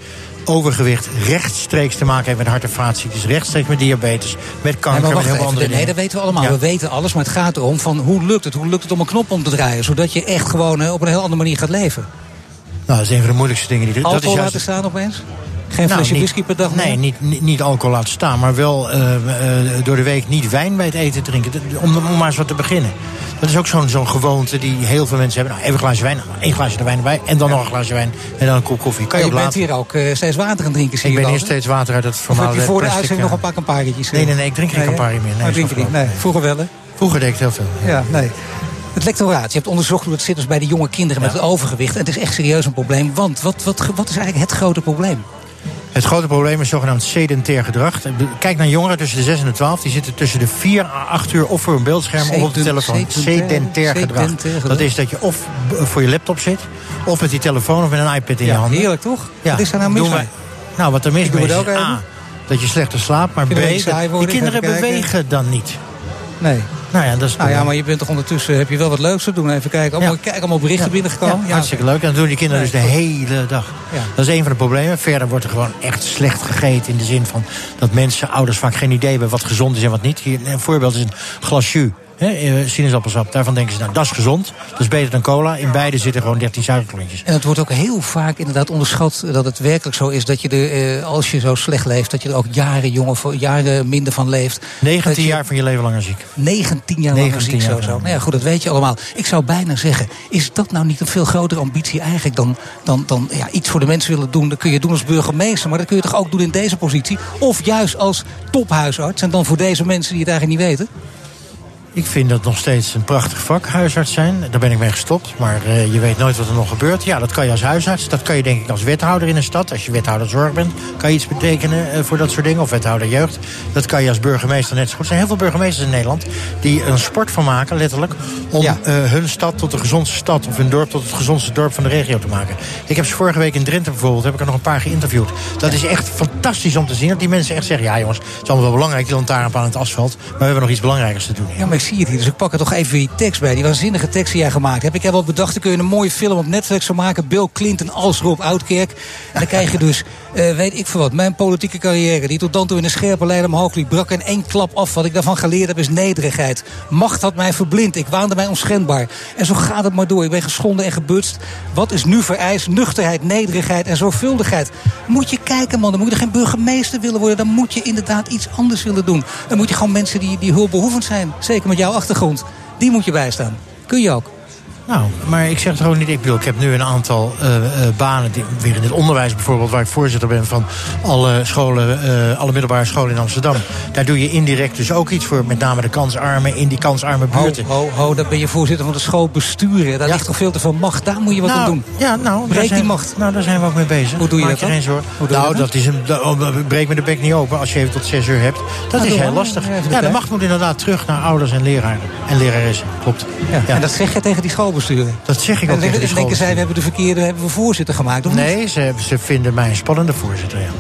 overgewicht rechtstreeks te maken heeft met hart- en vaatziektes. Rechtstreeks met diabetes, met Nee, kanker, maar met heel andere Nee, dat weten we allemaal. Ja. We weten alles, maar het gaat erom van hoe lukt het? Hoe lukt het om een knop om te draaien? Zodat je echt gewoon eh, op een heel andere manier gaat leven. Nou, dat is een van de moeilijkste dingen. Die, er- dat is Alcohol juist laten staan opeens? Geen Nou, flesje whisky per dag Nee, niet, niet, niet alcohol laten staan, maar wel eh, eh, door de week niet wijn bij het eten drinken. Om, om maar eens wat te beginnen. Dat is ook zo'n zo'n gewoonte die heel veel mensen hebben. Nou, even een glaasje wijn, nou, één glaasje wijn erbij. En dan nog een glaasje wijn en dan een kop koffie. Kan je, je bent laten. hier ook eh, steeds water gaan drinken, zie Ik ben hier steeds water uit het Of formale heb je voor de uitzending nog een paar Campari'tjes? Nee, nee, nee, ik drink geen Nee? Campari meer. Nee, Oh, drink je niet? Nee, vroeger wel, hè? Vroeger deed ik heel veel. Ja, nee. Het lectoraat, je hebt onderzocht hoe het zit dus bij de jonge kinderen met het overgewicht. En het is echt serieus een probleem. Want wat, wat, wat is eigenlijk het grote probleem? Het grote probleem is zogenaamd sedentair gedrag. Kijk naar jongeren tussen de 6 en de 12. Die zitten tussen de 4 à 8 uur of voor een beeldscherm of op de telefoon. sedentair- Sedentair gedrag. sedentair. Dat is dat je of voor je laptop zit, of met die telefoon of met een iPad in je Ja, handen. heerlijk toch? Ja, Wat is daar nou mis mee? Nou, wat er mis mee is. A, dat je slechter slaapt. Maar B, dat- die kinderen bewegen dan niet. Nee. Nou ja, dat is Nou ja, maar je bent toch ondertussen, heb je wel wat leuks te doen. Even kijken, allemaal, kijk, allemaal berichten binnengekomen. Ja, hartstikke leuk. En dat doen die kinderen dus de hele dag. Ja. Dat is een van de problemen. Verder wordt er gewoon echt slecht gegeten. In de zin van dat mensen, ouders vaak geen idee hebben wat gezond is en wat niet. Hier, een voorbeeld is een glas jus. Hè, eh, sinaasappelsap. Daarvan denken ze, nou, dat is gezond. Dat is beter dan cola. In beide zitten gewoon 13 suikerklontjes. En het wordt ook heel vaak inderdaad onderschat dat het werkelijk zo is dat je er, eh, als je zo slecht leeft, dat je er ook jaren jonger, voor- jaren minder van leeft. 19 Dat je- jaar van je leven langer ziek. 19 jaar langer 19 ziek jaar sowieso. langer. Nou ja, goed, dat weet je allemaal. Ik zou bijna zeggen, is dat nou niet een veel grotere ambitie eigenlijk dan, dan, dan ja, iets voor de mensen willen doen? Dat kun je doen als burgemeester, maar dat kun je toch ook doen in deze positie? Of juist als tophuisarts en dan voor deze mensen die het eigenlijk niet weten? Ik vind dat nog steeds een prachtig vak, huisarts zijn. Daar ben ik mee gestopt. Maar eh, je weet nooit wat er nog gebeurt. Ja, dat kan je als huisarts. Dat kan je denk ik als wethouder in een stad. Als je wethouder zorg bent, kan je iets betekenen eh, voor dat soort dingen. Of wethouder jeugd. Dat kan je als burgemeester net zo goed. Er zijn heel veel burgemeesters in Nederland die er een sport van maken, letterlijk. Om Ja. eh, hun stad tot de gezondste stad. Of hun dorp tot het gezondste dorp van de regio te maken. Ik heb ze vorige week in Drenthe bijvoorbeeld, heb ik er nog een paar geïnterviewd. Dat is echt fantastisch om te zien. Dat die mensen echt zeggen, ja jongens, het is allemaal wel belangrijk, die lantaarnpaal en het asfalt. Maar we hebben nog iets belangrijkers te doen. Ja, maar ik zie het hier, dus ik pak er toch even die tekst bij. Die waanzinnige tekst die jij gemaakt hebt. Ik heb wel bedacht, dan kun je een mooie film op Netflix van maken. Bill Clinton als Rob Oudkerk. En dan krijg je dus, eh, weet ik veel wat, mijn politieke carrière... die tot dan toe in een scherpe lijn omhoog liep, brak in één klap af. Wat ik daarvan geleerd heb is nederigheid. Macht had mij verblind, ik waande mij onschendbaar. En zo gaat het maar door. Ik ben geschonden en gebutst. Wat is nu vereist? Nuchterheid, nederigheid en zorgvuldigheid. Moet je kijken, man. Dan moet je geen burgemeester willen worden. Dan moet je inderdaad iets anders willen doen. Dan moet je gewoon mensen die, die hulpbehoevend zijn. Zeker met jouw achtergrond. Die moet je bijstaan. Kun je ook. Nou, maar ik zeg het gewoon niet. Ik bedoel, ik heb nu een aantal eh, eh, banen, die, weer in het onderwijs bijvoorbeeld, waar ik voorzitter ben van alle scholen, eh, alle middelbare scholen in Amsterdam. Daar doe je indirect dus ook iets voor, met name de kansarmen in die kansarme buurten. Ho, ho, dan ben je voorzitter van de school besturen. Daar ligt toch veel te veel macht. Daar moet je wat nou, aan doen. Ja, nou, Breek zijn- die macht. Nou, daar zijn we ook mee bezig. Hoe doe je Maak dat dan? Hoe je nou, dat dat is een. dat- oh, breek me de bek niet open als je even tot zes uur hebt. Dat Nou, is heel lastig. Ja, de macht moet inderdaad terug naar ouders en leraren en leraressen. Klopt. Ja. En dat zeg je tegen die Dat zeg ik ook tegen denken zij, we hebben de verkeerde hebben we voorzitter gemaakt. Of niet? Nee, ze, ze vinden mij een spannende voorzitter. Ja.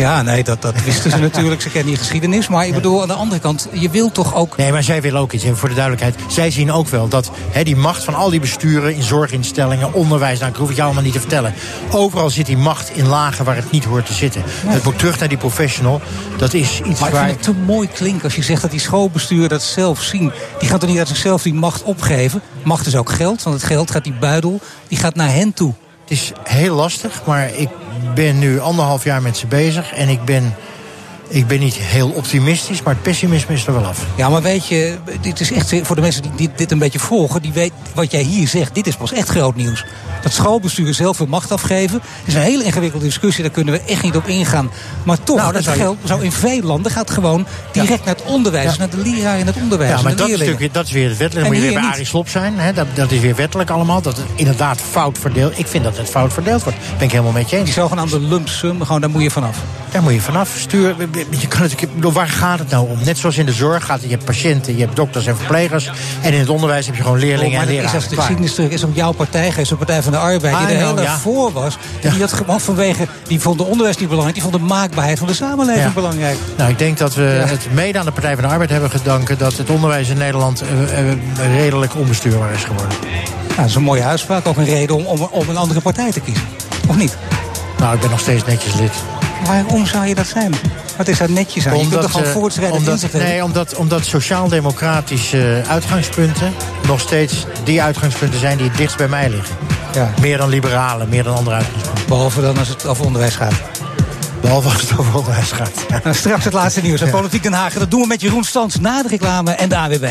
Ja, nee, dat, dat wisten ze natuurlijk. Ze kennen die geschiedenis. Maar ik bedoel, aan de andere kant, je wil toch ook... Nee, maar zij willen ook iets. En voor de duidelijkheid, zij zien ook wel dat die macht van al die besturen in zorginstellingen, onderwijs, nou, ik hoef het jou allemaal niet te vertellen. Overal zit die macht in lagen waar het niet hoort te zitten. Het moet terug naar die professional. Dat is iets Maar ik waar. vind het te mooi klinken als je zegt dat die schoolbesturen dat zelf zien. Die gaan toch niet uit zichzelf die macht opgeven? Macht is ook geld, want het geld gaat die buidel, die gaat naar hen toe. Het is heel lastig, maar ik ben nu anderhalf jaar met ze bezig. En ik ben, ik ben niet heel optimistisch, maar het pessimisme is er wel af. Ja, maar weet je, dit is echt voor de mensen die dit, een beetje volgen, die weten wat jij hier zegt. Dit is pas echt groot nieuws. Dat schoolbesturen zelf veel macht afgeven, is een hele ingewikkelde discussie. Daar kunnen we echt niet op ingaan. Maar toch, Nou, dat zou je- geld zou in veel landen gaat gewoon direct naar het onderwijs, Ja. naar de leraar in het onderwijs. Ja, en maar dat natuurlijk, dat is weer het wettelijk. Dan moet je weer bij. Arie Slob zijn. Hè? Dat, dat is weer wettelijk allemaal. Dat het inderdaad fout verdeeld. Ik vind dat het fout verdeeld wordt. Ben ik helemaal met je eens. Die zogenaamde lump sum, gewoon daar moet je vanaf. Daar moet je vanaf. Stuur, je kan natuurlijk, bedoel, waar gaat het nou om? Net zoals in de zorg gaat het, je hebt patiënten, je hebt dokters en verplegers. En in het onderwijs heb je gewoon leerlingen Oh, maar en dat is leraren. als de Klaar. geschiedenis terug is op jouw partij geweest, de Partij van de Arbeid, die Ah, er heel erg ja. voor was. En die had gewoon vanwege, die vond de onderwijs niet belangrijk, die vond de maakbaarheid van de samenleving Ja. belangrijk. Nou, ik denk dat we het mede aan de Partij van de Arbeid hebben gedanken... dat het onderwijs in Nederland eh, eh, redelijk onbestuurbaar is geworden. Nou, dat is een mooie uitspraak, ook een reden om, om, om een andere partij te kiezen. Of niet? Nou, ik ben nog steeds netjes lid. Waarom zou je dat zijn? Wat is daar netjes aan? je kunt toch gewoon eh, voortschrijdend omdat? Nee, omdat, omdat sociaal-democratische uitgangspunten... nog steeds die uitgangspunten zijn die het dichtst bij mij liggen. Ja. Meer dan liberalen, meer dan andere uitgangspunten. Behalve dan als het over onderwijs gaat. Behalve als het over onderwijs gaat. Nou, straks het laatste nieuws uit Politiek Den Haag. Dat doen we met Jeroen Stans na de reclame en de AWB.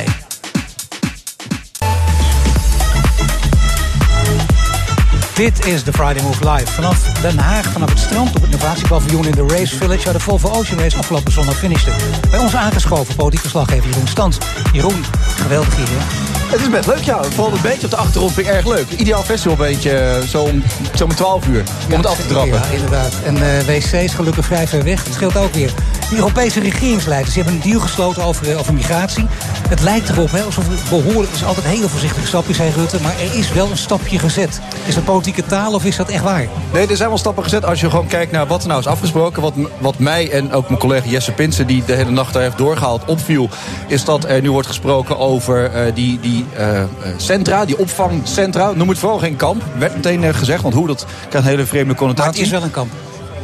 Dit is de Friday Move Live. Vanaf Den Haag, vanaf het strand op het innovatiepaviljoen in de Race Village... waar de Volvo Ocean Race afgelopen zondag finishte. Bij ons aangeschoven politiek verslaggever Jeroen Stans. Jeroen, geweldig hier, hè? Het is best leuk, ja. Vooral het beetje op de achtergrond vind ik erg leuk. Ideaal festivalbeentje, eh, zo om, zo om 12 uur. Om het af te trappen. Ja, inderdaad. En eh, wc's gelukkig vrij ver weg. Dat scheelt ook weer. De Europese regeringsleiders die hebben een deal gesloten over, eh, over migratie. Het lijkt erop, hè, alsof het behoorlijk is. Altijd hele voorzichtige stapjes, zei Rutte. Maar er is wel een stapje gezet. Is dat politieke taal of is dat echt waar? Nee, er zijn wel stappen gezet. Als je gewoon kijkt naar wat er nou is afgesproken. Wat, wat mij en ook mijn collega Jesse Pinsen, die de hele nacht daar heeft doorgehaald, opviel. Is dat er nu wordt gesproken over eh, die, die eh, centra, die opvangcentra. Noem het vooral geen kamp. Werd meteen gezegd, want hoe dat krijgt een hele vreemde Maar connotatie. het is wel een kamp.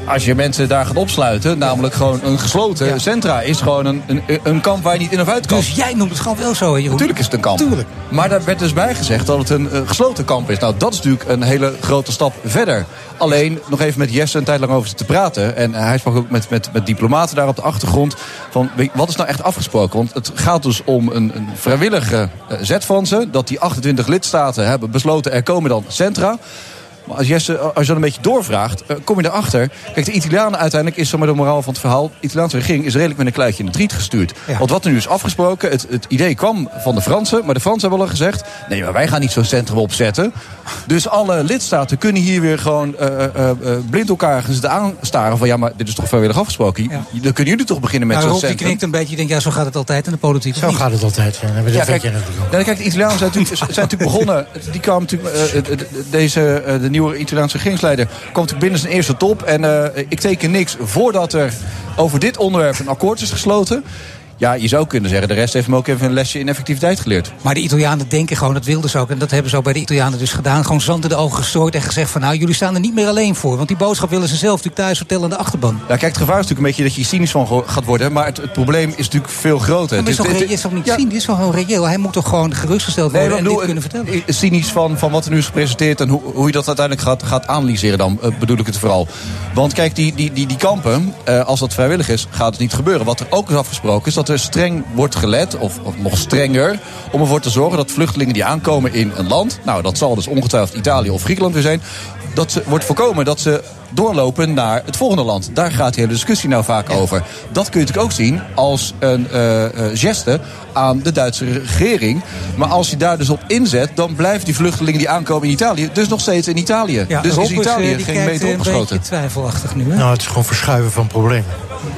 Als je mensen daar gaat opsluiten, namelijk gewoon een gesloten centra, is gewoon een, een, een kamp waar je niet in of uit kan. Dus jij noemt het gewoon wel zo, Jeroen? Natuurlijk is het een kamp. Tuurlijk. Maar daar werd dus bij gezegd dat het een gesloten kamp is. Nou, dat is natuurlijk een hele grote stap verder. Alleen nog even met Jesse een tijd lang over te praten. En hij sprak ook met, met, met diplomaten daar op de achtergrond. Van wat is nou echt afgesproken? Want het gaat dus om een, een vrijwillige eh, zet van ze. Dat die 28 lidstaten hebben besloten er komen dan centra. Maar als, Jesse, als je dan een beetje doorvraagt, eh, kom je erachter. Kijk, de Italianen uiteindelijk is de moraal van het verhaal. De Italiaanse regering is redelijk met een kluitje in de driet gestuurd. Want wat er nu is afgesproken, het, het idee kwam van de Fransen. Maar de Fransen hebben al gezegd: nee, maar wij gaan niet zo'n centrum opzetten. Dus alle lidstaten kunnen hier weer gewoon eh, eh, eh, blind elkaar aanstaren. Van ja, maar dit is toch vrijwillig afgesproken. Dan kunnen jullie toch beginnen met Nou, zo'n Rob, die centrum. knikt een beetje. Ik denk, ja, zo gaat het altijd in de politiek. Zo gaat het altijd. Ja. Dan hebben we Ja, dat kijk, je ja, kijk, de Italianen zijn natuurlijk, zijn natuurlijk begonnen. Die kwamen natuurlijk, eh, eh, de- deze, eh, de nieuwe Italiaanse regeringsleider natuurlijk binnen zijn eerste top. En eh, ik teken niks voordat er over dit onderwerp een akkoord is gesloten. Ja, je zou kunnen zeggen, de rest heeft hem ook even een lesje in effectiviteit geleerd. Maar de Italianen denken gewoon, dat wilden ze ook. En dat hebben ze ook bij de Italianen dus gedaan. Gewoon zand in de ogen gestrooid en gezegd van... nou, jullie staan er niet meer alleen voor. Want die boodschap willen ze zelf natuurlijk thuis vertellen aan de achterban. Ja, kijk, het gevaar is natuurlijk een beetje dat je cynisch van gaat worden. Maar het, het probleem is natuurlijk veel groter. Maar is Het- toch, is toch niet zien? Dit is wel gewoon reëel. Hij moet toch gewoon gerustgesteld worden en dit kunnen vertellen. eh, cynisch van, van wat er nu is gepresenteerd en hoe, hoe je dat uiteindelijk gaat, gaat analyseren dan, eh, bedoel ik het vooral. Want kijk, die, die, die, die kampen, eh, als dat vrijwillig is, gaat het niet gebeuren. Wat er ook is afgesproken is dat er streng wordt gelet, of, of nog strenger, om ervoor te zorgen dat vluchtelingen die aankomen in een land, nou dat zal dus ongetwijfeld Italië of Griekenland weer zijn, dat ze, wordt voorkomen dat ze doorlopen naar het volgende land. Daar gaat die hele discussie nou vaak over. Dat kun je natuurlijk ook zien als een eh, eh, geste aan de Duitse regering. Maar als je daar dus op inzet, dan blijven die vluchtelingen die aankomen in Italië... dus nog steeds in Italië. Ja, dus is Italië eh, geen meter eh, een opgeschoten. beetje twijfelachtig nu, hè? Nou, het is gewoon verschuiven van problemen.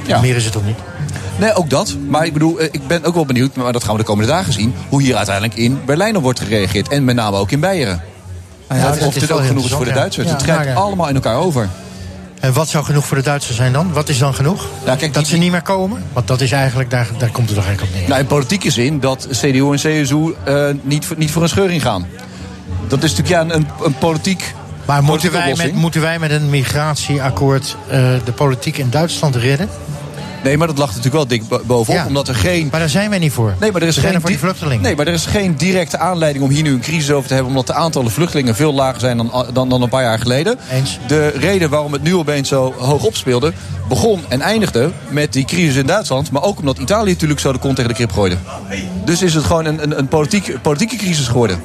Ja. Meer is het toch niet? Nee, ook dat. Maar ik bedoel, eh, ik ben ook wel benieuwd... maar dat gaan we de komende dagen zien... hoe hier uiteindelijk in Berlijn op wordt gereageerd. En met name ook in Beieren. Nou ja, of dit ook genoeg is voor de. Duitsers. Ja, het grijpt nou ja. allemaal in elkaar over. En wat zou genoeg voor de Duitsers zijn dan? Wat is dan genoeg? dat ze niet meer komen? Want dat is eigenlijk, daar, daar komt het toch eigenlijk op neer. Nou, in politieke zin dat CDU en CSU eh, niet, voor- niet voor een scheuring gaan. Dat is natuurlijk ja, een, een politiek. Maar moeten wij, met, moeten wij met een migratieakkoord eh, de politiek in Duitsland redden? Nee, maar dat lag natuurlijk wel dik bo- bovenop. Ja. Omdat er geen. Maar daar zijn wij niet voor. Nee, maar er is We geen er voor die di- vluchtelingen. Nee, maar er is geen directe aanleiding om hier nu een crisis over te hebben. Omdat de aantallen vluchtelingen veel lager zijn dan, dan, dan een paar jaar geleden. Eens. De reden waarom het nu opeens zo hoog opspeelde. begon en eindigde met die crisis in Duitsland. Maar ook omdat Italië natuurlijk zo de kont tegen de krip gooide. Dus is het gewoon een, een, een politiek, politieke crisis geworden.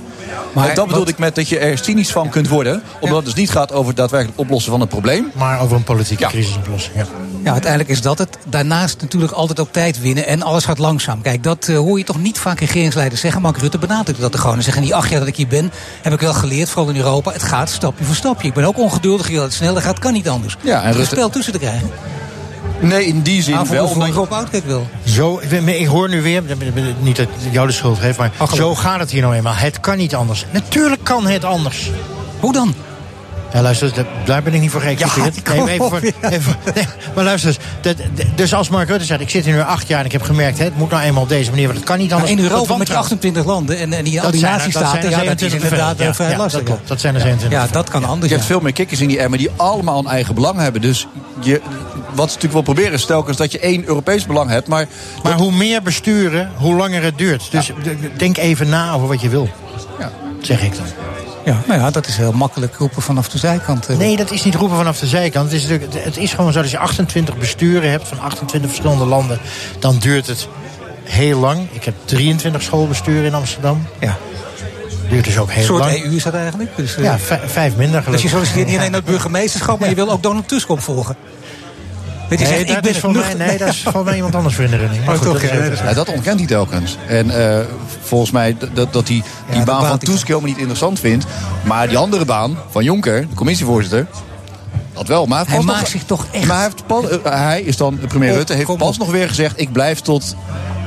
Maar en dat bedoelde wat- ik met dat je er cynisch van kunt worden. Omdat het dus niet gaat over het daadwerkelijk oplossen van het probleem. Maar over een politieke crisisoplossing. Ja. Ja, uiteindelijk is dat het. Daarnaast natuurlijk altijd ook tijd winnen en alles gaat langzaam. Kijk, dat eh, hoor je toch niet vaak regeringsleiders zeggen. Mark Rutte benadrukt dat er gewoon. En zeggen, in die acht jaar dat ik hier ben, heb ik wel geleerd, vooral in Europa, het gaat stapje voor stapje. Ik ben ook ongeduldig, je wil dat het sneller gaat, kan niet anders. Ja, en Er is een Rutte- spel tussen te krijgen. Nee, in die zin wel. omdat je- Rob Oudkijk wel. Zo, ik hoor nu weer, niet dat ik jou de schuld geef, maar zo gaat het hier nou eenmaal. Het kan niet anders. Natuurlijk kan het anders. Hoe dan? Ja, luister, daar ben ik niet voor geëquipeerd. Ja, nee, maar, even, nee, maar luister eens. dat- dus als Mark Rutte zegt, ik zit hier nu acht jaar en ik heb gemerkt... Hè, het moet nou eenmaal op deze manier, want het kan niet Maar anders. in Europa met wantrouwen. 28 landen en, en die, al Dat die ja, dat is 27 inderdaad eh, vrij Ja, lastig. dat klopt. Dat zijn er 27 Ja, dat kan anders. Je ja. hebt veel meer kikkers in die emmer die allemaal een eigen belang hebben. Dus je, wat ze natuurlijk wel proberen is telkens dat je één Europees belang hebt. Maar, Maar hoe meer besturen, hoe langer het duurt. Dus denk even na over wat je wil. Ja. Zeg ik dan. Ja, nou ja, dat is heel makkelijk roepen vanaf de zijkant. eh. Nee, dat is niet roepen vanaf de zijkant. Het is, natuurlijk- het is gewoon zo dat als je 28 besturen hebt van 28 verschillende landen, dan duurt het heel lang. Ik heb 23 schoolbesturen in Amsterdam. Ja. Duurt dus ook heel Een soort lang. EU is dat eigenlijk. Dus, eh, Ja, vij- vijf minder dus gelukkig. je solliciteert niet alleen naar het burgemeesterschap, maar je wil ook Donald Tusk opvolgen. Je, Nee, zegt, dat ik ben is voor mij, nee, dat is voor mij iemand anders voor in de running. Maar Oh, goed, toch, dat is ja, dat ontkent hij telkens. En eh, volgens mij dat, dat hij die dat baan van Tusk helemaal niet interessant vindt. Maar die andere baan van Jonker, de commissievoorzitter, dat wel. Maar hij, maakt nog- zich toch echt... Maar hij, heeft pas, eh, hij is dan, premier Oh, Rutte, heeft pas op. nog weer gezegd... ik blijf tot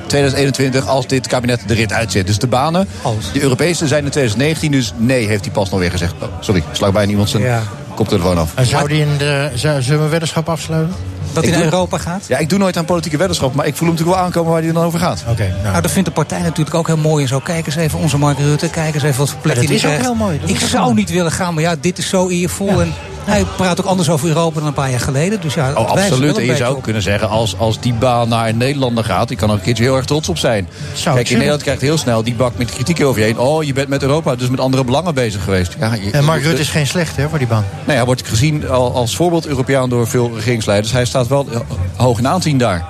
2021 als dit kabinet de rit uitzet. Dus de banen, Als. de Europese zijn in 2019, dus nee, heeft hij pas nog weer gezegd. Oh, sorry, slag bijna iemand zijn Ja. koptelefoon af. En zou die in de, zou, zullen we een weddenschap afsluiten? Dat naar doe- Europa gaat? Ja, ik doe nooit aan politieke weddenschap, maar ik voel hem natuurlijk wel aankomen waar hij dan over gaat. Oké, nou. Nou, dat vindt de partij natuurlijk ook heel mooi en zo. Kijk eens even, onze Mark Rutte, kijk eens even wat voor plek Ja, dat hij is ook heel mooi, dat Ik zou mooi. niet willen gaan, maar ja, dit is zo eervol. En hij praat ook anders over Europa dan een paar jaar geleden. Dus ja, Oh, absoluut. En je zou op. kunnen zeggen, als, als die baan naar een Nederlander gaat... ik kan er een keertje heel erg trots op zijn. Zou Kijk, in Nederland krijgt heel snel die bak met kritiek over je heen. Oh, je bent met Europa, dus met andere belangen bezig geweest. Ja, je- En Mark Rutte is geen slecht hè, voor die baan. Nee, hij wordt gezien al- als voorbeeld Europeaan door veel regeringsleiders. Hij staat wel eh, hoog in aanzien daar.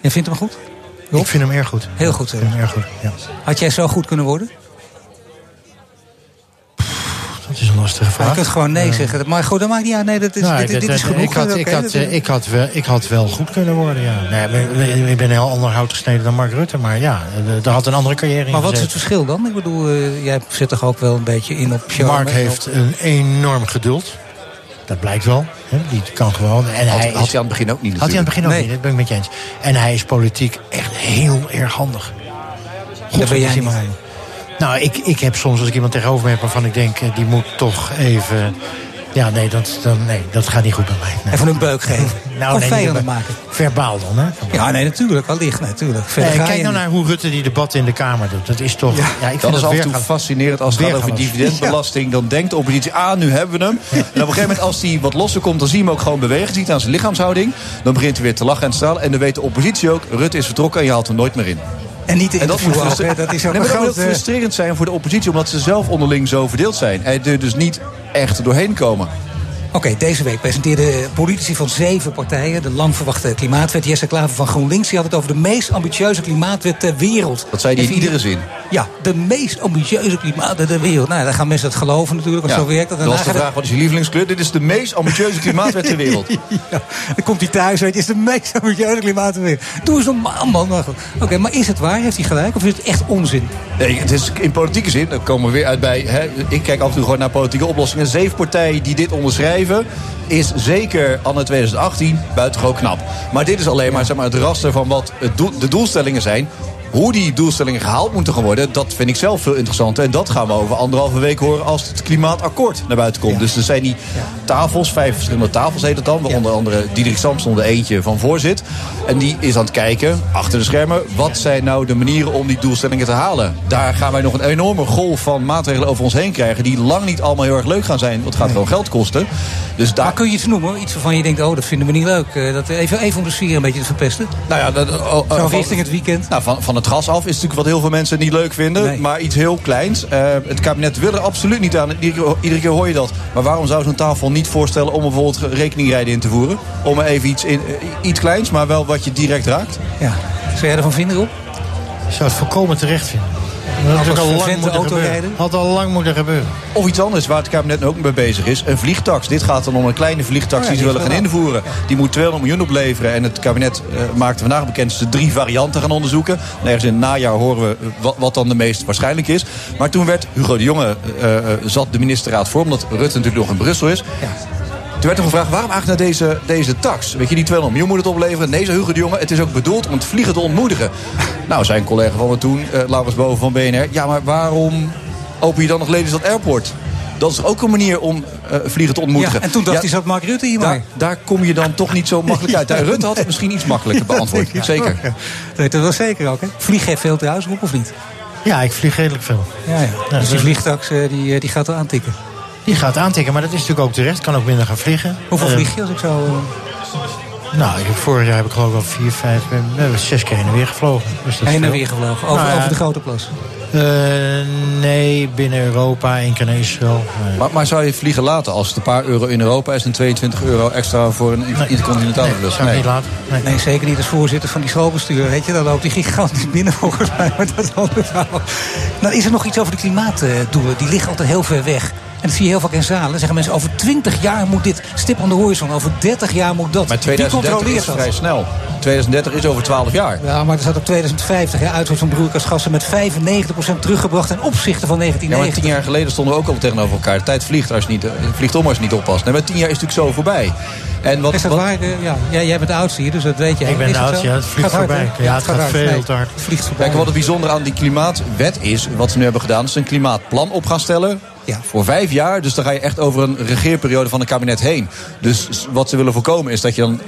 Je vindt hem goed? Ik vind hem erg goed. Heel goed. Ik vind hem erg goed, ja. Had jij zo goed kunnen worden? Dat is een lastige vraag. je kunt gewoon nee zeggen. Maar goed, dat maakt niet uit. Nee, dat is, Nou, dit, is genoeg. ik, had, ik, had, eh, ik, had wel, ik had wel goed kunnen worden, ja. Nee, ik- ik ben heel ander hout gesneden dan Mark Rutte. Maar ja, eh, daar had een andere carrière in Maar wat is het verschil dan? Ik bedoel, eh, jij zit toch ook wel een beetje in op show. Mark heeft een enorm geduld. Dat blijkt wel. Hè? Die kan gewoon. En Had, hij had is, hij aan het begin ook niet had hij aan het begin ook Nee. niet, dat ben ik met je eens. En hij is politiek echt heel erg handig. God, Dat ben jij niet. Nou, ik, ik heb soms als ik iemand tegenover me heb waarvan ik denk, eh, die moet toch even... Ja, nee, dat, dan, nee, dat gaat niet goed bij mij. Nee. Even een beuk geven. Nou, of nee, vijanden niet- maken. Verbaal dan, hè? Ja, nee, natuurlijk. Allicht, natuurlijk. Verder kijk nou naar hoe Rutte die debatten in de Kamer doet. Dat is toch... Ja, ik vind Dat is af en toe weerga- fascinerend als het gaat over dividendbelasting. Dan denkt de oppositie, ah, nu hebben we hem. En op een gegeven moment, als hij wat losser komt... dan zie je hem ook gewoon bewegen. Ziet aan zijn lichaamshouding. Dan begint hij weer te lachen en te stralen. En dan weet de oppositie ook, Rutte is vertrokken en je haalt hem nooit meer in. En niet de En dat moet. Dat is ook Nee, maar frustrerend zijn voor de oppositie... omdat ze zelf onderling zo verdeeld zijn. En er dus niet echt doorheen komen. Oké, deze week presenteerden politici van zeven partijen de lang verwachte klimaatwet. Jesse Klaver van GroenLinks die had het over de meest ambitieuze klimaatwet ter wereld. Dat zei hij in iedere zin. Ja, de meest ambitieuze klimaatwet ter wereld. Nou, dan gaan mensen het geloven natuurlijk, want Ja, zo werkt dat. dat was de vraag, wat is je lievelingskleur? Dit is de meest ambitieuze klimaatwet ter wereld. ja, dan komt hij thuis, weet je, is de meest ambitieuze klimaatwet ter wereld. Doe eens normaal, man. Oké, maar is het waar? Heeft hij gelijk? Of is het echt onzin? Nee, het is in politieke zin, dan komen we weer uit bij... Hè, ik kijk af en toe gewoon naar politieke oplossingen. Zeven partijen die dit onderschrijven... is zeker anno 2018 buitengewoon knap. Maar dit is alleen maar, zeg maar het raster van wat de doelstellingen zijn... Hoe die doelstellingen gehaald moeten gaan worden, dat vind ik zelf veel interessanter. En dat gaan we over anderhalve week horen als het klimaatakkoord naar buiten komt. Dus er zijn die tafels, vijf verschillende tafels heet het dan. Waar onder andere Diederik Samson er eentje van voorzit. En die is aan het kijken, achter de schermen, wat zijn nou de manieren om die doelstellingen te halen. Daar gaan wij nog een enorme golf van maatregelen over ons heen krijgen. Die lang niet allemaal heel erg leuk gaan zijn. Want het gaat gewoon geld kosten. Dus daar Maar kun je iets noemen? Iets waarvan je denkt, oh, dat vinden we niet leuk. Eh, Dat, even, even om de sfeer een beetje te verpesten. Nou ja, dat, oh, oh, Zo van- richting het weekend. Nou, van, van het gas af is natuurlijk wat heel veel mensen niet leuk vinden. Maar iets heel kleins. Eh, het kabinet wil er absoluut niet aan. Iedere, keer- iedere keer hoor je dat. Maar waarom zou zo'n tafel niet voorstellen om bijvoorbeeld rekeningrijden in te voeren? Om er even iets, in, eh, iets kleins, maar wel wat je direct raakt. Ja. Zou jij ervan vinden, Rob? Ik zou het volkomen terecht vinden. Dat had ook al lang moeten. Had al lang moeten gebeuren. Of iets anders waar het kabinet ook mee bezig is. Een vliegtax. Dit gaat dan om een kleine vliegtax Oh ja, die ze willen gaan wel invoeren. Die moet 200 miljoen opleveren. En het kabinet eh, maakte vandaag bekend dat ze drie varianten gaan onderzoeken. En ergens in het najaar horen we eh, wat, wat dan de meest waarschijnlijk is. Maar toen werd Hugo de Jonge, eh, zat de ministerraad voor. Omdat Rutte natuurlijk nog in Brussel is. Werd er gevraagd, waarom eigenlijk naar deze, deze tax? Weet je, die 200 miljoen moet het opleveren. Nee, zei Hugo de Jonge, het is ook bedoeld om het vliegen te ontmoedigen. Nou, zijn collega van me toen, uh, Laurens Boven van BNR... ja, maar waarom open je dan nog Lelystad Airport? Dat is ook een manier om uh, vliegen te ontmoedigen. Ja, en toen dacht hij, zat Mark Rutte hier daar, maar. Daar kom je dan toch niet zo makkelijk uit. Ja, Rutte had het misschien iets makkelijker beantwoord. Ja, zeker. Dat weet dat wel zeker ook, hè? Vlieg jij veel trouwens, Roep, of niet? Ja, ik vlieg redelijk veel. Ja, ja. Ja, dus die vliegtax eh, die, eh, die gaat er aantikken. Die gaat aantikken, maar dat is natuurlijk ook terecht. Kan ook minder gaan vliegen. Hoeveel Eh, vlieg je als ik zo... eh, Nou, ik heb, vorig jaar heb ik geloof ik al vier, vijf, we hebben zes keer heen en weer gevlogen. Dus dat heen en veel. weer gevlogen? Over, Nou ja, over de grote plas? eh, nee, binnen Europa, één keer naar Israël. Nee. Maar, maar zou je vliegen laten als het een paar euro in Europa is... en 22 euro extra voor een intercontinentale Nee, zou ik niet laten. Nee. Nee, zeker niet als voorzitter van die schoolbestuur. Weet je, dan loopt die gigantisch binnen volgens mij. Maar dat is een andere verhaal. Dan is er nog iets over de klimaatdoelen. Die liggen altijd heel ver weg. En dat zie je heel vaak in zalen. Dan zeggen mensen, over 20 jaar moet dit stip aan de horizon. Over 30 jaar moet dat. Maar Wie 2030 is dat? vrij snel. 2030 is over 12 jaar. Ja, maar er staat op 2050 hè, uitstoot van broeikasgassen met 95% teruggebracht ten opzichte van Ja, maar 1990. tien jaar geleden stonden we ook al tegenover elkaar. De tijd vliegt, als je niet, eh, vliegt om als je niet oppast. Nee, maar tien jaar is natuurlijk zo voorbij. En wat, is dat wat- waar? eh, Ja, jij, jij bent de oudste hier, dus dat weet jij. Ik ben Is de oudste, ja, het vliegt voorbij. Ja, het gaat veel Nee, te hard. Het vliegt voorbij. Kijk, wat het bijzondere aan die klimaatwet is, wat ze nu hebben gedaan, is een klimaatplan op gaan stellen. Ja. Voor vijf jaar, dus dan ga je echt over een regeerperiode van een kabinet heen. Dus wat ze willen voorkomen is dat je dan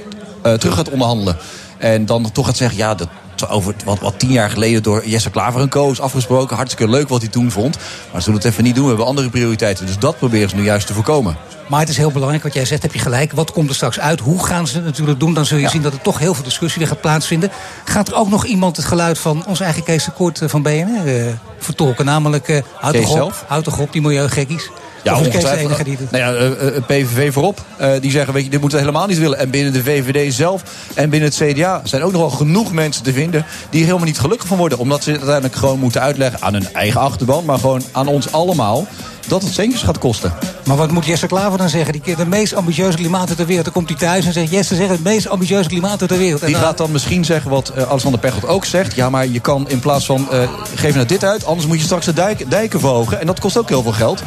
eh, terug gaat onderhandelen. En dan toch gaat zeggen, ja, dat over wat, wat tien jaar geleden door Jesse Klaver en Co. is afgesproken. Hartstikke leuk wat hij toen vond. Maar ze zullen het even niet doen, we hebben andere prioriteiten. Dus dat proberen ze nu juist te voorkomen. Maar het is heel belangrijk wat jij zegt, heb je gelijk. Wat komt er straks uit? Hoe gaan ze het natuurlijk doen? Dan zul je zien dat er toch heel veel discussie weer gaat plaatsvinden. Gaat er ook nog iemand het geluid van onze eigen Kees de Kort eh, van BNR eh, vertolken? Namelijk, uh, houd toch op, houd toch op, die milieugekkies. Ja, ongetwijfeld. die. Nou ja, eh, eh, PVV voorop. Eh, die zeggen, weet je, dit moeten we helemaal niet willen. En binnen de VVD zelf en binnen het CDA zijn ook nog wel genoeg mensen te vinden... die er helemaal niet gelukkig van worden. Omdat ze het uiteindelijk gewoon moeten uitleggen aan hun eigen achterban... maar gewoon aan ons allemaal, dat het centjes gaat kosten. Maar wat moet Jesse Klaver dan zeggen? Die keer de meest ambitieuze klimaat ter wereld. Dan komt hij thuis en zegt, Jesse zegt het meest ambitieuze klimaat ter wereld. En Die dan- gaat dan misschien zeggen wat eh, Alexander Pechtold ook zegt. Ja, maar je kan in plaats van eh geef nou dit uit... anders moet je straks de dijk, dijken verhogen. En dat kost ook heel veel geld.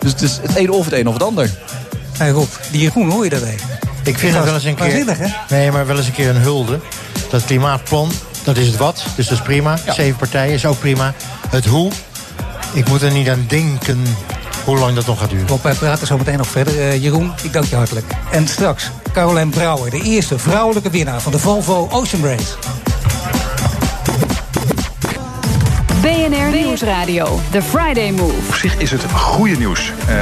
Dus het is het ene of het een of het ander. Hey Rob, die Jeroen hoor je dat even? Ik vind het wel eens een keer... Nee, maar wel eens een keer een hulde. Dat klimaatplan, dat is het wat. Dus dat is prima. Zeven partijen is ook prima. Het hoe, ik moet er niet aan denken hoe lang dat nog gaat duren. Rob, wij praten zo meteen nog verder. Eh, Jeroen, ik dank je hartelijk. En straks Caroline Brouwer, de eerste vrouwelijke winnaar van de Volvo Ocean Race. BNR Nieuwsradio. The Friday Move. Op zich is het goede nieuws eh,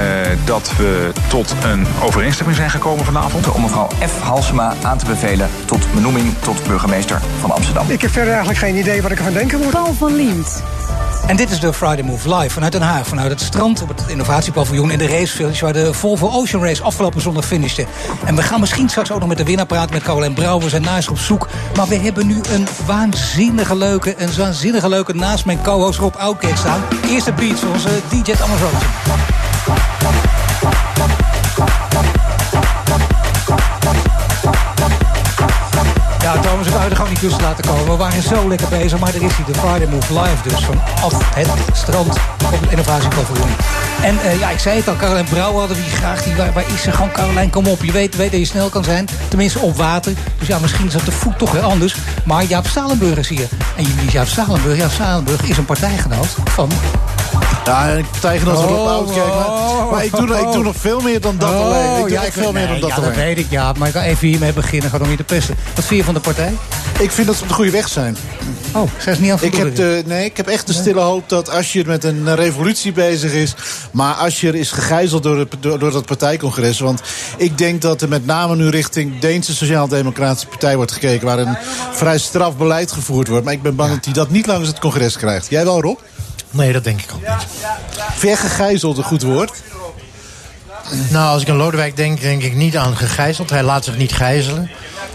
dat we tot een overeenstemming zijn gekomen vanavond. Om mevrouw F. Halsema aan te bevelen tot benoeming tot burgemeester van Amsterdam. Ik heb verder eigenlijk geen idee wat ik ervan denken moet. Paul van Liemt. En dit is de Friday Move live vanuit Den Haag. Vanuit het strand op het innovatiepaviljoen in de racevillage... waar de Volvo Ocean Race afgelopen zondag finishte. En we gaan misschien straks ook nog met de winnaar praten... met Caroline Brouwer. We zijn naast op zoek. Maar we hebben nu een waanzinnige leuke... een waanzinnige leuke naast mijn co-host Rob staan. Eerste beat van onze DJ Robinson. Tussen laten komen. We waren zo lekker bezig, maar er is hier de Friday Move Live dus. Vanaf het strand op het innovatiepaviljoen. En eh, ja, ik zei het al, Caroline Brouwer hadden we hier graag. Die, waar, waar is ze? Gewoon, Caroline, kom op. Je weet, weet dat je snel kan zijn. Tenminste, op water. Dus ja, misschien is dat de voet toch weer anders. Maar Jaap Stalenburg is hier. En wie is Jaap Stalenburg? Jaap Stalenburg is een partijgenoot van... Ja, en partijgenoot van Rob Oh, Oudkerk. Maar, maar ik, doe, ik doe nog veel meer dan dat alleen. Ik doe ja, echt veel meer dan dat ja, alleen. dat weet ik, ja. Maar ik ga even hiermee beginnen. Ga om je te pesten. Wat vind je van de partij? Ik vind dat ze op de goede weg zijn. Oh, zij is niet aan het ik heb, de, nee, ik heb echt de stille hoop dat Asscher met een revolutie bezig is. Maar Asscher is gegijzeld door, het, door, door dat partijcongres. Want ik denk dat er met name nu richting Deense Sociaal-Democratische Partij wordt gekeken. Waar een vrij straf beleid gevoerd wordt. Maar ik ben bang dat hij dat niet langs het congres krijgt. Jij wel, Rob? Nee, dat denk ik ook niet. Ver gegijzeld, een goed woord. Nou, als ik aan Lodewijk denk, denk ik niet aan gegijzeld. Hij laat zich niet gijzelen.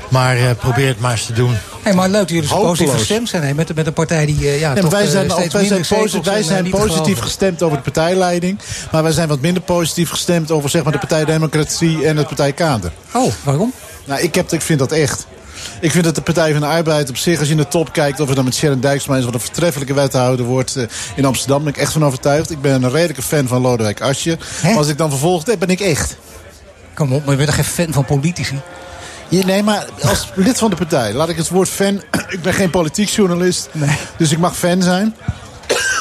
Maar eh, probeer het maar eens te doen. Hey, maar leuk dat jullie zo Hopeloos. positief gestemd zijn hè, met, de- met een partij die eh, ja, maar toch wij eh, zijn, ook, steeds wij zijn, wij eh, zijn positief gestemd over de partijleiding. Maar wij zijn wat minder positief gestemd over zeg maar, de Partij Democratie en het Partijkader. Oh, waarom? Nou, ik, heb, ik vind dat echt. Ik vind dat de Partij van de Arbeid op zich, als je in de top kijkt... of het dan met Sharon Dijksma is, wat een vertreffelijke wethouder wordt eh, in Amsterdam... ben ik echt van overtuigd. Ik ben een redelijke fan van Lodewijk. Maar als ik dan vervolgd heb, ben ik echt. Kom op, maar je bent toch geen fan van politici? Nee, maar als lid van de partij, laat ik het woord fan... ik ben geen politiek journalist, dus ik mag fan zijn.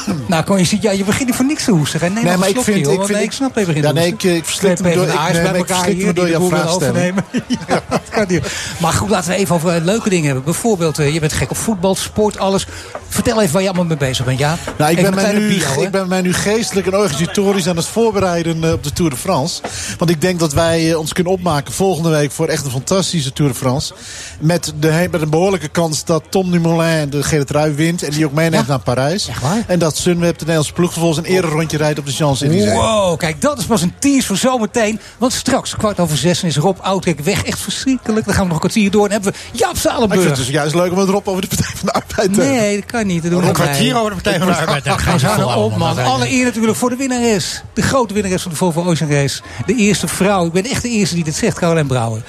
Nou, kon je ziet, ja, je begint niet voor niks te hoesten. hè? Neem Nee, maar ik vind- ik want vind- nee, ik snap je begint Ja, nee, ik, eh, verslik Twee me door- ik- nee, ik verslik me door jouw boel willen vraagstelling. overnemen. Ja, dat kan niet. Maar goed, laten we even over eh, leuke dingen hebben. Bijvoorbeeld, eh, je bent gek op voetbal, sport, alles. Vertel even waar je allemaal mee bezig bent, ja? Nou, ik Even ben, mij nu, bio, ik ben mij nu geestelijk en organisatorisch aan het voorbereiden op de Tour de France. Want ik denk dat wij ons kunnen opmaken volgende week voor echt een fantastische Tour de France. Met, de, met een behoorlijke kans dat Tom Dumoulin de gele trui wint. En die ook meeneemt naar Parijs. En dat Sunweb, de Nederlandse ploeg, vervolgens een ererondje rijdt op de Champs-Élysées. Wow, kijk, dat is pas een tease voor zometeen. Want straks, kwart over zes, is Rob Oudrek weg. Echt verschrikkelijk. Dan gaan we nog een kwartier door. En hebben we Jaap Maar ik vind Zalenburg. het dus juist leuk om het erop over de Partij van de Arbeid te hebben. Nee, dat kan niet. Dat doen Een kwartier over de Partij van de Arbeid. Daar gaan ze op, man. Alle eer natuurlijk voor de winnares. De grote winnares van de Volvo Ocean Race. De eerste vrouw. Ik ben echt de eerste die dit zegt, Caroline Brouwer.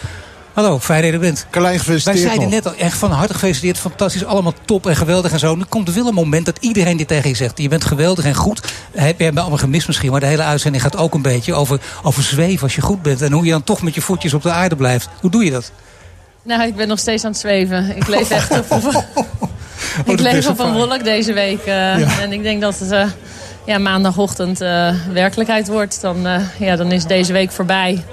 Hallo, fijn dat je er bent. Carlijn, gefeliciteerd Wij zeiden net al, echt van harte gefeliciteerd. Fantastisch, allemaal top en geweldig en zo. Nu komt er wel een moment dat iedereen dit tegen je zegt. Je bent geweldig en goed. Heb je allemaal gemist misschien. Maar de hele uitzending gaat ook een beetje over, over zweven als je goed bent. En hoe je dan toch met je voetjes op de aarde blijft. Hoe doe je dat? Nou, ik ben nog steeds aan het zweven. Ik leef echt op, op, ik dat leef op een wolk deze week. eh, En ik denk dat het eh, ja, maandagochtend eh, werkelijkheid wordt. Dan, eh, ja, dan is deze week voorbij.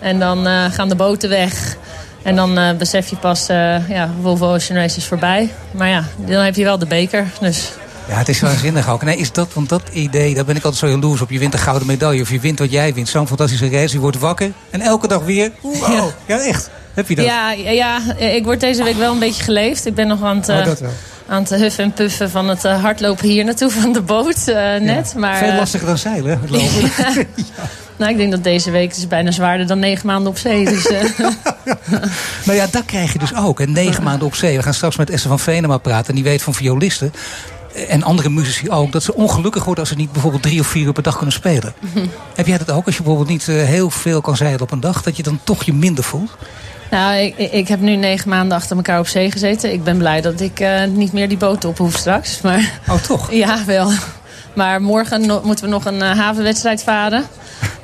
En dan eh, gaan de boten weg. En dan eh, besef je pas, eh ja, Volvo Ocean Race is voorbij. Maar ja, dan heb je wel de beker. Dus Ja, het is waanzinnig ook. Nee, is dat, want dat idee, daar ben ik altijd zo jaloers op. Je wint een gouden medaille of je wint wat jij wint. Zo'n fantastische race, je wordt wakker. En elke dag weer, wow. Ja, echt. Heb je dat? Ja, ja, ik word deze week wel een beetje geleefd. Ik ben nog aan het, Oh, dat wel. Aan het huffen en puffen van het eh, hardlopen hier naartoe van de boot eh, net. Maar, Veel eh, lastiger dan zeilen, het lopen. nou, ik denk dat deze week is bijna zwaarder dan negen maanden op zee. Dus, Nou ja, dat krijg je dus ook. hè. Negen maanden op zee. We gaan straks met Esther van Venema praten. En die weet van violisten. En andere muzici ook. Dat ze ongelukkig worden als ze niet bijvoorbeeld drie of vier uur per dag kunnen spelen. Heb jij dat ook? Als je bijvoorbeeld niet heel veel kan zeilen op een dag. Dat je dan toch je minder voelt? Nou, ik, ik heb nu negen maanden achter elkaar op zee gezeten. Ik ben blij dat ik eh, niet meer die boot op hoef straks. Maar, oh, toch? Ja, wel. Maar morgen no- moeten we nog een eh, havenwedstrijd varen.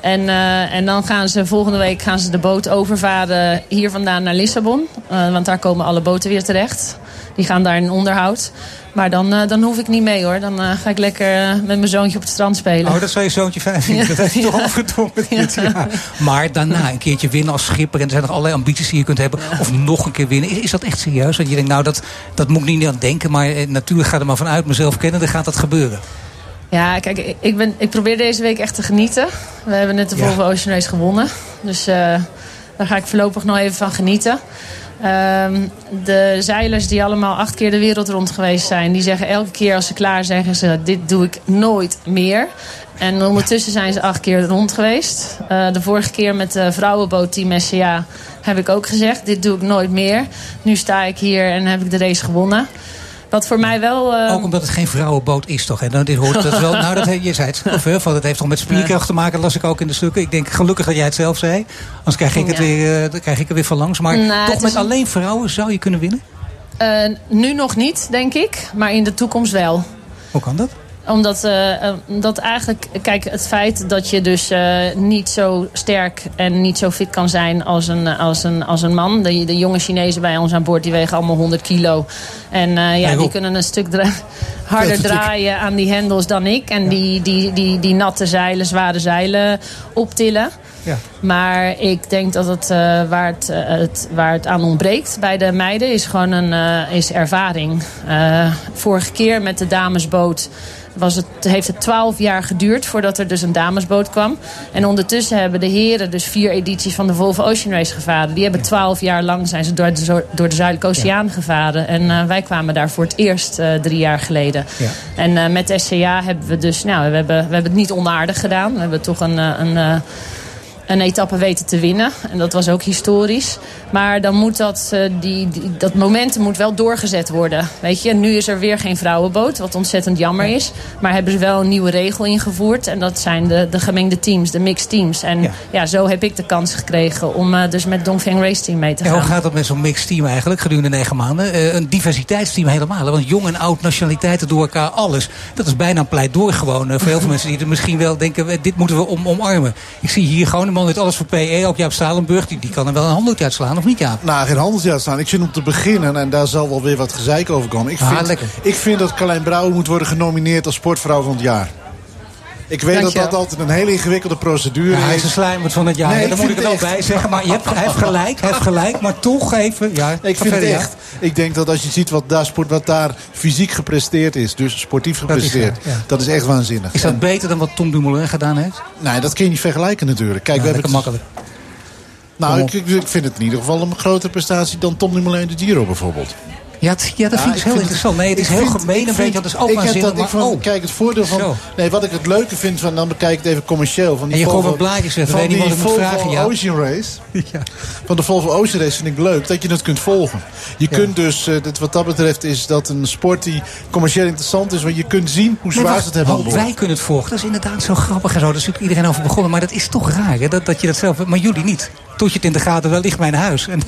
En, eh, en dan gaan ze volgende week gaan ze de boot overvaren hier vandaan naar Lissabon. Want daar komen alle boten weer terecht. Die gaan daar in onderhoud. Maar dan, eh, dan hoef ik niet mee hoor. Dan eh, ga ik lekker eh, met mijn zoontje op het strand spelen. Oh, dat zou je zoontje fijn vinden. Ja. Dat heeft hij toch Ja. opgedrongen. dit, ja. Maar daarna een keertje winnen als schipper. En er zijn nog allerlei ambities die je kunt hebben. Of nog een keer winnen. Is, is dat echt serieus? Dat je denkt, nou dat, dat moet ik niet aan denken. Maar eh, natuurlijk gaat er maar vanuit mezelf kennen. Dan gaat dat gebeuren. Ja, kijk, ik- ben, ik probeer deze week echt te genieten. We hebben net de Volvo Ocean Race gewonnen. Dus eh, daar ga ik voorlopig nog even van genieten. Ehm, de zeilers die allemaal acht keer de wereld rond geweest zijn... die zeggen elke keer als ze klaar zijn... zeggen ze, dit doe ik nooit meer. En ondertussen zijn ze acht keer rond geweest. Eh, de vorige keer met de vrouwenboot Team SCA heb ik ook gezegd... dit doe ik nooit meer. Nu sta ik hier en heb ik de race gewonnen. Wat voor mij wel... eh, Ook omdat het geen vrouwenboot is, toch? En dan dit hoort dat wel. Nou, dat, je zei het zelf, hè, van het heeft toch met spierkracht te maken. Dat las ik ook in de stukken. Ik denk gelukkig dat jij het zelf zei. Anders krijg ik, het Ja. weer, eh, dan krijg ik er weer van langs. Maar Nou, toch met is alleen vrouwen zou je kunnen winnen? Eh, nu nog niet, denk ik. Maar in de toekomst wel. Hoe kan dat? Omdat eh, eh, dat eigenlijk, kijk, het feit dat je dus eh, niet zo sterk en niet zo fit kan zijn als een, als een, als een man. De, de jonge Chinezen bij ons aan boord, die wegen allemaal 100 kilo. En ja, die kunnen een stuk harder draaien aan die hendels dan ik. En die, die, die, die natte zeilen, zware zeilen optillen. Ja. Maar ik denk dat het, waar, het, het, waar het aan ontbreekt bij de meiden is gewoon een, is ervaring. Vorige keer met de damesboot was het, heeft het twaalf jaar geduurd voordat er dus een damesboot kwam. En ondertussen hebben de heren dus vier edities van de Volvo Ocean Race gevaren. Die hebben twaalf jaar lang zijn ze door de, door de Zuidelijke Oceaan gevaren. En eh, wij kwamen daar voor het eerst eh, drie jaar geleden. Ja. En eh, met SCA hebben we dus, nou, we hebben, we hebben het niet onaardig gedaan. We hebben toch een, een, een etappe weten te winnen. En dat was ook historisch. Maar dan moet dat, eh, die, die- dat momentum moet wel doorgezet worden. Weet je, nu is er weer geen vrouwenboot, wat ontzettend jammer is. Maar hebben ze wel een nieuwe regel ingevoerd. En dat zijn de, de gemengde teams, de mixed teams. En ja. zo heb ik de kans gekregen om eh, dus met Dongfeng Race Team mee te Ja, gaan. hoe gaat dat met zo'n mixed team eigenlijk gedurende negen maanden? Eh, een diversiteitsteam helemaal. hè? Want jong en oud, nationaliteiten door elkaar, alles. Dat is bijna een pleidooi gewoon. voor heel veel mensen die er misschien wel denken, dit moeten we om, omarmen. Ik zie hier gewoon man weet alles voor PE, ook Jaap Stalenburg. Die, die kan er wel een handeltje uitslaan, of niet Jaap? Nou, geen handeltje uitstaan. Ik vind om te beginnen, en daar zal wel weer wat gezeik over komen. Ik Ah, vind, lekker. ik vind dat Carlijn Brouwer moet worden genomineerd als sportvrouw van het jaar. Ik weet dat dat altijd een hele ingewikkelde procedure Ja, hij is. is een slijmer van het jaar. Nee, Ja, dan moet ik er wel het bij zeggen. Maar je hebt, hij heeft gelijk, hij heeft gelijk. Maar toch even... Ja, Ik vind het verder, echt. Ik denk dat als je ziet wat daar, sport, wat daar fysiek gepresteerd is, dus sportief Dat is gepresteerd, dat is echt waanzinnig. Is dat beter dan wat Tom Dumoulin gedaan heeft? Nee, dat kun je niet vergelijken natuurlijk. Kijk, Ja, we hebben lekker het- makkelijk. Nou, ik ik vind het in ieder geval een grotere prestatie dan Tom Dumoulin de Giro bijvoorbeeld. Ja, het- ja, dat vind ik heel interessant. Nee, het is heel gemeen een beetje. Dat is ook ik heb waanzinnig. dat, ik maar, van, oh, Kijk, het voordeel van... Zo. Nee, wat ik het leuke vind, van, dan bekijk ik het even commercieel. Van die En je Volvo, gewoon met blaadjes weg, Van die moet Volvo vragen, ja. Ocean Race. Van de Volvo Ocean Race vind ik leuk dat je het kunt volgen. Je Ja. kunt dus, eh, dat, wat dat betreft is dat een sport die commercieel interessant is. Want je kunt zien hoe zwaar ze het hebben aan boord. wij kunnen het volgen. Dat is inderdaad zo grappig en zo. Daar is natuurlijk iedereen over begonnen. Maar dat is toch raar, hè? Dat, dat je dat zelf... Maar jullie niet. Tot je het in de gaten, daar ligt mijn huis. En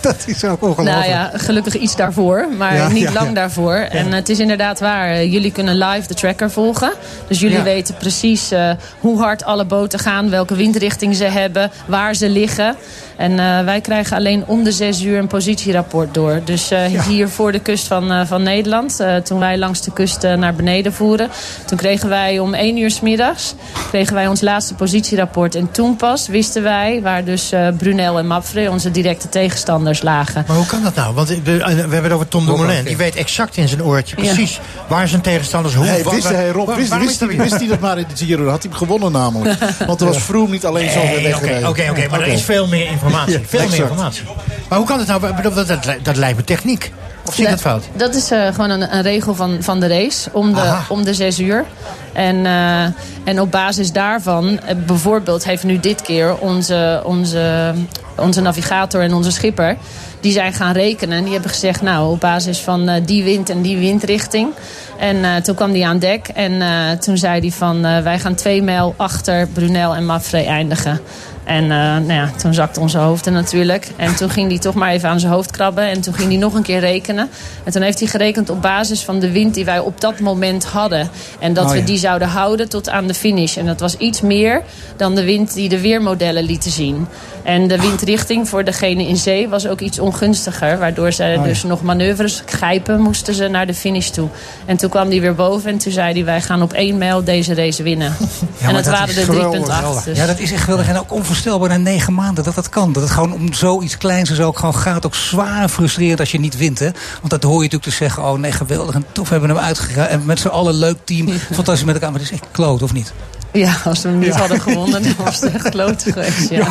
dat is ook ongelooflijk. Nou ja, gelukkig iets daarvoor, maar Ja, niet ja, lang daarvoor. En het is inderdaad waar. eh, Jullie kunnen live de tracker volgen. Dus jullie weten precies eh, hoe hard alle boten gaan, welke windrichting ze hebben, waar ze liggen. En eh, wij krijgen alleen om de zes uur een positierapport door. Dus eh, hier voor de kust van, eh, van Nederland, eh, toen wij langs de kust naar beneden voeren, toen kregen wij om één uur s middags kregen wij ons laatste positierapport. En toen pas wisten wij waar dus eh, Brunel en Mapfre, onze directe tegenstanders, lagen. Maar hoe kan dat nou? Want we, we hebben het over Tom Dumoulin. Die weet exact in zijn oortje Ja. precies waar zijn tegenstanders hoe Hey, wist hij, Rob, waar- wist, hij, dat- wist hij dat maar in de Giro? Had hij hem gewonnen namelijk. Want er was Froome niet alleen zo Oké, weggereden. oké, oké, maar er is veel meer informatie. Ja, veel meer informatie. Maar hoe kan het nou? Dat, dat, dat lijkt me techniek. Of zie ik dat fout? Dat is eh, gewoon een, een regel van, van de race. Om de, Aha. om de zes uur. En, eh, en op basis daarvan, eh, bijvoorbeeld heeft nu dit keer onze, onze, onze navigator en onze schipper. Die zijn gaan rekenen. En die hebben gezegd, nou, op basis van die wind en die windrichting. En eh, toen kwam die aan dek. En eh, toen zei hij van, eh, wij gaan twee mijl achter Brunel en Mafre eindigen. En eh, nou ja, toen zakte onze hoofd er natuurlijk. En toen ging hij toch maar even aan zijn hoofd krabben. En toen ging hij nog een keer rekenen. En toen heeft hij gerekend op basis van de wind die wij op dat moment hadden. En dat Oh, we die zouden houden tot aan de finish. En dat was iets meer dan de wind die de weermodellen lieten zien. En de windrichting voor degene in zee was ook iets ongunstiger. Waardoor ze Oh, ja. dus nog manoeuvres grijpen moesten ze naar de finish toe. En toen kwam hij weer boven en toen zei hij... wij gaan op één mijl deze race winnen. Ja, en het dat waren er geweldig. 3,8. Dus. Ja, dat is echt geweldig. En ook onvoorstelbaar na negen maanden dat dat kan. Dat het gewoon om zoiets kleins zo ook gewoon gaat. Ook zwaar en frustrerend als je niet wint. Hè? Want dat hoor je natuurlijk te zeggen. Oh nee, geweldig en tof hebben we hem uitgegaan. En met z'n allen leuk team. Fantastisch met elkaar. Maar het is echt kloot, of niet? Ja, als we hem niet Ja. hadden gewonnen, dan was het echt kloot geweest. Ja.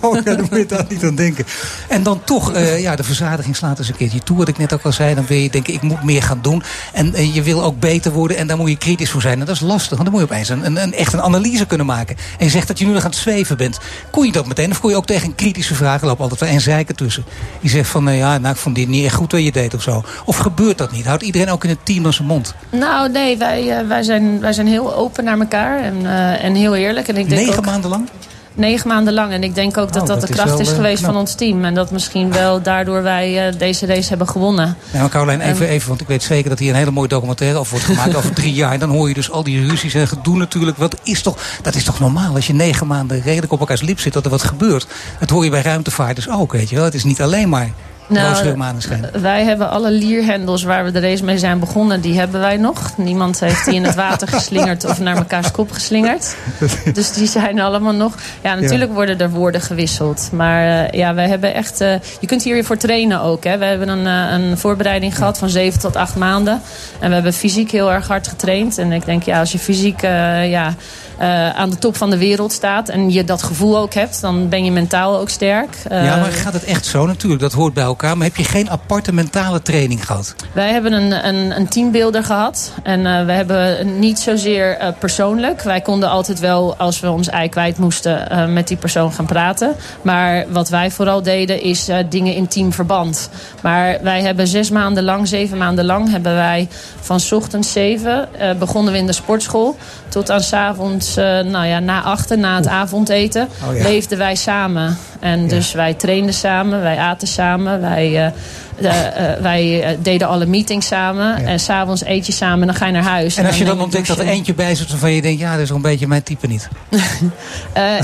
Oh, ja, daar moet je daar niet aan denken. En dan toch, eh, ja, de verzadiging slaat eens een keertje toe. Wat ik net ook al zei, dan wil je denken, ik moet meer gaan doen. En eh, je wil ook beter worden en daar moet je kritisch voor zijn. En dat is lastig, want dan moet je opeens een, een, een, echt een analyse kunnen maken. En je zegt dat je nu nog aan het zweven bent. Kon je dat meteen? Of kon je ook tegen een kritische vraag er lopen altijd wel en zeiken tussen? Die zegt van, nou ja, nou, ik vond dit niet echt goed wat je deed of zo. Of gebeurt dat niet? Houdt iedereen ook in het team aan zijn mond? Nou, nee, wij, wij, zijn, wij zijn heel open naar elkaar en, en heel eerlijk. En ik denk Negen ook, maanden lang? Negen maanden lang. En ik denk ook dat Oh, dat, dat de kracht is eh, geweest knap. van ons team. En dat misschien wel daardoor wij eh, deze race hebben gewonnen. Ja, maar Caroline, even, even, want ik weet zeker dat hier een hele mooie documentaire over wordt gemaakt over drie jaar. En dan hoor je dus al die ruzies en gedoe natuurlijk. Wat is toch, dat is toch normaal als je negen maanden redelijk op elkaars lip zit dat er wat gebeurt. Dat hoor je bij ruimtevaarters ook, weet je wel. Het is niet alleen maar Nou, wij hebben alle lierhendels waar we de race mee zijn begonnen, die hebben wij nog. Niemand heeft die in het water geslingerd of naar mekaars kop geslingerd. Dus die zijn allemaal nog. Ja, natuurlijk worden er woorden gewisseld. Maar eh, ja, wij hebben echt. eh, je kunt hier voor trainen ook. Hè. We hebben een, eh, een voorbereiding gehad van zeven tot acht maanden. En we hebben fysiek heel erg hard getraind. En ik denk, ja, als je fysiek ja, eh, aan de top van de wereld staat en je dat gevoel ook hebt, dan ben je mentaal ook sterk. ja, Eh, maar gaat het echt zo natuurlijk? Dat hoort bij elkaar. Maar heb je geen aparte mentale training gehad? Wij hebben een, een, een teambeelder gehad. En eh, we hebben niet zozeer persoonlijk. Wij konden altijd wel, als we ons ei kwijt moesten, met die persoon gaan praten. Maar wat wij vooral deden, is dingen in teamverband. Maar wij hebben zes maanden lang, zeven maanden lang, hebben wij van 's ochtends zeven begonnen we in de sportschool. Tot aan 's avonds, eh, nou ja, na achter, na het avondeten, Oh ja. leefden wij samen. En dus wij trainden samen, wij aten samen, wij, eh, eh, wij deden alle meetings samen. En s'avonds eet je samen en dan ga je naar huis. En als je dan ontdekt dat er eentje bij zit waarvan je denkt... ja, dat is een beetje mijn type niet.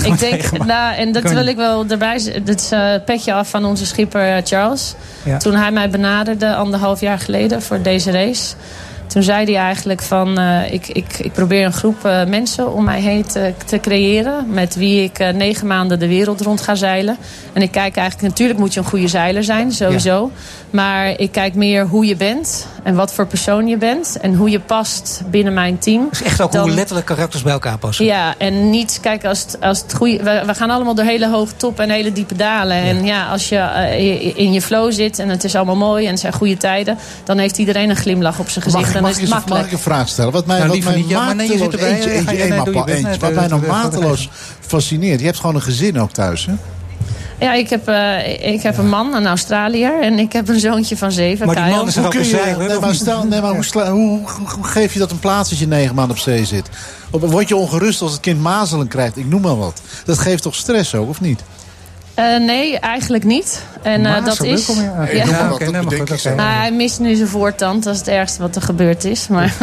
Ik denk, nou, en dat wil ik wel erbij Dit is petje af van onze schipper Charles. Toen hij mij benaderde anderhalf jaar geleden voor deze race. Toen zei hij eigenlijk van, eh, ik, ik, ik probeer een groep eh, mensen om mij heen te, te creëren. Met wie ik eh, negen maanden de wereld rond ga zeilen. En ik kijk eigenlijk, natuurlijk moet je een goede zeiler zijn, sowieso. Maar ik kijk meer hoe je bent en wat voor persoon je bent. En hoe je past binnen mijn team. Dus echt ook hoe letterlijk karakters bij elkaar passen. Ja, en niet, kijk, als het, als het goede. We, we gaan allemaal door hele hoge top en hele diepe dalen. En ja, als je in je flow zit en het is allemaal mooi en het zijn goede tijden, dan heeft iedereen een glimlach op zijn gezicht. Mag, is mag ik een vraag stellen? Wat mij, Nou, wat mij niet, ja, maar nee, je zit mateloos- erbij. eentje, Ja, eentje, ja, één nee, maar doe je pa- best. eentje. Nee, Wat mij doe- nog mateloos fascineert. Je hebt gewoon een gezin ook thuis, hè? Ja, ik heb, eh, ik heb een man, een Australiër, en ik heb een zoontje van zeven. Maar die Kyle. man is Hoe kun je, nee, maar stel, nee, maar hoe, geef je dat een plaats als je negen maanden op zee zit? Word je ongerust als het kind mazelen krijgt? Ik noem maar wat. Dat geeft toch stress ook, of niet? Eh, nee, eigenlijk niet. En eh, dat is. kom je- dat ik zo. Nou, hij mist nu zijn voortand. Dat is het ergste wat er gebeurd is. Maar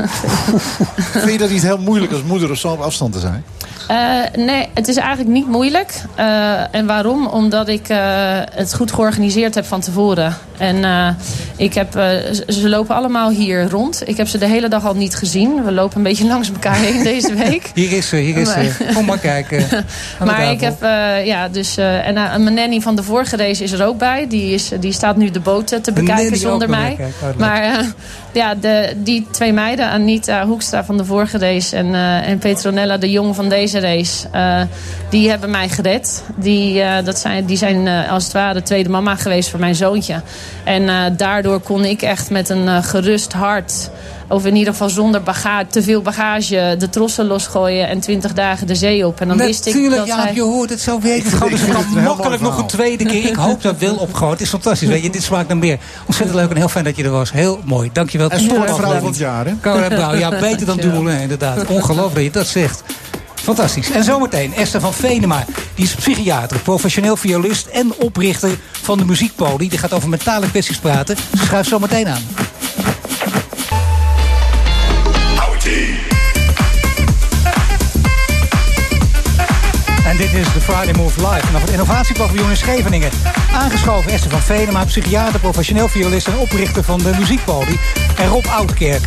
Vind je dat niet heel moeilijk als moeder op zo'n afstand te zijn? Eh, nee, het is eigenlijk niet moeilijk. Eh, en waarom? Omdat ik eh, het goed georganiseerd heb van tevoren. En ik heb, ze- lopen allemaal hier rond. Ik heb ze de hele dag al niet gezien. We lopen een beetje langs elkaar heen deze week. Hier is ze, hier is ze. Kom maar kijken. Maar ik heb, ja, dus, en mijn nanny van de vorige race is er ook bij. Die, is, die staat nu de boot te bekijken zonder mij. oh, maar ja, de, die twee meiden, Anita Hoekstra van de vorige race en, eh, en Petronella de Jong van deze race, eh, die hebben mij gered. Die, eh, dat zijn, die zijn als het ware tweede mama geweest voor mijn zoontje. En daardoor kon ik echt met een gerust hart of in ieder geval zonder bagage, te veel bagage de trossen losgooien en 20 dagen de zee op. En dan wist ik Natuurlijk, dat ja, hij... je hoort het zo weten. Gewoon, dus ik kan makkelijk nog een tweede keer. Ik hoop dat wel opgooit. Het is fantastisch. Weet je, dit smaakt naar meer. Ontzettend leuk en heel fijn dat je er was. Heel mooi. Dankjewel. En sportvrouw van het jaar, hè? Caroline ja, beter dan Dumoulin, inderdaad. Ongelooflijk dat je dat zegt. Fantastisch. En zometeen Esther van Venema. Die is psychiater, professioneel violist en oprichter van de muziekpoli. Die gaat over mentale kwesties praten. Ze schuift zometeen aan. En dit is de Friday Move Live vanaf het innovatiepaviljoen in Scheveningen. Aangeschoven Esther van Venema, psychiater, professioneel violist en oprichter van de muziekpoli. En Rob Oudkerk.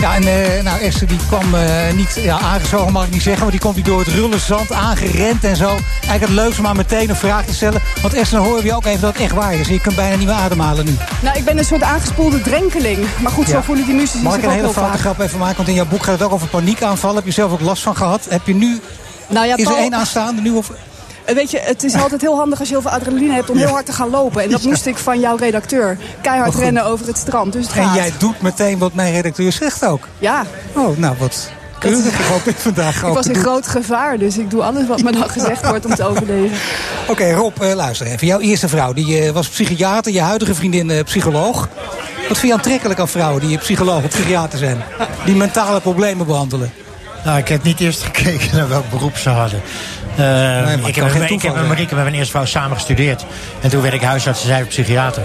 Ja, en eh, nou, Esther die kwam eh, niet ja, aangeschoven, mag ik niet zeggen, maar die komt hier door het rulle zand aangerend en zo. Eigenlijk het leukste maar meteen een vraag te stellen. Want Esther, dan horen we je ook even dat het echt waar is. Je kunt bijna niet meer ademhalen nu. Nou, ik ben een soort aangespoelde drenkeling. Maar goed, zo Ja. voelen die muzici Mag ik zich een hele vaak. grap even maken? Want in jouw boek gaat het ook over paniekaanvallen. Heb je zelf ook last van gehad? Heb je nu... Nou ja, is er één aanstaande nu? Of... Eh, Weet je, het is altijd heel handig als je heel veel adrenaline hebt om heel hard te gaan lopen. En dat moest ik van jouw redacteur. Keihard Oh, rennen over het strand. Dus het En gaat. jij doet meteen wat mijn redacteur zegt ook. Ja. Oh, nou wat keurig. Hoop ik vandaag ook Ik was in groot gevaar, dus ik doe alles wat me dan gezegd wordt om te overleven. Oké, Rob, eh, luister even. Jouw eerste vrouw, die eh, was psychiater. Je huidige vriendin psycholoog. Wat vind je aantrekkelijk aan vrouwen die psycholoog of psychiater zijn? Die mentale problemen behandelen. Nou, ik heb niet eerst gekeken naar welk beroep ze hadden. Eh, ik, heb, geen ik heb met. Marieke, met mijn eerste vrouw, samen gestudeerd. En toen werd ik huisarts en zij psychiater.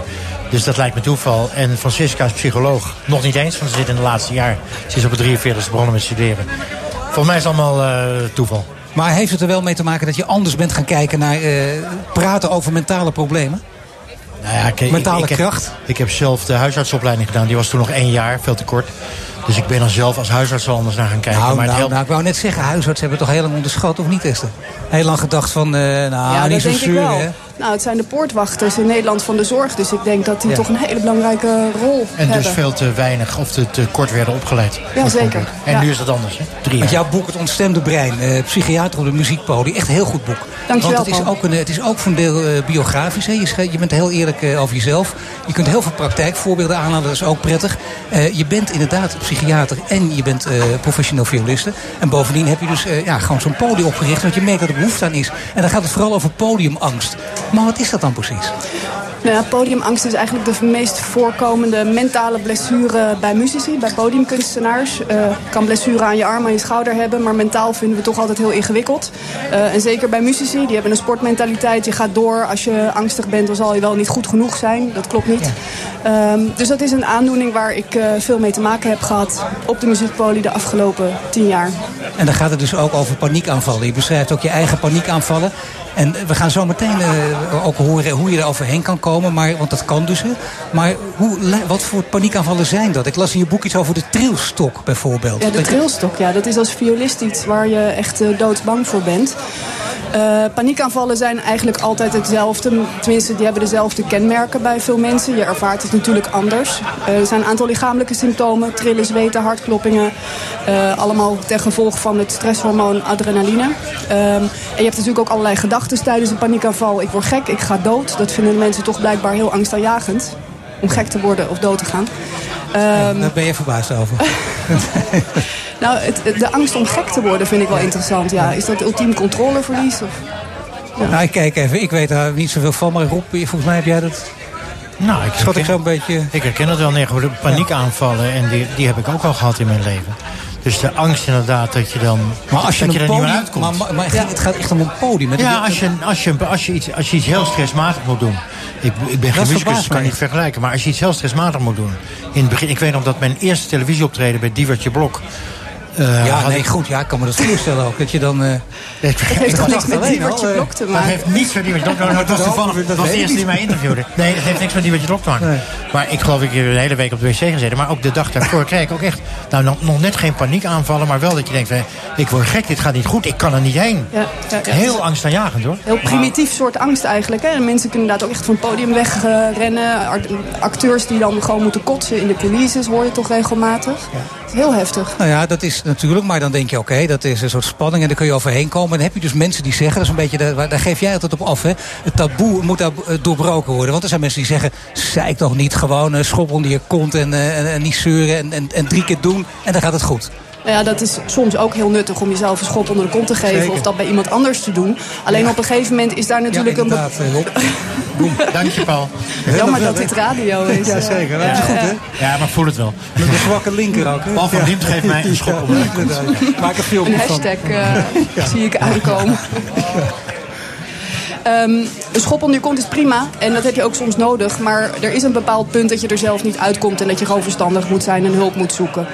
Dus dat lijkt me toeval. En Francisca is psycholoog. Nog niet eens, want ze zit in het laatste jaar. Ze is op het 43 begonnen met studeren. Volgens mij is het allemaal eh, toeval. Maar heeft het er wel mee te maken dat je anders bent gaan kijken naar eh, praten over mentale problemen? Nou ja, ik, Mentale ik, ik kracht? Heb, ik heb zelf de huisartsopleiding gedaan. Die was toen nog één jaar, veel te kort. Dus ik ben dan zelf als huisarts wel anders naar gaan kijken. Nou, maar nou, helpt- nou, ik wou net zeggen, huisartsen hebben toch heel lang onderschat, of niet, Esther? Heel lang gedacht van, eh, nou, ja, niet zo denk ik zuur, wel. hè? Nou, het zijn de poortwachters in Nederland van de zorg. Dus ik denk dat die Ja. toch een hele belangrijke rol En hebben. dus veel te weinig of te, te kort werden opgeleid. Ja, zeker. En Ja. nu is dat anders, hè? Drie Want jaar. jouw boek Het Ontstemde Brein, eh, psychiater op de muziekpoli, echt een heel goed boek. Dankjewel, Want het is, ook een, het is ook voor een deel eh, biografisch. Hè. Je, je bent heel eerlijk eh, over jezelf. Je kunt heel veel praktijkvoorbeelden aanhalen, dat is ook prettig. Eh, je bent inderdaad psychiater en je bent eh, professioneel violiste. En bovendien heb je dus eh, ja, gewoon zo'n podium opgericht, want je merkt dat er behoefte aan is. En dan gaat het vooral over podiumangst. Maar wat is dat dan precies? Nou ja, podiumangst is eigenlijk de meest voorkomende mentale blessure bij muzici, bij podiumkunstenaars. Je kan blessure aan je arm, aan je schouder hebben, maar mentaal vinden we toch altijd heel ingewikkeld. Uh, en zeker bij muzici, die hebben een sportmentaliteit. Je gaat door, als je angstig bent, dan zal je wel niet goed genoeg zijn. Dat klopt niet. Ja. Um, dus dat is een aandoening waar ik uh, veel mee te maken heb gehad op de muziekpolie de afgelopen tien jaar. En dan gaat het dus ook over paniekaanvallen. Je beschrijft ook je eigen paniekaanvallen. En we gaan zo meteen uh, ook horen hoe je er overheen kan komen. Maar, want dat kan dus. Maar hoe, wat voor paniekaanvallen zijn dat? Ik las in je boek iets over de trilstok bijvoorbeeld. Ja, de trilstok. Ja, dat is als violist iets waar je echt uh, doodsbang voor bent. Uh, paniekaanvallen zijn eigenlijk altijd hetzelfde. Tenminste, die hebben dezelfde kenmerken bij veel mensen. Je ervaart het natuurlijk anders. Er zijn een aantal lichamelijke symptomen. Trillen, zweten, hartkloppingen. Allemaal ten gevolge van het stresshormoon adrenaline. en je hebt natuurlijk ook allerlei gedachten tijdens een paniekaanval. Ik word gek, ik ga dood. Dat vinden de mensen toch blijkbaar heel angstaanjagend. Om gek te worden of dood te gaan. Ja, daar ben je verbaasd over. nou, het, de angst om gek te worden vind ik wel interessant. Ja. Is dat ultiem controleverlies? Of... Ja. Nou, ik kijk even. Ik weet daar niet zoveel van. Maar Rob, volgens mij heb jij dat... Nou, ik schat ik zo'n beetje... Ik herken het wel. Nee, de paniekaanvallen. En die, die heb ik ook al gehad in mijn leven. Dus de angst inderdaad dat je dan maar als je, dat je er podium, niet meer uitkomt. Maar, maar ja. het gaat echt om een podium. Ja, als je, als, je, als, je iets, als je iets heel stressmatig moet doen. Ik, ik ben geen muzikus, dus kan niet vergelijken. Maar als je iets heel stressmatig moet doen. In het begin, ik weet nog dat mijn eerste televisieoptreden bij Divertje Blok. Uh, ja, nee, ik... goed. Ja, ik kan me dat voorstellen ook. Dat je dan... Uh, het heeft toch niks met Divertje Blok te maken? Het heeft niets met Divertje Blok te maken. Dat was toevallig dat was de eerste die mij interviewde. Nee, het heeft niks met Divertje Blok te maken. Nee. Maar ik geloof ik heb een hele week op de wc gezeten. Maar ook de dag daarvoor kreeg ik ook echt... Nou, nog, nog net geen paniek aanvallen. Maar wel dat je denkt, ik word gek, dit gaat niet goed. Ik kan er niet heen. Ja, ja, ja. Heel angstaanjagend hoor. Heel primitief soort angst eigenlijk. Hè? En mensen kunnen inderdaad ook echt van het podium wegrennen. Acteurs die dan gewoon moeten kotsen in de coulisses. Hoor je toch regelmatig. Heel heftig. Nou ja, dat is natuurlijk, maar dan denk je, oké, okay, dat is een soort spanning en daar kun je overheen komen. En dan heb je dus mensen die zeggen, dat is een beetje, daar, daar geef jij altijd op af, hè. Het taboe moet daar doorbroken worden. Want er zijn mensen die zeggen, zeik toch niet, gewoon uh, schop onder je kont en, uh, en, en, niet zeuren en, en, en drie keer doen en dan gaat het goed. Nou ja, dat is soms ook heel nuttig om jezelf een schop onder de kont te geven. Zeker. Of dat bij iemand anders te doen. Alleen ja. op een gegeven moment is daar natuurlijk ja, een... Dank je, Paul. Jammer dat dit radio is. Ja, zeker. Dat is goed, hè? Ja, maar voel het wel. Met een zwakke linker ook, hè? Paul van Diemt geeft mij een schop de kont. Maak een filmpje Een hashtag uh, zie ik aankomen. Um, een schop onder je kont is prima en dat heb je ook soms nodig. Maar er is een bepaald punt dat je er zelf niet uitkomt... en dat je gewoon verstandig moet zijn en hulp moet zoeken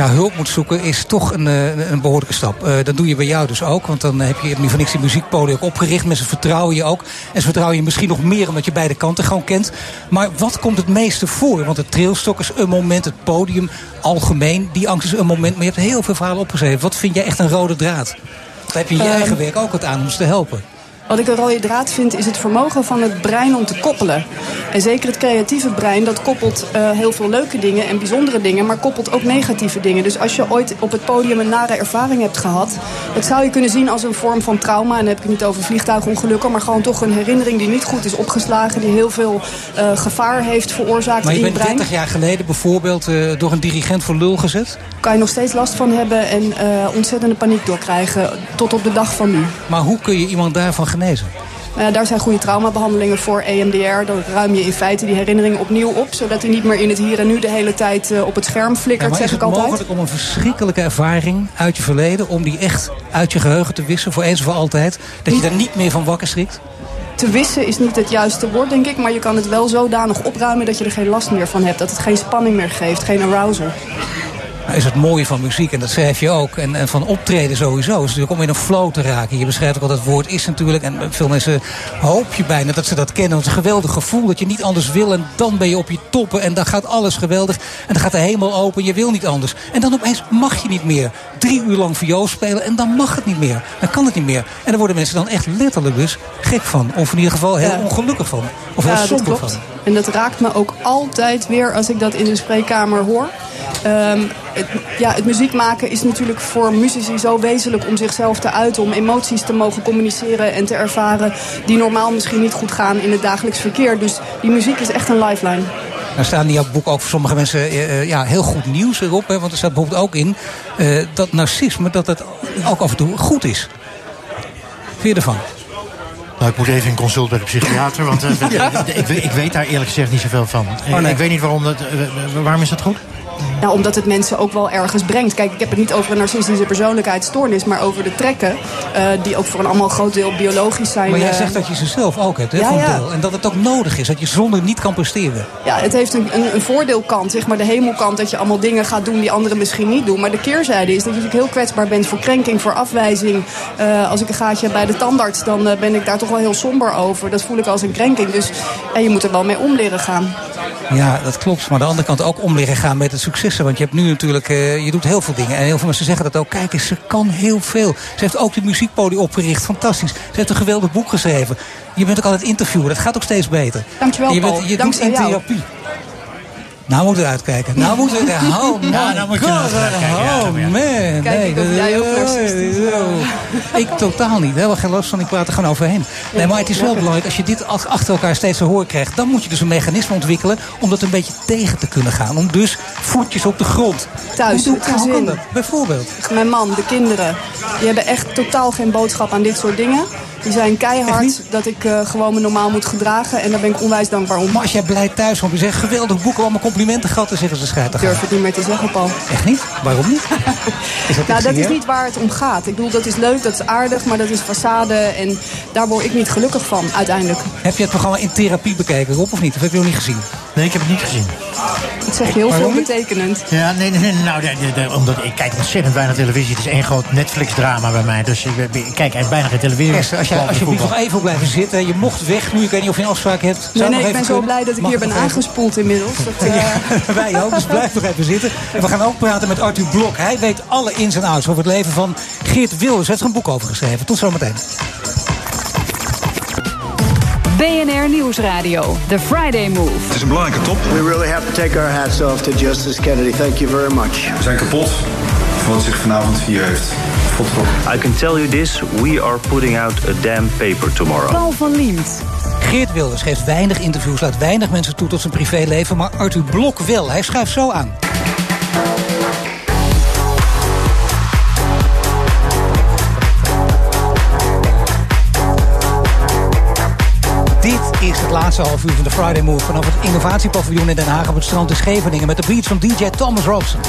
ja, hulp moet zoeken is toch een, een behoorlijke stap. Uh, dat doe je bij jou dus ook. Want dan heb je niet van niks die muziekpodium ook opgericht. Mensen vertrouwen je ook. En ze vertrouwen je misschien nog meer omdat je beide kanten gewoon kent. Maar wat komt het meeste voor? Want het trailstok is een moment, het podium algemeen. Die angst is een moment. Maar je hebt heel veel verhalen opgeschreven. Wat vind jij echt een rode draad? Daar heb je in je eigen werk ook wat aan om ze te helpen. Wat ik een rode draad vind is het vermogen van het brein om te koppelen. En zeker het creatieve brein, dat koppelt uh, heel veel leuke dingen en bijzondere dingen, maar koppelt ook negatieve dingen. Dus als je ooit op het podium een nare ervaring hebt gehad, dat zou je kunnen zien als een vorm van trauma. En dan heb ik het niet over vliegtuigongelukken, maar gewoon toch een herinnering die niet goed is opgeslagen, die heel veel uh, gevaar heeft veroorzaakt maar je in je bent brein. 30 jaar geleden bijvoorbeeld uh, door een dirigent voor lul gezet? Kan je nog steeds last van hebben en ontzettende paniek doorkrijgen tot op de dag van nu. Maar hoe kun je iemand daarvan genezen? Uh, daar zijn goede traumabehandelingen voor EMDR. Dan ruim je in feite die herinnering opnieuw op. Zodat hij niet meer in het hier en nu de hele tijd uh, op het scherm flikkert, ja, zeg ik altijd. Is het mogelijk om een verschrikkelijke ervaring uit je verleden... om die echt uit je geheugen te wissen voor eens en voor altijd? Dat je daar niet meer van wakker schrikt? Te wissen is niet het juiste woord, denk ik. Maar je kan het wel zodanig opruimen dat je er geen last meer van hebt. Dat het geen spanning meer geeft, geen arousal is het mooie van muziek. En dat schrijf je ook. En, en van optreden sowieso. is natuurlijk om in een flow te raken. Je beschrijft ook al dat woord is natuurlijk. En veel mensen hoop je bijna dat ze dat kennen. Het is een geweldig gevoel dat je niet anders wil. En dan ben je op je toppen. En dan gaat alles geweldig. En dan gaat de hemel open. Je wil niet anders. En dan opeens mag je niet meer. Drie uur lang viool spelen. En dan mag het niet meer. Dan kan het niet meer. En daar worden mensen dan echt letterlijk dus gek van. Of in ieder geval heel ja. ongelukkig van. Of heel ja, somber van. En dat raakt me ook altijd weer als ik dat in de spreekkamer hoor. Um, het, ja, het muziek maken is natuurlijk voor muzici zo wezenlijk om zichzelf te uiten. Om emoties te mogen communiceren en te ervaren die normaal misschien niet goed gaan in het dagelijks verkeer. Dus die muziek is echt een lifeline. Er staan in jouw boek ook voor sommige mensen uh, ja, heel goed nieuws erop. Hè, want er staat bijvoorbeeld ook in uh, dat narcisme dat het ook af en toe goed is. Vind je ervan? Nou, ik moet even in consult bij de psychiater, want eh, Ja? ik, weet- ik weet daar eerlijk gezegd niet zoveel van. Ik- nee. Ik weet niet waarom dat. eh, waarom is dat goed? Nou, omdat het mensen ook wel ergens brengt. Kijk, ik heb het niet over een narcistische persoonlijkheidsstoornis, maar over de trekken. eh, die ook voor een allemaal groot deel biologisch zijn. Maar jij eh, zegt dat je ze zelf ook hebt, hè, Ja, ja. deel. En dat het ook nodig is, dat je zonder niet kan presteren. Ja, het heeft een, een, een voordeelkant, zeg maar de hemelkant, dat je allemaal dingen gaat doen die anderen misschien niet doen. Maar de keerzijde is dat je natuurlijk heel kwetsbaar bent voor krenking, voor afwijzing. Eh, als ik een gaatje heb bij de tandarts, dan ben ik daar toch wel heel somber over. Dat voel ik als een krenking. Dus en je moet er wel mee om leren gaan. Ja, dat klopt. Maar aan de andere kant ook om leren gaan met het successen. Want je hebt nu natuurlijk, eh, je doet heel veel dingen. En heel veel mensen zeggen dat ook. Kijk eens, ze kan heel veel. Ze heeft ook de muziekpoli opgericht. Fantastisch. Ze heeft een geweldig boek geschreven. Je bent ook altijd interviewer. Dat gaat ook steeds beter. Dankjewel, je bent, Paul. je doet Dankzij jou. Nou moeten we uitkijken. Nou moeten we... Oh my Ja, nou moet je Oh man. Kijk ik jij ook. Ik totaal niet. Helemaal geen last van. Ik praat er gewoon overheen. Nee, maar het is wel belangrijk. Als je dit ach- achter elkaar steeds te horen krijgt... dan moet je dus een mechanisme ontwikkelen... om dat een beetje tegen te kunnen gaan. Om dus voetjes op de grond. Thuis, Hoe, het hoe kan gezin. dat? Bijvoorbeeld. Mijn man, de kinderen, die hebben echt totaal geen boodschap aan dit soort dingen. Die zijn keihard dat ik eh, gewoon me normaal moet gedragen. En daar ben ik onwijs dankbaar om. Maar als jij blij thuis komt, je zegt geweldig boek, allemaal complimenten dan zeggen ze schijt Ik durf het niet meer te zeggen, Paul. Echt niet? Waarom niet? Is dat Nou, dat is niet waar het om gaat. Ik bedoel, dat is leuk, dat is aardig, maar dat is façade. En daar word ik niet gelukkig van, uiteindelijk. Heb je het programma in therapie bekeken, Rob, of niet? Of heb je het nog niet gezien? Nee, ik heb het niet gezien. Dat zeg je heel Waarom niet? veelbetekenend. Ja, nee, nee, nee, nou, nee, nee, nee, omdat ik kijk ontzettend weinig televisie. Het is één groot Netflix-drama bij mij. Dus ik, ik kijk eigenlijk bijna geen televisie. Esther, als je nog even wil blijven zitten. Je mocht weg nu. Ik weet niet of je een afspraak hebt. Zou Nee, nee, nog ik ben zo kunnen? blij dat ik Mag hier ben aangespoeld inmiddels. Dat, eh, Ja, wij ook, dus blijf nog even zitten. En we gaan ook praten met Arthur Blok. Hij weet alle ins en outs over het leven van Geert Wilders. Hij heeft er een boek over geschreven. Tot zometeen. BNR Nieuwsradio. The Friday Move. Het is een belangrijke top. We really have to take our hats off to Justice Kennedy. Thank you very much. We zijn kapot van wat zich vanavond hier heeft. I can tell you this, we are putting out a damn paper tomorrow. Paul van Liemt. Geert Wilders geeft weinig interviews, laat weinig mensen toe tot zijn privéleven. Maar Arthur Blok wel. Hij schrijft zo aan. Dit is het laatste half uur van de Friday Move vanaf het innovatiepaviljoen in Den Haag op het strand in Scheveningen met de beats van DJ Thomas Robson.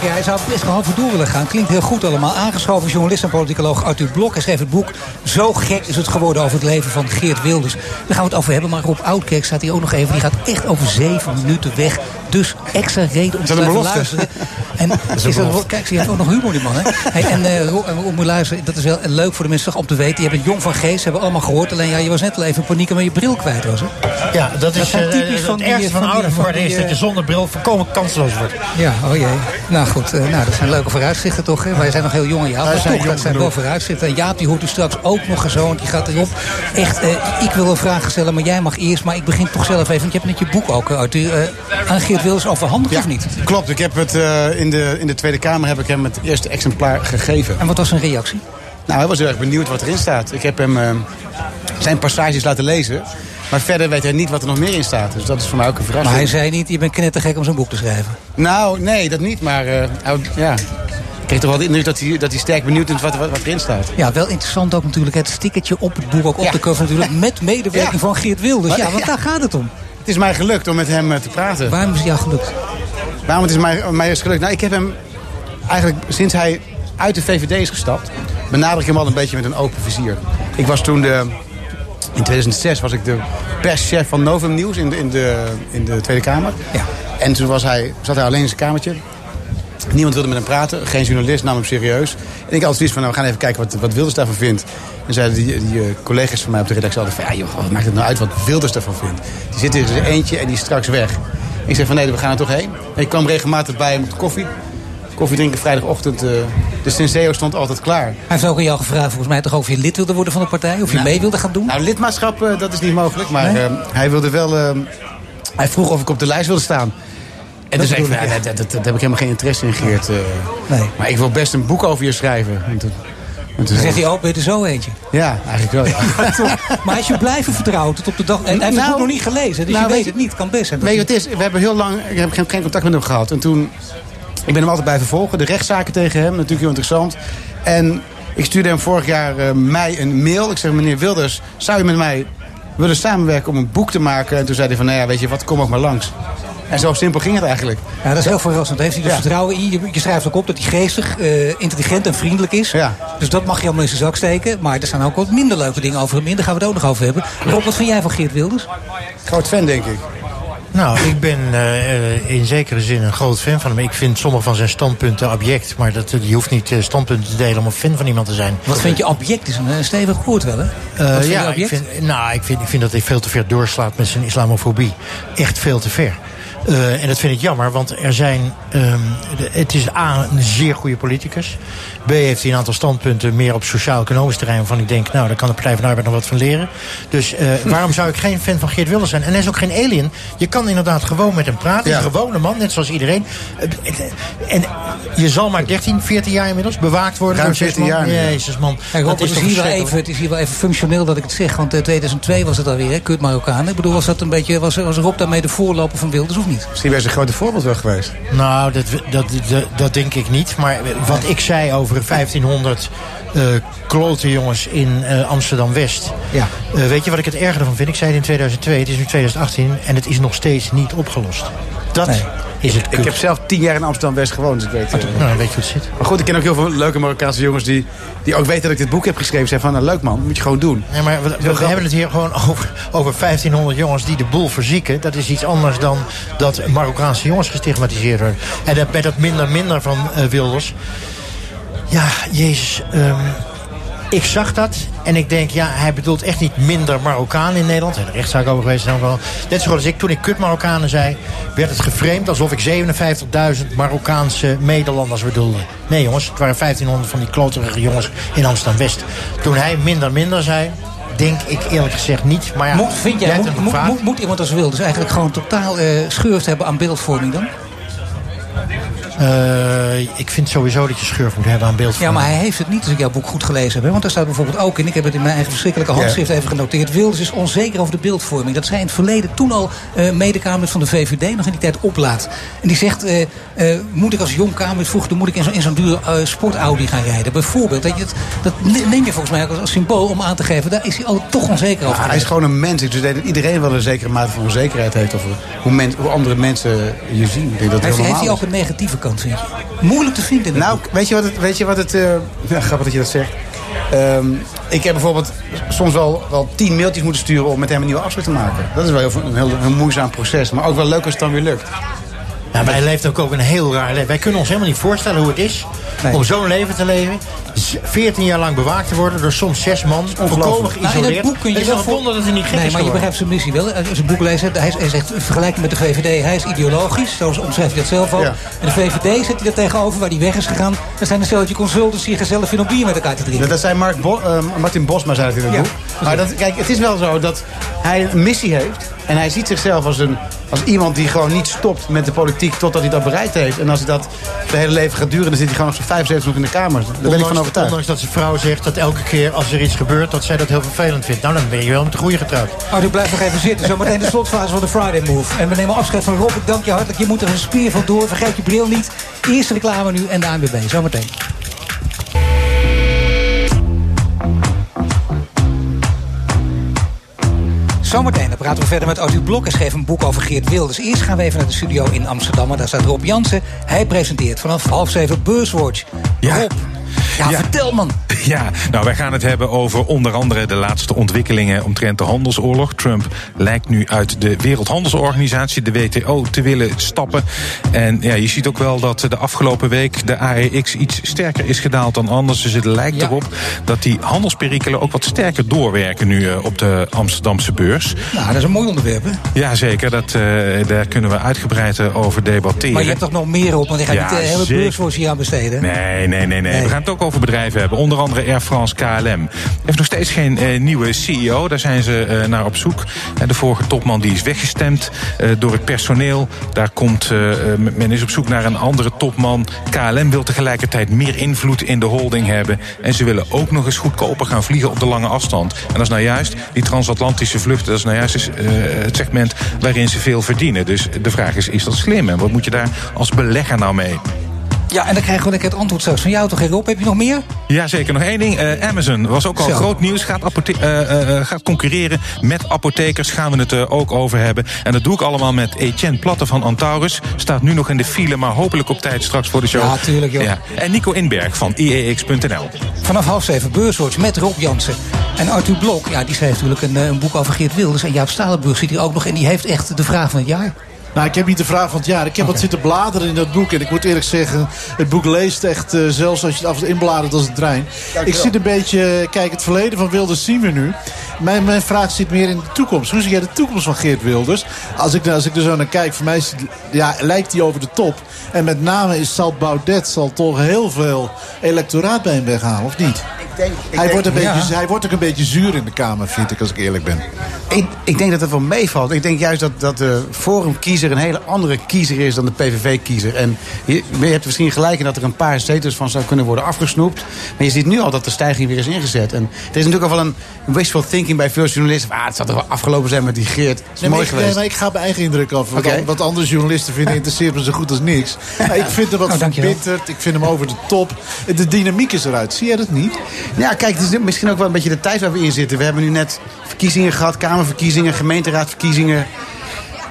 Trouwens lekker. Hij zou best gewoon voor door willen gaan. Klinkt heel goed allemaal. Aangeschoven journalist en politicoloog Arthur Blok. Hij schreef het boek Zo gek is het geworden over het leven van Geert Wilders. Daar gaan we het over hebben. Maar Rob Oudkerk staat hier ook nog even. Die gaat echt over zeven minuten weg. Dus extra reden om te blijven luisteren. En is een is dat, kijk, ze heeft ook nog humor, die man. Hè? Hey, en eh, Rob, eh, moet je luisteren. Dat is wel leuk voor de mensen om te weten. Je bent jong van geest. Hebben we allemaal gehoord. Alleen ja, je was net wel even in paniek omdat je bril kwijt was. Hè? Ja, dat is eh, typisch het van ergste van, van ouder worden is dat je eh, zonder bril volkomen kansloos wordt. Ja, oh jee. Nou goed, eh, nou, dat zijn leuke vooruitzichten toch. Hè? Wij zijn nog heel jong in Jaap. Wij Maar zijn toch, dat zijn wel vooruitzichten. En Jaap die hoort u straks ook nog gezoond. Die gaat erop. Echt, eh, ik wil een vraag stellen, maar jij mag eerst. Maar ik begin toch zelf even. Want je hebt net je boek ook, eh, Arthur. aan Geert Wilders overhandigd of niet? Klopt, ik heb het in, de, in de Tweede Kamer heb ik hem het eerste exemplaar gegeven. En wat was zijn reactie? Nou, hij was heel erg benieuwd wat erin staat. Ik heb hem zijn passages laten lezen. Maar verder weet hij niet wat er nog meer in staat. Dus dat is voor mij ook een verrassing. Maar hij zei niet, je bent knettergek om zo'n boek te schrijven. Nou, nee, dat niet. Maar eh, ja. ik kreeg toch wel de indruk dat hij, dat hij sterk benieuwd is wat, wat, wat erin staat. Ja, wel interessant ook natuurlijk. Het stickertje op het boek, ook op Ja. de cover natuurlijk. Met medewerking Ja. van Geert Wilders. Maar- Ja, want ja. daar gaat het om. Het is mij gelukt om met hem eh, te praten. Waarom is het jou gelukt? Waarom het is mij, mij is gelukt? Nou, ik heb hem eigenlijk sinds hij uit de VVD is gestapt... benader ik hem al een beetje met een open vizier. Ik was toen de... In 2006 was ik de perschef van Novum Nieuws in de, in de, in de Tweede Kamer. Ja. En toen was hij, zat hij alleen in zijn kamertje. Niemand wilde met hem praten. Geen journalist nam hem serieus. En ik had zoiets van, nou, we gaan even kijken wat, wat Wilders daarvan vindt. En zeiden die, die eh, collega's van mij op de redactie altijd van... ja, joh, wat maakt het nou uit wat Wilders daarvan vindt? Die zit in zijn eentje en die is straks weg. Ik zei van, nee, we gaan er toch heen. En ik kwam regelmatig bij hem op de koffie. Koffie drinken vrijdagochtend. de Senseo stond altijd klaar. Hij heeft ook aan jou gevraagd volgens mij toch of je lid wilde worden van de partij? Of je mee wilde gaan doen? Nou, lidmaatschap, eh, dat is niet mogelijk. Maar eh, hij wilde wel... hij vroeg of ik op de lijst wilde staan. En toen zei ik, van, ja, dat, dat, dat, heb ik helemaal geen interesse in, Geert. Nee. Maar ik wil best een boek over je schrijven. En toen zegt hij, oh, ben je er zo eentje? Ja, eigenlijk wel. ja. Maar hij is je blijven vertrouwen tot op de dag... En hij heeft het Nou, boek nog niet gelezen, dus nou, je weet weet het niet. Kan best dat Weet je wat het is? We hebben heel lang ik heb geen, geen contact met hem gehad. En toen, ik ben hem altijd blijven volgen. De rechtszaken tegen hem, natuurlijk heel interessant. En ik stuurde hem vorig jaar eh, mei een mail. Ik zeg, meneer Wilders, zou je met mij willen samenwerken om een boek te maken? En toen zei hij van, nou ja, weet je wat, kom ook maar langs. En zo simpel ging het eigenlijk. Ja, dat is heel verrassend. Heeft hij dus Ja. vertrouwen in je? Je schrijft ook op dat hij geestig, eh, intelligent en vriendelijk is. Dus dat mag je allemaal in zijn zak steken. Maar er staan ook wat minder leuke dingen over hem in. Daar gaan we het ook nog over hebben. Rob, wat vind jij van Geert Wilders? Groot fan, denk ik. Nou, ik ben eh, in zekere zin een groot fan van hem. Ik vind sommige van zijn standpunten abject. Maar dat, je hoeft niet eh, standpunten te delen om een fan van iemand te zijn. Wat vind je object? Is een stevig woord wel, hè? Eh, vind je ja, ik object? vind, nou, ik vind, ik vind dat hij veel te ver doorslaat met zijn islamofobie. Echt veel te ver. Eh, en dat vind ik jammer, want er zijn. ehm, de- het is A, een zeer goede politicus. B, heeft hij een aantal standpunten meer op sociaal-economisch terrein. waarvan ik denk, nou, daar kan de Partij van de Arbeid nog wat van leren. Dus eh, waarom zou ik geen fan van Geert Wilders zijn? En hij is ook geen alien. Je kan inderdaad gewoon met hem praten. Is een gewone man, net zoals iedereen. Eh, En je zal maar 13, 14 jaar inmiddels bewaakt worden. Ruim door zes 14 jaar man. Jezus, man. Kijk, Dat het, is hier wel even, het is hier wel even functioneel dat ik het zeg. Want in 2002 was het alweer, hè? Kut Marokkaan. Ik bedoel, was dat een beetje, was, was Rob daarmee de voorloper van Wilders of niet? Misschien was een grote voorbeeld wel geweest. Nou, dat, dat, dat, dat denk ik niet. Maar wat ik zei over 1500 eh klote jongens in eh, Amsterdam-West. Ja. Eh, weet je wat ik het erger van vind? Ik zei het in 2002, het is nu 2018 en het is nog steeds niet opgelost. Dat is het Ik heb zelf tien jaar in Amsterdam-West gewoond, dus ik weet... Nou, dan weet je hoe het zit. Maar goed, ik ken ook heel veel leuke Marokkaanse jongens die, die ook weten dat ik dit boek heb geschreven. Zeggen van, nou leuk man, moet je gewoon doen. Nee, maar we, hebben het hier gewoon over, over 1500 jongens die de boel verzieken. Dat is iets anders dan dat Marokkaanse jongens gestigmatiseerd worden. En dat, met dat minder minder van eh, Wilders. Ja, Jezus. ehm, ik zag dat en ik denk, ja, hij bedoelt echt niet minder Marokkaan in Nederland. Er er rechtszaak over geweest. wel. Net zoals ik, toen ik kut Marokkanen zei, werd het geframed alsof ik 57.000 Marokkaanse Nederlanders bedoelde. Nee jongens, het waren 1500 van die kloterige jongens in Amsterdam-West. Toen hij minder minder zei, denk ik eerlijk gezegd niet. Maar ja, moet, vind jij, moet, moet, moet, moet iemand als Wilders eigenlijk gewoon totaal eh schurft hebben aan beeldvorming dan? Eh, ik vind sowieso dat je schurf moet hebben aan beeld. Ja, maar hij heeft het niet als ik jouw boek goed gelezen heb. hè. Want daar staat bijvoorbeeld ook in, ik heb het in mijn eigen verschrikkelijke handschrift even genoteerd. Wilders is onzeker over de beeldvorming. Dat zij in het verleden toen al eh medekamer van de VVD nog in die tijd oplaat. En die zegt, eh, moet ik als jong kamerlid vroeger, dan moet ik in zo'n zo'n duur sport-Audi gaan rijden. Bijvoorbeeld. Dat, je het, dat neem je volgens mij ook als, als symbool om aan te geven. Daar is hij al toch onzeker over. Ja, hij is gewoon een mens. Ik denk dat iedereen wel een zekere mate van onzekerheid heeft over hoe, men, hoe andere mensen je zien. Ik denk dat het heeft, heeft hij ook een negatieve kant, vind je? Moeilijk te vinden Nou, weet je wat het... Weet je wat het eh, ja, grappig dat je dat zegt. Ehm, ik heb bijvoorbeeld soms wel, wel tien mailtjes moeten sturen... om met hem een nieuwe afspraak te maken. Dat is wel heel, een heel, heel moeizaam proces. Maar ook wel leuk als het dan weer lukt. Ja, hij leeft ook, ook een heel raar leven. Wij kunnen ons helemaal niet voorstellen hoe het is om zo'n leven te leven. Z- 14 jaar lang bewaakt te worden door soms zes man. Volkomen Nou, in geïsoleerd. het boek kun je het is wel voor- wonder dat hij niet gek Nee, is maar je begrijpt zijn missie wel. Als je een boek leest, hij, hij zegt in vergelijking met de VVD, hij is ideologisch. Zo omschrijft hij dat zelf ook. Ja. En de VVD zet hij daar tegenover, waar hij weg is gegaan. Er zijn een stelletje consultants die gezellig vinden om bier met elkaar te drinken. Dat, dat zei Mark Bo- eh, Martin Bosma zei het in het Ja. boek. Maar dat, kijk, het is wel zo dat hij een missie heeft. En hij ziet zichzelf als, een, als iemand die gewoon niet stopt met de politiek totdat hij dat bereikt heeft. En als hij dat zijn hele leven gaat duren, dan zit hij gewoon op zijn 75 in de kamer. Daar ben ik van Ondanks, overtuigd. ondanks dat zijn vrouw zegt dat elke keer als er iets gebeurt... dat zij dat heel vervelend vindt. Nou, dan ben je wel met de goede getrouwd. Oh, u blijft nog even zitten. Zometeen de slotfase van de Friday Move. En we nemen afscheid van Rob. Ik dank je hartelijk. Je moet er een spier van door. Vergeet je bril niet. Eerste reclame nu en de ANWB. Zometeen. Zometeen dan praten we verder met Arthur Blok. Hij schreef een boek over Geert Wilders. Eerst gaan we even naar de studio in Amsterdam. Daar staat Rob Jansen. Hij presenteert vanaf half zeven Beurswatch. Rob, ja, vertel man. Ja, nou wij gaan het hebben over onder andere de laatste ontwikkelingen omtrent de handelsoorlog. Trump lijkt nu uit de Wereldhandelsorganisatie, de WTO, te willen stappen. En ja, je ziet ook wel dat de afgelopen week de AEX iets sterker is gedaald dan anders. Dus het lijkt erop dat die handelsperikelen ook wat sterker doorwerken nu eh, op de Amsterdamse beurs. Nou, dat is een mooi onderwerp, hè? Ja, zeker. Dat, eh, daar kunnen we uitgebreid eh, over debatteren. Maar je hebt toch nog meer op, want ik ga Ja, niet de hele zeker. Hier aan besteden. Nee, nee, nee, nee, Nee. We gaan het ook over bedrijven hebben. Onder andere Air France KLM. Heeft nog steeds geen eh, nieuwe CEO. Daar zijn ze eh, naar op zoek. Eh, de vorige topman die is weggestemd door het personeel. Daar komt, men is op zoek naar een andere topman. KLM wil tegelijkertijd meer invloed in de holding hebben. En ze willen ook nog eens goedkoper gaan vliegen op de lange afstand. En dat is nou juist die transatlantische vluchten. Dat is nou juist het segment waarin ze veel verdienen. Dus de vraag is, is dat slim? En wat moet je daar als belegger nou mee? Ja, en dan krijgen we lekker het antwoord straks van jou toch, Rob? Heb je nog meer? Ja, zeker. Nog één ding. Eh, Amazon was ook al Zo. groot nieuws. Gaat, eh, eh, gaat concurreren met apothekers. Gaan we het ook over hebben. En dat doe ik allemaal met Etienne Platte van Antaurus. Staat nu nog in de file, maar hopelijk op tijd straks voor de show. Ja, tuurlijk, joh. En Nico Inberg van E IEX.nl. Vanaf half zeven Beurswatch met Rob Jansen. En Arthur Blok, ja, die schreef natuurlijk een, een boek over Geert Wilders. En Jaap Stalenburg zit hier ook nog. En die heeft echt de vraag van het jaar. Nou, ik heb niet de vraag van het jaar. Ik heb wat zitten bladeren in dat boek. En ik moet eerlijk zeggen, het boek leest echt, eh, zelfs als je het af en toe inbladert als een trein. Ik zit een beetje, kijk, het verleden van Wilders zien we nu. Mijn, mijn vraag zit meer in de toekomst. Hoe zie jij de toekomst van Geert Wilders? Als ik, als ik er zo naar kijk, voor mij is ja, lijkt hij over de top. En met name is Salt Baudet zal toch heel veel electoraat bij hem weghalen, of niet? Hij, denk- wordt een beetje, ja. hij wordt ook een beetje zuur in de Kamer, vind ik, als ik eerlijk ben. Ik, ik denk dat het wel meevalt. Ik denk juist dat, dat de Forum-kiezer een hele andere kiezer is dan de PVV-kiezer. En je, je hebt misschien gelijk in dat er een paar zetels van zou kunnen worden afgesnoept. Maar je ziet nu al dat de stijging weer is ingezet. En er is natuurlijk al wel een wishful thinking bij veel journalisten. Ah, het zou toch wel afgelopen zijn met die Geert. Het is Nee, maar mooi ik, nee, geweest. maar ik ga mijn eigen indruk af. Wat, Oké. an- wat andere journalisten vinden interesseert me zo goed als niks. Maar ik vind hem wat Oh, verbitterd. Ik vind hem over de top. De dynamiek is eruit. Zie jij dat niet? Ja, kijk, het is misschien ook wel een beetje de tijd waar we in zitten. We hebben nu net verkiezingen gehad, Kamerverkiezingen, gemeenteraadverkiezingen.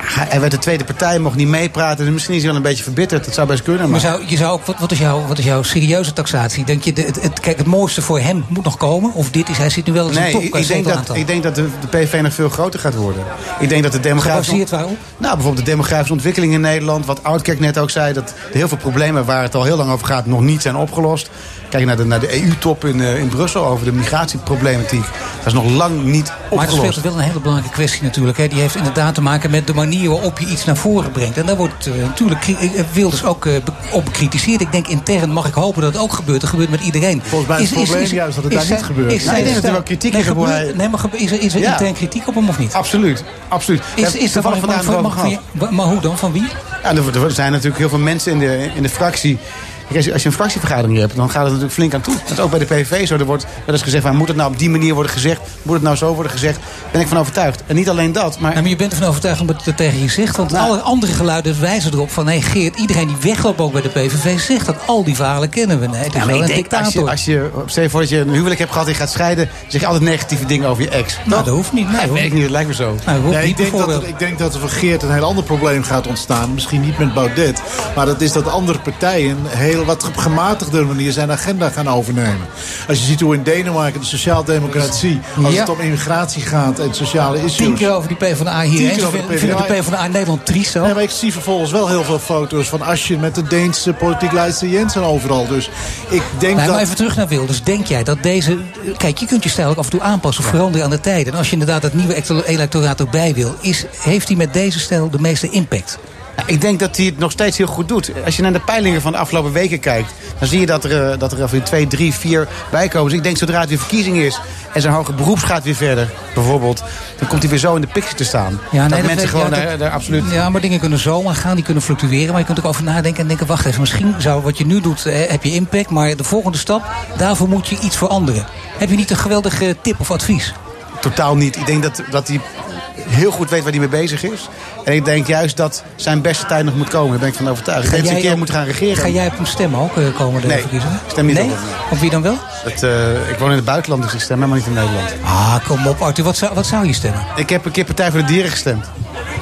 Hij werd de tweede partij, mocht niet meepraten. Dus misschien is hij wel een beetje verbitterd. Dat zou best kunnen. Maar Maar zou, je zou ook, wat, wat, is jouw, wat is jouw serieuze taxatie? Denk je, de, het, het, kijk, het mooiste voor hem moet nog komen? Of dit is, hij zit nu wel in zijn Nee, top ik, denk dat, ik denk dat de, de PVV nog veel groter gaat worden. Ik denk dat de demografische... Gebaseerd waarop? Nou, bijvoorbeeld de demografische ontwikkeling in Nederland. Wat Oudkerk net ook zei, dat heel veel problemen waar het al heel lang over gaat nog niet zijn opgelost. Kijk naar de, naar de EU-top in, eh, in Brussel over de migratieproblematiek. Dat is nog lang niet Maar er opgelost. speelt wel een hele belangrijke kwestie natuurlijk. Hè. Die heeft inderdaad te maken met de manier waarop je iets naar voren brengt. En daar wordt eh, natuurlijk eh, Wilders ook eh, op bekritiseerd. Ik denk intern mag ik hopen dat het ook gebeurt. Dat gebeurt met iedereen. Volgens mij is het probleem juist dat het daar niet gebeurt. Is, er wel kritiek nee, gebeurt- Nee, maar is er, is er intern kritiek op hem of niet? Absoluut, absoluut. Is, is er toevallig van, vandaag maar hoe dan? Van wie? Ja, er, er zijn natuurlijk heel veel mensen in de, in de fractie. Kijk, Als je, een fractievergadering hebt, dan gaat het natuurlijk flink aan toe. Dat is ook bij de PVV zo. Er wordt wel eens gezegd, van, moet het nou op die manier worden gezegd? Moet het nou zo worden gezegd? Ben ik van overtuigd. En niet alleen dat, maar... Nou, maar je bent ervan overtuigd omdat het tegen je zegt. Want alle andere geluiden wijzen erop van... nee, Geert, iedereen die wegloopt ook bij de PVV zegt dat. Al die verhalen kennen we. Nee, het is Ja, maar wel een denk, als je, dictator. als je, stel je voor dat je een huwelijk hebt gehad en je gaat scheiden... zeg je altijd negatieve dingen over je ex. Nou, dat hoeft niet. Nee, hoor. ik niet, dat lijkt me zo. Nou, Nee, ik, denk dat er, ik denk dat er voor Geert een heel ander probleem gaat ontstaan. Misschien niet met Baudet. Maar dat is dat andere partijen heel wat op gematigde manier zijn agenda gaan overnemen. Als je ziet hoe in Denemarken de sociaaldemocratie... als Ja. het om immigratie gaat en sociale issues... Tien keer over die PvdA hier. Tien over de vinden vinden de PvdA. In Nederland triest zo. Nee, maar ik zie vervolgens wel heel veel foto's van Asje met de Deense politiek leider Jensen overal. Dus ik denk Nee, dat... maar even terug naar Wilders. Denk jij dat deze... Kijk, je kunt je stijl ook af en toe aanpassen of veranderen aan de tijden. En als je inderdaad dat nieuwe electo- electoraat erbij wil... Is, heeft hij met deze stijl de meeste impact? Ja, ik denk dat hij het nog steeds heel goed doet. Als je naar de peilingen van de afgelopen weken kijkt... dan zie je dat er, eh, dat er twee, drie, vier bijkomen. Dus ik denk zodra het weer verkiezing is... en zijn hoger beroeps gaat weer verder, bijvoorbeeld... dan komt hij weer zo in de picture te staan. dat mensen gewoon ja, daar, absoluut... Ja, maar dingen kunnen zomaar gaan, die kunnen fluctueren. Maar je kunt er ook over nadenken en denken... wacht even, misschien zou wat je nu doet, eh, heb je impact... maar de volgende stap, daarvoor moet je iets veranderen. Heb je niet een geweldige tip of advies? Totaal niet. Ik denk dat, dat hij heel goed weet waar hij mee bezig is. En ik denk juist dat zijn beste tijd nog moet komen. Daar ben ik van overtuigd. Hij een keer op- moeten gaan regeren. Ga jij op hem stemmen ook eh, komende Nee, verkiezingen? stem niet nee? op hem, nee. Op wie dan wel? Het, eh, ik woon in het buitenland, dus ik stem helemaal niet in Nederland. Ah, kom op Arthur, wat zou, wat zou je stemmen? Ik heb een keer Partij voor de Dieren gestemd.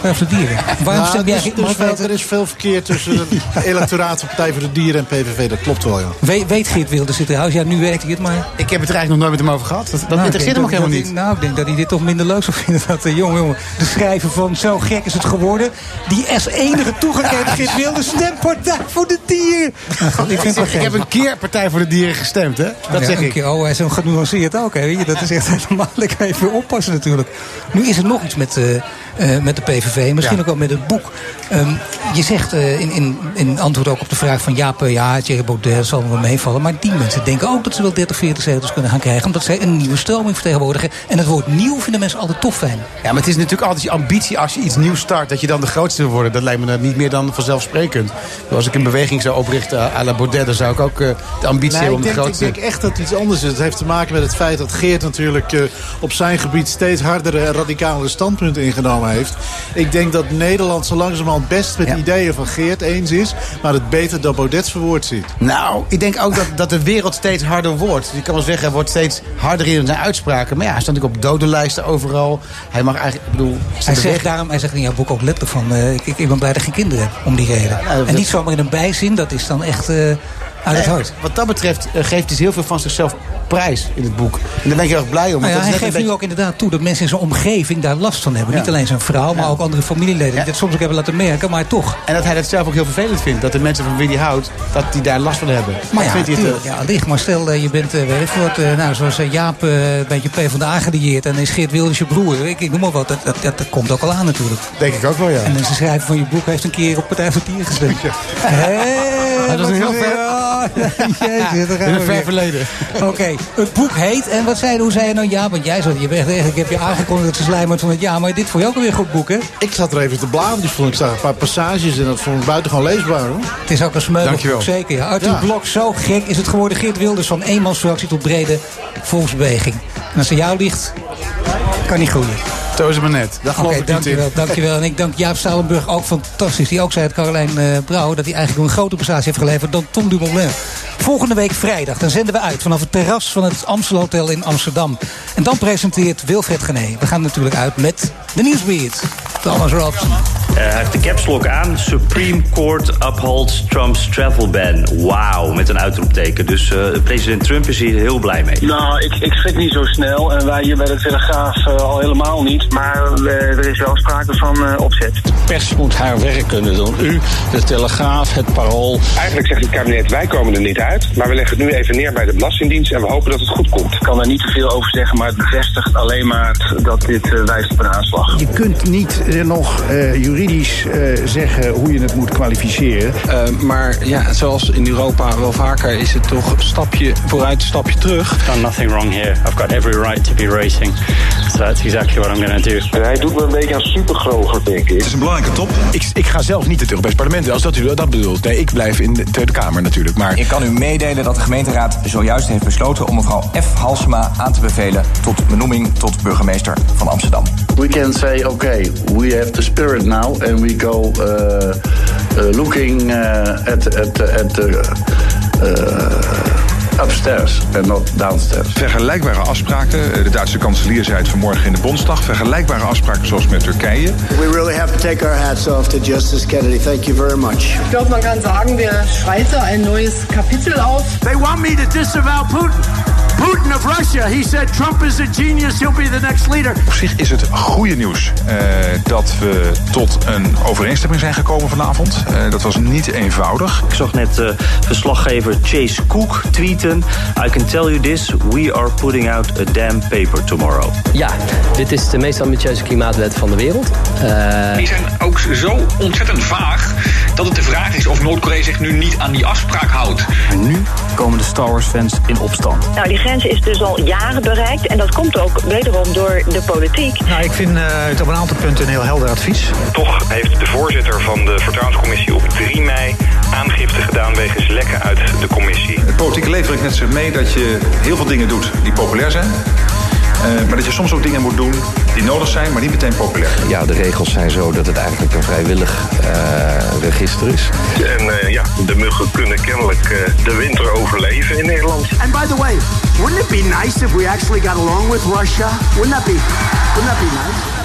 Partij voor de Dieren? Waarom stem er, jij... is, er, veel, weten- er is veel verkeer tussen de electoraat van Partij voor de Dieren en PVV. Dat klopt wel, ja. Weet, weet Geert Wilders dit trouwens? Ja, nu weet ik het, maar... Ik heb het er eigenlijk nog nooit met hem over gehad. Dat, dat Nou, interesseert hem ook helemaal niet. hij- Nou, ik denk dat hij dit toch minder leuk zou vinden. Dat, uh, jongen, jongen, de schrijver van Zo gek is het geworden. Die als enige toegang heeft Geert Wilders stempartij voor de dieren. Nou, ik, vind Ik heb een keer Partij voor de Dieren gestemd, hè? Dat Ja, zeg ik. keer. Oh, hij is zo genuanceerd ook. Hè. Weet je, dat is echt helemaal. Ik ga even oppassen natuurlijk. Nu is er nog iets met, eh, eh, met de PVV. Tv. Misschien ook wel met het boek. Ehm, je zegt uh, in, in, in antwoord ook op de vraag van Jaap, ja, Thierry Baudet zal wel meevallen. Maar die mensen denken ook dat ze wel 30, 40 zetels kunnen gaan krijgen. Omdat zij een nieuwe stroming vertegenwoordigen. En het woord nieuw vinden mensen altijd tof fijn. Ja, maar het is natuurlijk altijd je ambitie als je iets nieuws start. Dat je dan de grootste wil worden. Dat lijkt me niet meer dan vanzelfsprekend. Als ik een beweging zou oprichten à la Baudet, dan zou ik ook uh, de ambitie nee, hebben om denk, de grootste... Ik denk echt dat het iets anders is. Het heeft te maken met het feit dat Geert natuurlijk uh, op zijn gebied steeds hardere en radicalere standpunten ingenomen heeft. Ik denk dat Nederland zo langzamerhand best met ja. ideeën van Geert eens is. Maar het beter dat Baudet verwoord ziet. Nou, ik denk ook dat, dat de wereld steeds harder wordt. Je kan wel zeggen, hij wordt steeds harder in zijn uitspraken. Maar ja, hij staat natuurlijk op dodenlijsten overal. Hij mag eigenlijk, ik bedoel... Hij zegt, daarom, hij zegt in jouw boek ook letterlijk van... Uh, ik, ik ben blij dat ik geen kinderen heb, om die reden. Ja, en niet zomaar in een bijzin, dat is dan echt... Uh, uit het hart. Wat dat betreft uh, geeft hij heel veel van zichzelf prijs in het boek. En daar ben ik heel erg blij om. Nou ja, dat hij geeft beetje... nu ook inderdaad toe dat mensen in zijn omgeving daar last van hebben. Ja. Niet alleen zijn vrouw, maar Ja. ook andere familieleden. Die dat soms ook hebben laten merken, maar toch. En dat hij dat zelf ook heel vervelend vindt. Dat de mensen van wie hij houdt, dat die daar last van hebben. Maar ja, vindt hij het, eh, ja, licht. Maar stel, eh, je bent uh, uh, nou, zoals uh, Jaap uh, een beetje PvdA gedieerd... en is Geert Wilders je broer, ik, ik noem maar wat. Dat, dat, dat, dat komt ook al aan natuurlijk. Denk ik ook wel, ja. En de schrijver van je boek heeft een keer op Partij voor Dieren gestemd. Hey, dat is een heel ver- Jezus, In een ver verleden. Oké, het boek heet, en wat zei, hoe zei je nou ja? Want jij zat, je bent heb je aangekondigd dat ze van het ja, maar dit vond je ook alweer een goed boek, hè? Ik zat er even te bladeren. Dus vond ik zag een paar passages en dat vond ik buitengewoon leesbaar. Hoor. Het is ook een boek, zeker. Ja. Arthur Ja. Blok, zo gek is het geworden. Geert Wilders van eenmansfractie tot brede volksbeweging. En als er jou ligt, kan niet groeien. Het maar net. Daar geloof Oké, ik niet in. dankjewel, dankjewel. En ik dank Jaap Stalenburg ook fantastisch. Die ook zei het, Carolijn eh Brouwer, dat hij eigenlijk een grotere prestatie heeft geleverd dan Tom Dumoulin. Volgende week vrijdag, dan zenden we uit vanaf het terras van het Amstel Hotel in Amsterdam. En dan presenteert Wilfred Gené. We gaan natuurlijk uit met de nieuwsbeat. Thomas Robson. Eh, Hij heeft de caps lock aan. Supreme Court upholds Trump's travel ban. Wauw, met een uitroepteken. Dus eh, president Trump is hier heel blij mee. Nou, ik, ik schrik niet zo snel. En wij hier bij de Telegraaf eh, al helemaal niet. Maar eh, er is wel sprake van eh, opzet. pers moet haar werk kunnen doen. U, de Telegraaf, het Parool. Eigenlijk zegt het kabinet, wij komen er niet uit. Maar we leggen het nu even neer bij de Belastingdienst en we hopen dat het goed komt. Ik kan daar niet te veel over zeggen, maar het bevestigt alleen maar dat dit wijst op een aanslag. Je kunt niet nog eh, juridisch eh, zeggen hoe je het moet kwalificeren. Eh, maar ja, zoals in Europa wel vaker is het toch stapje vooruit, stapje terug. done nothing wrong here. I've got every right to be racing. So that's exactly what I'm going to do. En hij doet me een beetje aan supergrover, denk ik. Het is een belangrijke top. Ik, ik ga zelf niet het Europees Parlement als dat u dat bedoelt. Nee, ik blijf in de Tweede Kamer natuurlijk. Maar Ik kan u meedelen dat de gemeenteraad zojuist heeft besloten om mevrouw F. Halsema aan te bevelen tot benoeming tot burgemeester van Amsterdam. we can say, okay, we have the spirit now, and we go uh, uh, looking uh, at at at the uh, upstairs and not downstairs. Vergelijkbare afspraken, eh, de Duitse kanselier zei het vanmorgen in de Bondsdag. Vergelijkbare afspraken zoals met Turkije. We really have to take our hats off to Justice Kennedy. Thank you very much. Ich glaube, man kann sagen, wir schreiten ein neues Kapitel auf. They want me to disavow Putin. Putin of Russia. He said Trump is a genius. He'll be the next leader. Op zich is het goede nieuws eh, dat we tot een overeenstemming zijn gekomen vanavond. Eh, dat was niet eenvoudig. Ik zag net eh, verslaggever Chase Cook tweeten. I can tell you this, we are putting out a damn paper tomorrow. Ja, dit is de meest ambitieuze klimaatwet van de wereld. Eh, Die zijn ook zo ontzettend vaag dat het de vraag is of Noord-Korea zich nu niet aan die afspraak houdt. En nu komen de Star Wars fans in opstand. Nou, die grens is dus al jaren bereikt en dat komt ook wederom door de politiek. Nou, ik vind eh, het op een aantal punten een heel helder advies. Toch heeft de voorzitter van de Vertrouwenscommissie op 3 mei aangifte gedaan wegens lekken uit de commissie. Het politieke leven brengt met zich mee dat je heel veel dingen doet die populair zijn. Eh, maar dat je soms ook dingen moet doen die nodig zijn, maar niet meteen populair. Ja, de regels zijn zo dat het eigenlijk een vrijwillig eh, register is. En eh, ja, de muggen kunnen kennelijk eh, de winter overleven in Nederland. And by the way, wouldn't it be nice if we actually got along with Russia? Wouldn't that be, wouldn't that be nice?